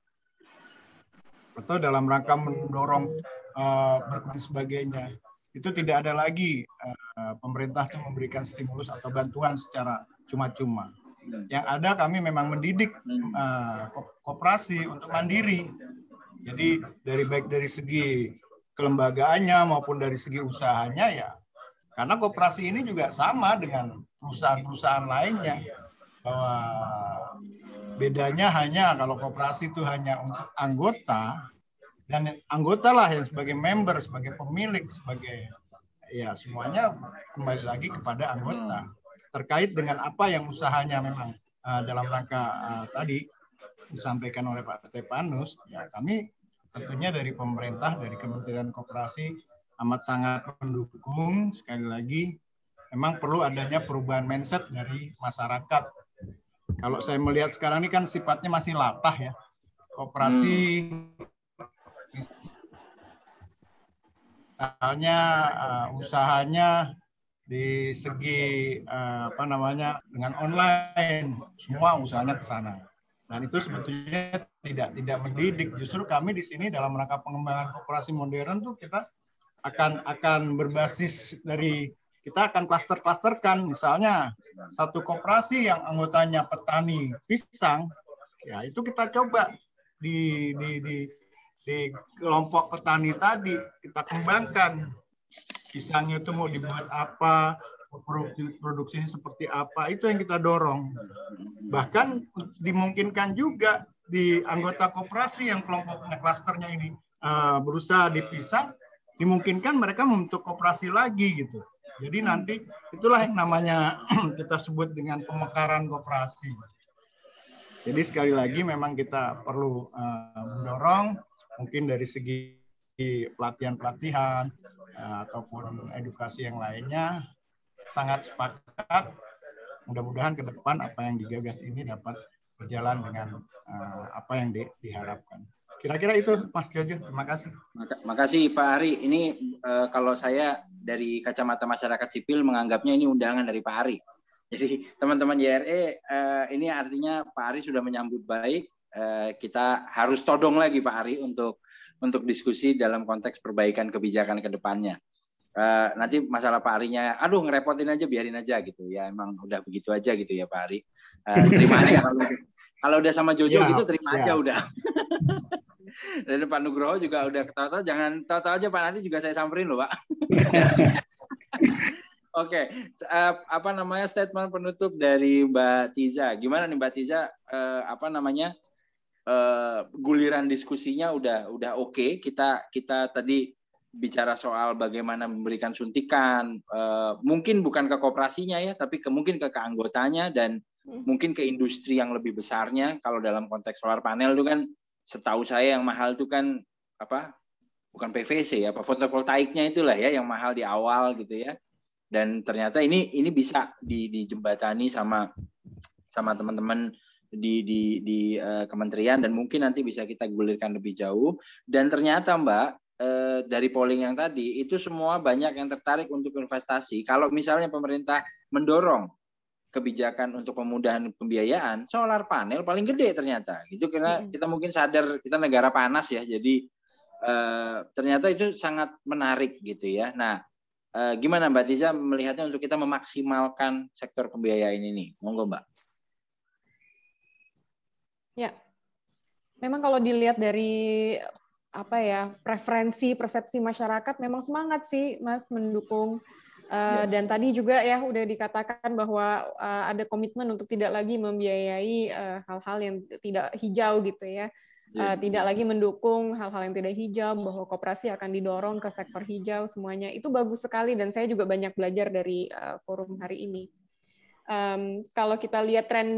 atau dalam rangka mendorong uh, berkurang sebagainya. Itu tidak ada lagi uh, pemerintah itu memberikan stimulus atau bantuan secara cuma-cuma. Yang ada kami memang mendidik uh, koperasi untuk mandiri. Jadi dari baik dari segi kelembagaannya maupun dari segi usahanya ya karena koperasi ini juga sama dengan perusahaan-perusahaan lainnya. Bahwa bedanya hanya kalau koperasi itu hanya untuk anggota, dan anggota lah yang sebagai member, sebagai pemilik, sebagai ya semuanya kembali lagi kepada anggota terkait dengan apa yang usahanya memang uh, dalam rangka uh, tadi disampaikan oleh Pak Stepanus ya kami tentunya dari pemerintah dari Kementerian Koperasi amat sangat mendukung sekali lagi memang perlu adanya perubahan mindset dari masyarakat. Kalau saya melihat sekarang ini kan sifatnya masih latah ya. Kooperasi misalnya uh, usahanya di segi uh, apa namanya dengan online semua usahanya ke sana. Dan itu sebetulnya tidak tidak mendidik. Justru kami di sini dalam rangka pengembangan kooperasi modern tuh kita akan akan berbasis dari kita akan klaster-klasterkan. Misalnya satu koperasi yang anggotanya petani pisang ya itu kita coba di di di di kelompok petani tadi kita kembangkan. Pisangnya itu mau dibuat apa produksi produksinya seperti apa itu yang kita dorong. Bahkan dimungkinkan juga di anggota koperasi yang kelompoknya klasternya ini uh, berusaha di pisang dimungkinkan mereka membentuk kooperasi lagi gitu. Jadi nanti itulah yang namanya kita sebut dengan pemekaran kooperasi. Jadi sekali lagi memang kita perlu uh, mendorong mungkin dari segi pelatihan-pelatihan ataupun edukasi yang lainnya sangat sepakat. Mudah-mudahan ke depan apa yang digagas ini dapat berjalan dengan uh, apa yang di, diharapkan. Kira-kira itu Mas Jojo, terima kasih. Maka, makasih Pak Ari. Ini uh, kalau saya dari kacamata masyarakat sipil menganggapnya ini undangan dari Pak Ari. Jadi teman-teman YRE uh, ini artinya Pak Ari sudah menyambut baik. Uh, kita harus todong lagi Pak Ari untuk untuk diskusi dalam konteks perbaikan kebijakan ke depannya. Uh, nanti masalah Pak Arinya, aduh ngerepotin aja biarin aja gitu ya. Emang udah begitu aja gitu ya Pak Ari. Uh, terima aja kalau, kalau udah sama Jojo siap, gitu terima siap. aja udah. Dan Pak Nugroho juga udah ketawa-tawa, jangan tahu-tahu aja Pak nanti juga saya samperin loh Pak. Oke, okay. uh, apa namanya statement penutup dari Mbak Tiza? Gimana nih Mbak Tiza? Uh, apa namanya uh, guliran diskusinya udah udah oke. Okay. Kita kita tadi bicara soal bagaimana memberikan suntikan, uh, mungkin bukan ke kooperasinya ya, tapi ke mungkin ke keanggotanya dan hmm. mungkin ke industri yang lebih besarnya. Kalau dalam konteks solar panel itu kan setahu saya yang mahal itu kan apa bukan PVC ya, apa fotovoltaiknya itulah ya yang mahal di awal gitu ya. Dan ternyata ini ini bisa di, dijembatani sama sama teman-teman di di di uh, kementerian dan mungkin nanti bisa kita gulirkan lebih jauh. Dan ternyata Mbak uh, dari polling yang tadi itu semua banyak yang tertarik untuk investasi. Kalau misalnya pemerintah mendorong kebijakan untuk pemudahan pembiayaan, solar panel paling gede ternyata. Itu karena kita mungkin sadar kita negara panas ya, jadi eh, ternyata itu sangat menarik gitu ya. Nah, eh, gimana Mbak Tiza melihatnya untuk kita memaksimalkan sektor pembiayaan ini? Monggo Mbak. Ya, memang kalau dilihat dari apa ya preferensi persepsi masyarakat memang semangat sih Mas mendukung Uh, dan tadi juga ya udah dikatakan bahwa uh, ada komitmen untuk tidak lagi membiayai eh, hal-hal uh, yang tidak hijau gitu ya. Uh, tidak lagi mendukung hal-hal yang tidak hijau bahwa koperasi akan didorong ke sektor hijau semuanya itu bagus sekali dan saya juga banyak belajar dari uh, forum hari ini. Um, kalau kita lihat tren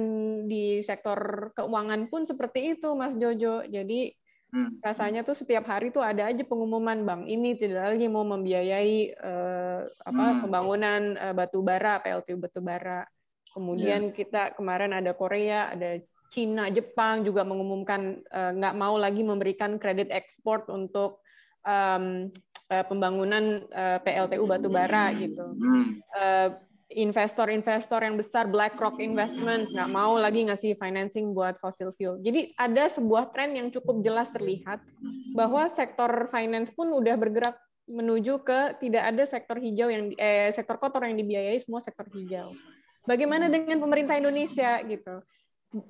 di sektor keuangan pun seperti itu Mas Jojo. Jadi Hmm. Rasanya tuh setiap hari tuh ada aja pengumuman bank ini tidak lagi mau membiayai uh, apa hmm. pembangunan uh, batu bara, PLTU batu bara. Kemudian yeah. kita kemarin ada Korea, ada Cina, Jepang juga mengumumkan uh, nggak mau lagi memberikan kredit ekspor untuk um, uh, pembangunan uh, PLTU batu bara gitu. Hmm. Uh, investor-investor yang besar BlackRock Investment nggak mau lagi ngasih financing buat fossil fuel. Jadi ada sebuah tren yang cukup jelas terlihat bahwa sektor finance pun udah bergerak menuju ke tidak ada sektor hijau yang eh, sektor kotor yang dibiayai semua sektor hijau. Bagaimana dengan pemerintah Indonesia gitu?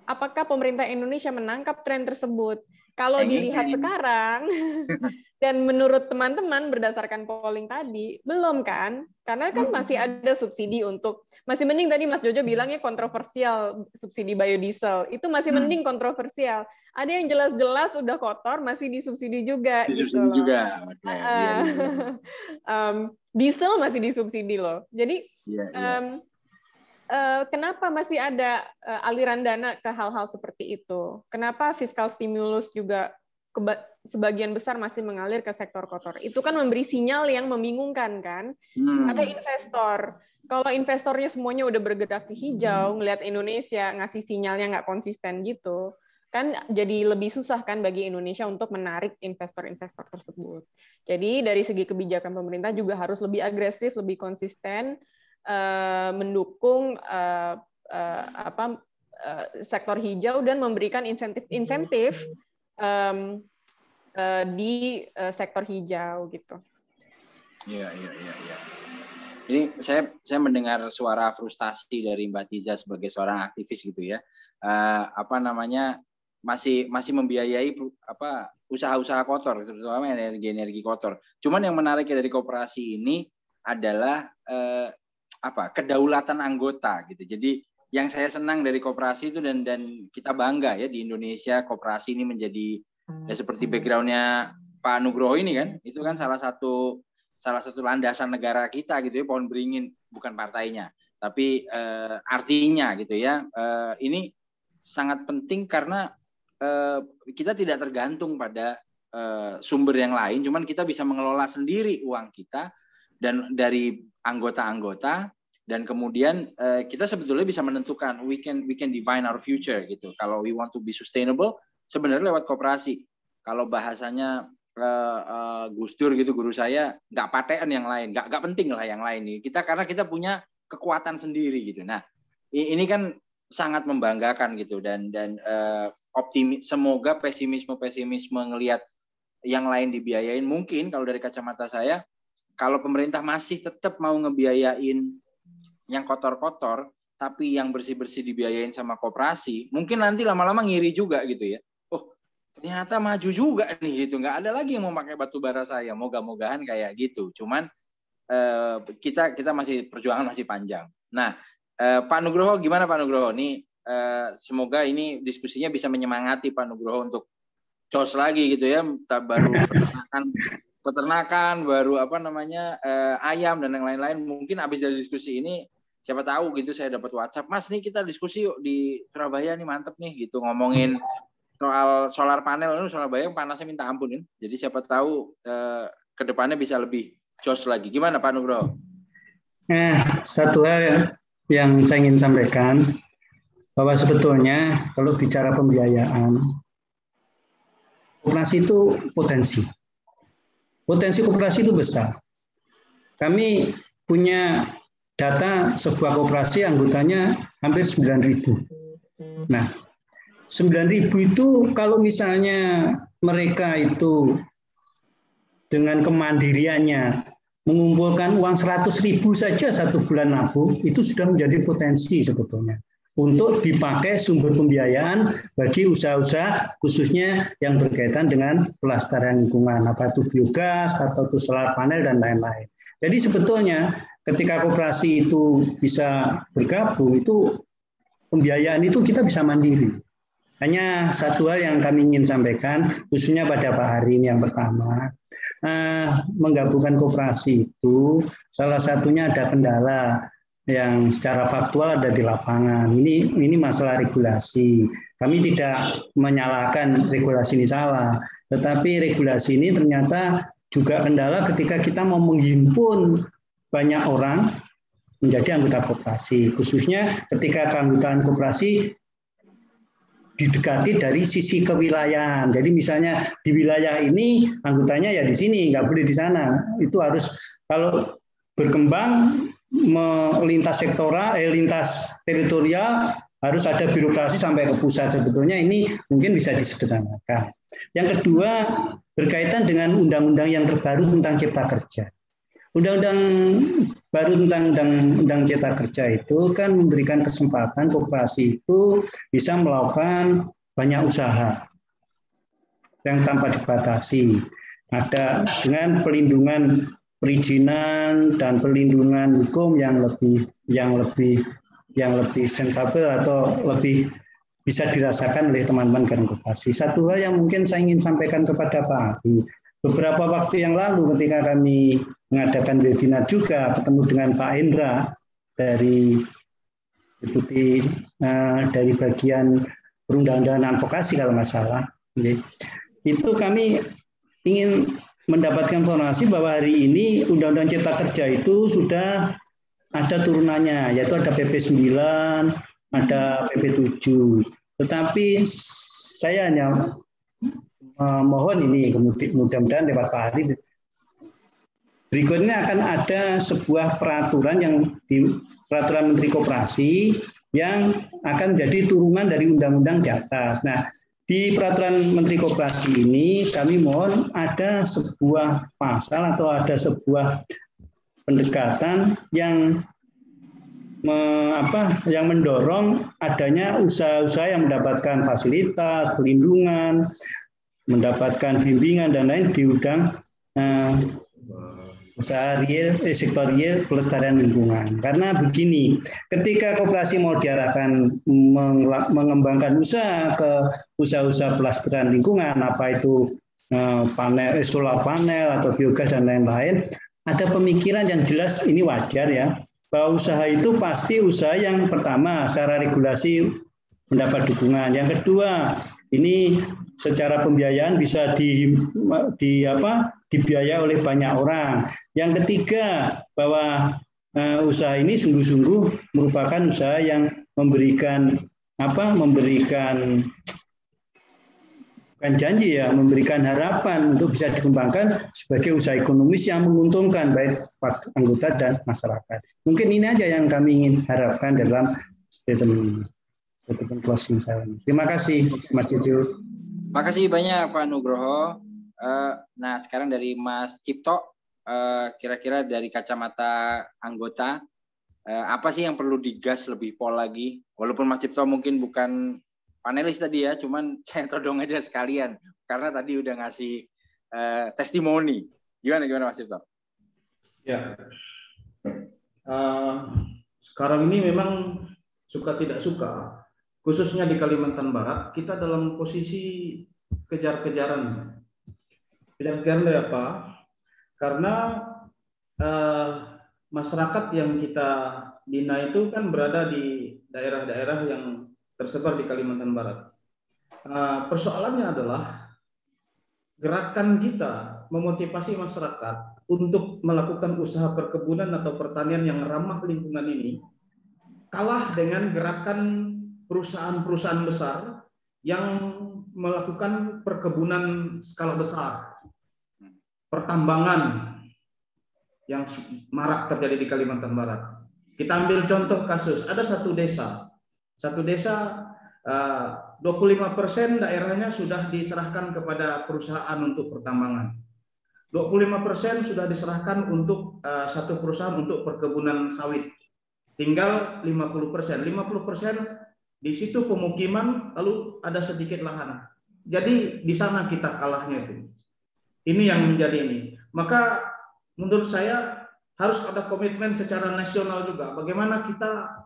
Apakah pemerintah Indonesia menangkap tren tersebut? Kalau dilihat sekarang dan menurut teman-teman berdasarkan polling tadi belum kan? Karena kan masih ada subsidi untuk masih mending tadi Mas Jojo bilangnya kontroversial subsidi biodiesel. Itu masih hmm. mending kontroversial. Ada yang jelas-jelas udah kotor masih disubsidi juga disubsidi gitu juga. Okay. Uh, yeah, um, diesel masih disubsidi loh. Jadi yeah, yeah. Um, kenapa masih ada uh, aliran dana ke hal-hal seperti itu? Kenapa fiskal stimulus juga sebagian besar masih mengalir ke sektor kotor? Itu kan memberi sinyal yang membingungkan kan? Hmm. Ada investor. Kalau investornya semuanya udah bergerak ke hijau, ngelihat Indonesia ngasih sinyalnya nggak konsisten gitu, kan jadi lebih susah kan bagi Indonesia untuk menarik investor-investor tersebut. Jadi dari segi kebijakan pemerintah juga harus lebih agresif, lebih konsisten, uh, mendukung uh, uh, apa uh, sektor hijau dan memberikan insentif-insentif um, uh, di uh, sektor hijau gitu. Iya iya iya. Ya. Ini saya saya mendengar suara frustasi dari Mbak Tiza sebagai seorang aktivis gitu ya. Uh, apa namanya masih masih membiayai apa usaha-usaha kotor terutama energi-energi kotor. Cuman yang menarik dari kooperasi ini adalah apa kedaulatan anggota gitu. Jadi yang saya senang dari kooperasi itu dan dan kita bangga ya di Indonesia kooperasi ini menjadi hmm. ya seperti backgroundnya Pak Nugroho ini kan itu kan salah satu salah satu landasan negara kita gitu ya pohon beringin bukan partainya tapi eh, artinya gitu ya eh, ini sangat penting karena eh, kita tidak tergantung pada eh, sumber yang lain cuman kita bisa mengelola sendiri uang kita dan dari anggota-anggota dan kemudian uh, kita sebetulnya bisa menentukan we can we can define our future gitu. Kalau we want to be sustainable sebenarnya lewat kooperasi. Kalau bahasanya uh, uh, Gus Dur gitu guru saya nggak patean yang lain, nggak nggak penting lah yang lain nih. Kita karena kita punya kekuatan sendiri gitu. Nah ini kan sangat membanggakan gitu dan dan uh, optimis semoga pesimisme pesimisme ngelihat yang lain dibiayain mungkin kalau dari kacamata saya kalau pemerintah masih tetap mau ngebiayain yang kotor-kotor, tapi yang bersih-bersih dibiayain sama koperasi, mungkin nanti lama-lama ngiri juga gitu ya. Oh, ternyata maju juga nih gitu. Nggak ada lagi yang mau pakai batu bara saya. Moga-mogahan kayak gitu. Cuman eh, kita kita masih perjuangan masih panjang. Nah, eh, Pak Nugroho gimana Pak Nugroho? Nih eh, semoga ini diskusinya bisa menyemangati Pak Nugroho untuk cos lagi gitu ya. Baru peternakan baru apa namanya eh, ayam dan yang lain-lain. Mungkin habis dari diskusi ini siapa tahu gitu saya dapat WhatsApp, Mas nih kita diskusi yuk di Surabaya nih mantep nih gitu ngomongin soal solar panel ini Surabaya panasnya minta ampun kan. Jadi siapa tahu eh, ke depannya bisa lebih jos lagi. Gimana Pak Nugroho? Eh, satu hal yang saya ingin sampaikan bahwa sebetulnya kalau bicara pembiayaan, koperasi itu potensi. Potensi koperasi itu besar. Kami punya data sebuah koperasi anggotanya hampir 9.000. Nah, 9.000 itu kalau misalnya mereka itu dengan kemandiriannya mengumpulkan uang 100 ribu saja satu bulan nabung, itu sudah menjadi potensi sebetulnya untuk dipakai sumber pembiayaan bagi usaha-usaha khususnya yang berkaitan dengan pelestarian lingkungan, apa itu biogas atau itu solar panel dan lain-lain. Jadi sebetulnya ketika koperasi itu bisa bergabung itu pembiayaan itu kita bisa mandiri. Hanya satu hal yang kami ingin sampaikan, khususnya pada Pak Hari ini yang pertama, eh, menggabungkan koperasi itu salah satunya ada kendala yang secara faktual ada di lapangan. Ini ini masalah regulasi. Kami tidak menyalahkan regulasi ini salah, tetapi regulasi ini ternyata juga kendala ketika kita mau menghimpun banyak orang menjadi anggota koperasi. Khususnya ketika keanggotaan koperasi didekati dari sisi kewilayahan. Jadi misalnya di wilayah ini anggotanya ya di sini, nggak boleh di sana. Itu harus kalau berkembang melintas sektoral, eh, lintas teritorial harus ada birokrasi sampai ke pusat. Sebetulnya ini mungkin bisa disederhanakan. Yang kedua berkaitan dengan undang-undang yang terbaru tentang cipta kerja. Undang-undang baru tentang undang-undang cipta kerja itu kan memberikan kesempatan koperasi itu bisa melakukan banyak usaha yang tanpa dibatasi. Ada dengan pelindungan perizinan dan perlindungan hukum yang lebih yang lebih yang lebih sensitif atau lebih bisa dirasakan oleh teman-teman Gareng Kopasi. Satu hal yang mungkin saya ingin sampaikan kepada Pak Adi, beberapa waktu yang lalu ketika kami mengadakan webinar juga ketemu dengan Pak Indra dari deputi uh, dari bagian perundang-undangan advokasi kalau nggak salah, itu kami ingin mendapatkan informasi bahwa hari ini Undang-Undang Cipta Kerja itu sudah ada turunannya, yaitu ada PP 9, ada PP 7. Tetapi saya hanya mohon ini mudah-mudahan lewat Pak Hari berikutnya akan ada sebuah peraturan yang di peraturan Menteri Koperasi yang akan menjadi turunan dari undang-undang di atas. Nah, di peraturan Menteri Koperasi ini kami mohon ada sebuah pasal atau ada sebuah pendekatan yang me, apa yang mendorong adanya usaha-usaha yang mendapatkan fasilitas, pelindungan, mendapatkan bimbingan dan lain di udang eh, usaha real, sektor real pelestarian lingkungan. Karena begini, ketika koperasi mau diarahkan mengembangkan usaha ke usaha-usaha pelestarian lingkungan, apa itu eh, panel, eh, solar panel atau biogas dan lain-lain, ada pemikiran yang jelas ini wajar ya, bahwa usaha itu pasti usaha yang pertama secara regulasi mendapat dukungan. Yang kedua, ini secara pembiayaan bisa di, di apa dibiayai oleh banyak orang. Yang ketiga bahwa uh, usaha ini sungguh-sungguh merupakan usaha yang memberikan apa memberikan bukan janji ya memberikan harapan untuk bisa dikembangkan sebagai usaha ekonomis yang menguntungkan baik anggota dan masyarakat. Mungkin ini aja yang kami ingin harapkan dalam statement statement closing saya. Terima kasih Mas Cucu. Terima kasih banyak Pak Nugroho. Eh, nah sekarang dari Mas Cipto, eh, kira-kira dari kacamata anggota eh, apa sih yang perlu digas lebih pol lagi? Walaupun Mas Cipto mungkin bukan panelis tadi ya, cuman saya todong aja sekalian karena tadi udah ngasih uh, testimoni. Gimana gimana Mas Cipto? Ya, uh, sekarang ini memang suka tidak suka, khususnya di Kalimantan Barat, kita dalam posisi kejar-kejaran. Kejar-kejaran dari apa? Karena uh, masyarakat yang kita bina itu kan berada di daerah-daerah yang tersebar di Kalimantan Barat. Uh, persoalannya adalah gerakan kita memotivasi masyarakat untuk melakukan usaha perkebunan atau pertanian yang ramah lingkungan ini kalah dengan gerakan perusahaan-perusahaan besar yang melakukan perkebunan skala besar, pertambangan, yang marak terjadi di Kalimantan Barat. Kita ambil contoh kasus, ada satu desa, satu desa 25 eh, persen daerahnya sudah diserahkan kepada perusahaan untuk pertambangan. 25 persen sudah diserahkan untuk uh, satu perusahaan untuk perkebunan sawit. Tinggal 50 persen. 50 persen di situ pemukiman, lalu ada sedikit lahan. Jadi di sana kita kalahnya itu. Ini yang menjadi ini. Maka menurut saya harus ada komitmen secara nasional juga. Bagaimana kita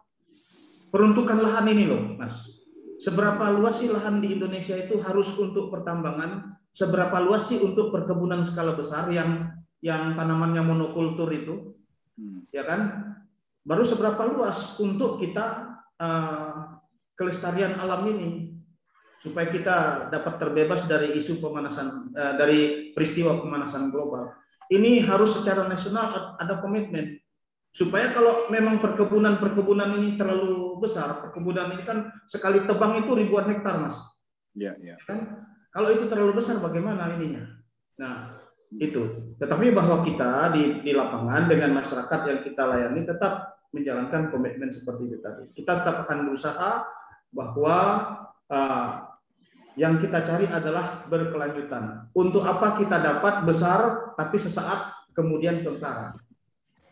peruntukan lahan ini loh, Mas. Seberapa luas sih lahan di Indonesia itu harus untuk pertambangan? Seberapa luas sih untuk perkebunan skala besar yang yang tanamannya monokultur itu? Hmm. Ya kan? Baru seberapa luas untuk kita uh, kelestarian alam ini supaya kita dapat terbebas dari isu pemanasan uh, dari peristiwa pemanasan global ini harus secara nasional ada komitmen supaya kalau memang perkebunan-perkebunan ini terlalu besar, perkebunan ini kan sekali tebang itu ribuan hektar, Mas. Iya, iya. Kan kalau itu terlalu besar bagaimana ininya? Nah, itu. Tetapi bahwa kita di di lapangan dengan masyarakat yang kita layani tetap menjalankan komitmen seperti itu tadi. Kita tetap akan berusaha bahwa uh, yang kita cari adalah berkelanjutan. Untuk apa kita dapat besar tapi sesaat kemudian sengsara.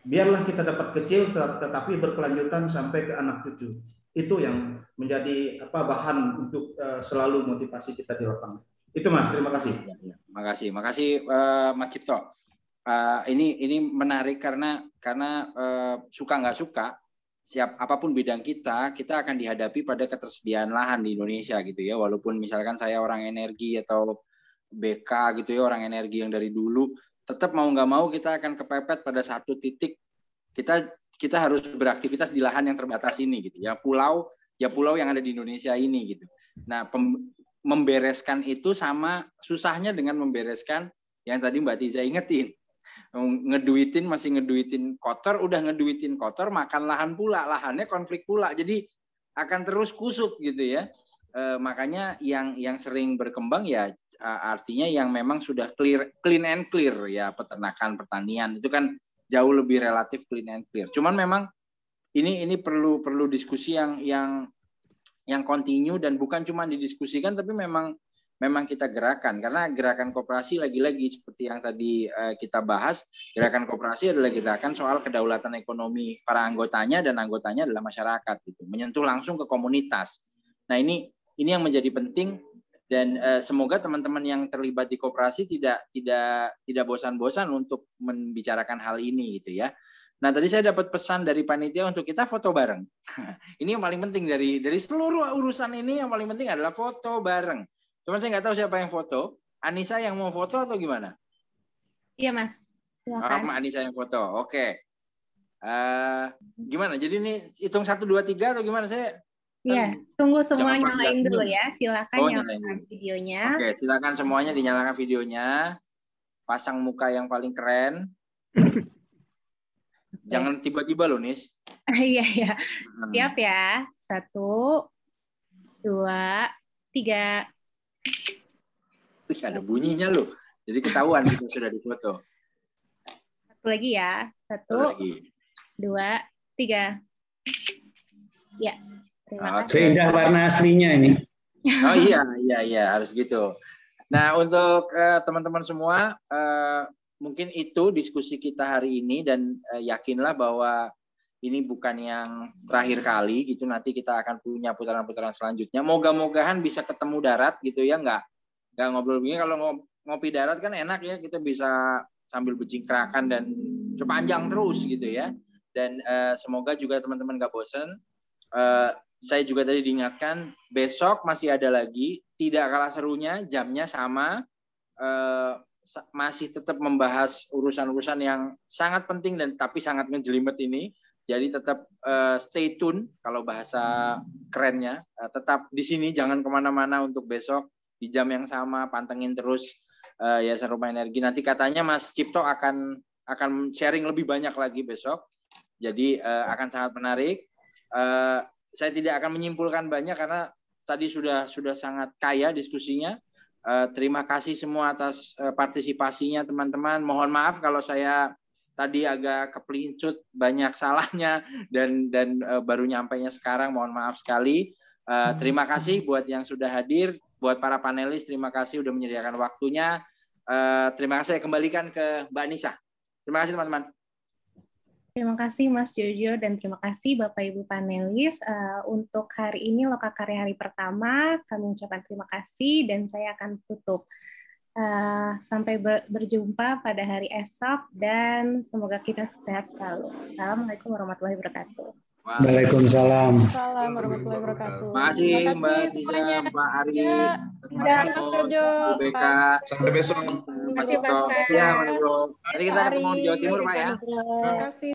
Biarlah kita dapat kecil tetapi berkelanjutan sampai ke anak cucu. Itu yang menjadi apa bahan untuk uh, selalu motivasi kita di lapangan. Itu Mas, terima kasih. Ya, ya. Makasih, makasih uh, Mas Cipto. Uh, ini ini menarik karena karena uh, suka nggak suka siap apa pun bidang kita, kita akan dihadapi pada ketersediaan lahan di Indonesia gitu ya. Walaupun misalkan saya orang energi atau BK gitu ya, orang energi yang dari dulu, tetap mau nggak mau kita akan kepepet pada satu titik kita kita harus beraktivitas di lahan yang terbatas ini gitu ya. Pulau ya pulau yang ada di Indonesia ini gitu. Nah, pem, membereskan itu sama susahnya dengan membereskan yang tadi Mbak Tiza ingetin ngeduitin masih ngeduitin kotor, udah ngeduitin kotor, makan lahan pula, lahannya konflik pula. Jadi akan terus kusut gitu ya. E, makanya yang yang sering berkembang ya artinya yang memang sudah clear clean and clear ya peternakan pertanian itu kan jauh lebih relatif clean and clear. Cuman memang ini ini perlu perlu diskusi yang yang yang kontinu dan bukan cuma didiskusikan tapi memang memang kita gerakan karena gerakan kooperasi lagi-lagi seperti yang tadi uh, kita bahas gerakan kooperasi adalah gerakan soal kedaulatan ekonomi para anggotanya dan anggotanya adalah masyarakat gitu menyentuh langsung ke komunitas nah ini ini yang menjadi penting dan uh, semoga teman-teman yang terlibat di kooperasi tidak tidak tidak bosan-bosan untuk membicarakan hal ini gitu ya Nah, tadi saya dapat pesan dari panitia untuk kita foto bareng. ini yang paling penting dari dari seluruh urusan ini yang paling penting adalah foto bareng. Cuman saya nggak tahu siapa yang foto. Anissa yang mau foto atau gimana? Iya mas. Silakan. Oh, Anissa yang foto. Oke. Uh, gimana? Jadi ini hitung satu dua tiga atau gimana saya? Iya, tunggu semua nyalain nggak dulu ya. Silakan Oh, nyalakan nyalain. videonya. Oke, silakan semuanya dinyalakan videonya. Pasang muka yang paling keren. Jangan tiba-tiba loh, Nis. Iya, iya. Hmm. Siap ya. Satu, dua, tiga. Wih, ada bunyinya loh. Jadi ketahuan kita sudah difoto. Satu lagi ya. Satu Satu, lagi. dua, tiga. Ya, terima kasih. Seindah warna aslinya ini. Oh iya, iya, iya, harus gitu. Nah, untuk eh, teman-teman semua, eh, mungkin itu diskusi kita hari ini dan eh, yakinlah bahwa ini bukan yang terakhir kali gitu. Nanti kita akan punya putaran-putaran selanjutnya. Moga-mogahan bisa ketemu darat gitu ya, nggak nggak ngobrol begini. Kalau ngo- ngopi darat kan enak ya, kita bisa sambil bercingkrakan dan sepanjang terus gitu ya. Dan eh, semoga juga teman-teman nggak bosen. Eh, saya juga tadi diingatkan besok masih ada lagi tidak kalah serunya jamnya sama sa- masih tetap membahas urusan-urusan yang sangat penting dan tapi sangat ngejelimet ini jadi tetap eh, stay tune kalau bahasa kerennya Eh, tetap di sini jangan ke mana-mana untuk besok di jam yang sama pantengin terus eh, Yayasan Rumah Energi nanti katanya Mas Cipto akan akan sharing lebih banyak lagi besok jadi eh, akan sangat menarik Eh, saya tidak akan menyimpulkan banyak karena tadi sudah sudah sangat kaya diskusinya. Eh, terima kasih semua atas eh, partisipasinya teman-teman. Mohon maaf kalau saya tadi agak kepelincut banyak salahnya dan dan eh, baru nyampainya sekarang. Mohon maaf sekali. Eh, terima kasih buat yang sudah hadir, buat para panelis terima kasih sudah menyediakan waktunya. Eh, terima kasih saya kembalikan ke Mbak Nisa. Terima kasih teman-teman. Terima kasih Mas Jojo dan terima kasih Bapak Ibu panelis. Eh, untuk hari ini Lokakarya hari pertama, kami ucapkan terima kasih dan saya akan tutup. Eh, sampai ber- berjumpa pada hari esok dan semoga kita sehat selalu. Assalamualaikum warahmatullahi wabarakatuh. Waalaikumsalam. Salam warahmatullahi wabarakatuh. Terima kasih Mbak Tiza, semuanya. Pak Ari, Ya, Jojo, Bu Beka, Sampai besok. Mas Terima Cipto. Ya, Bro. Nanti kita ketemu di Jawa Timur, Pak ya. Terima kasih.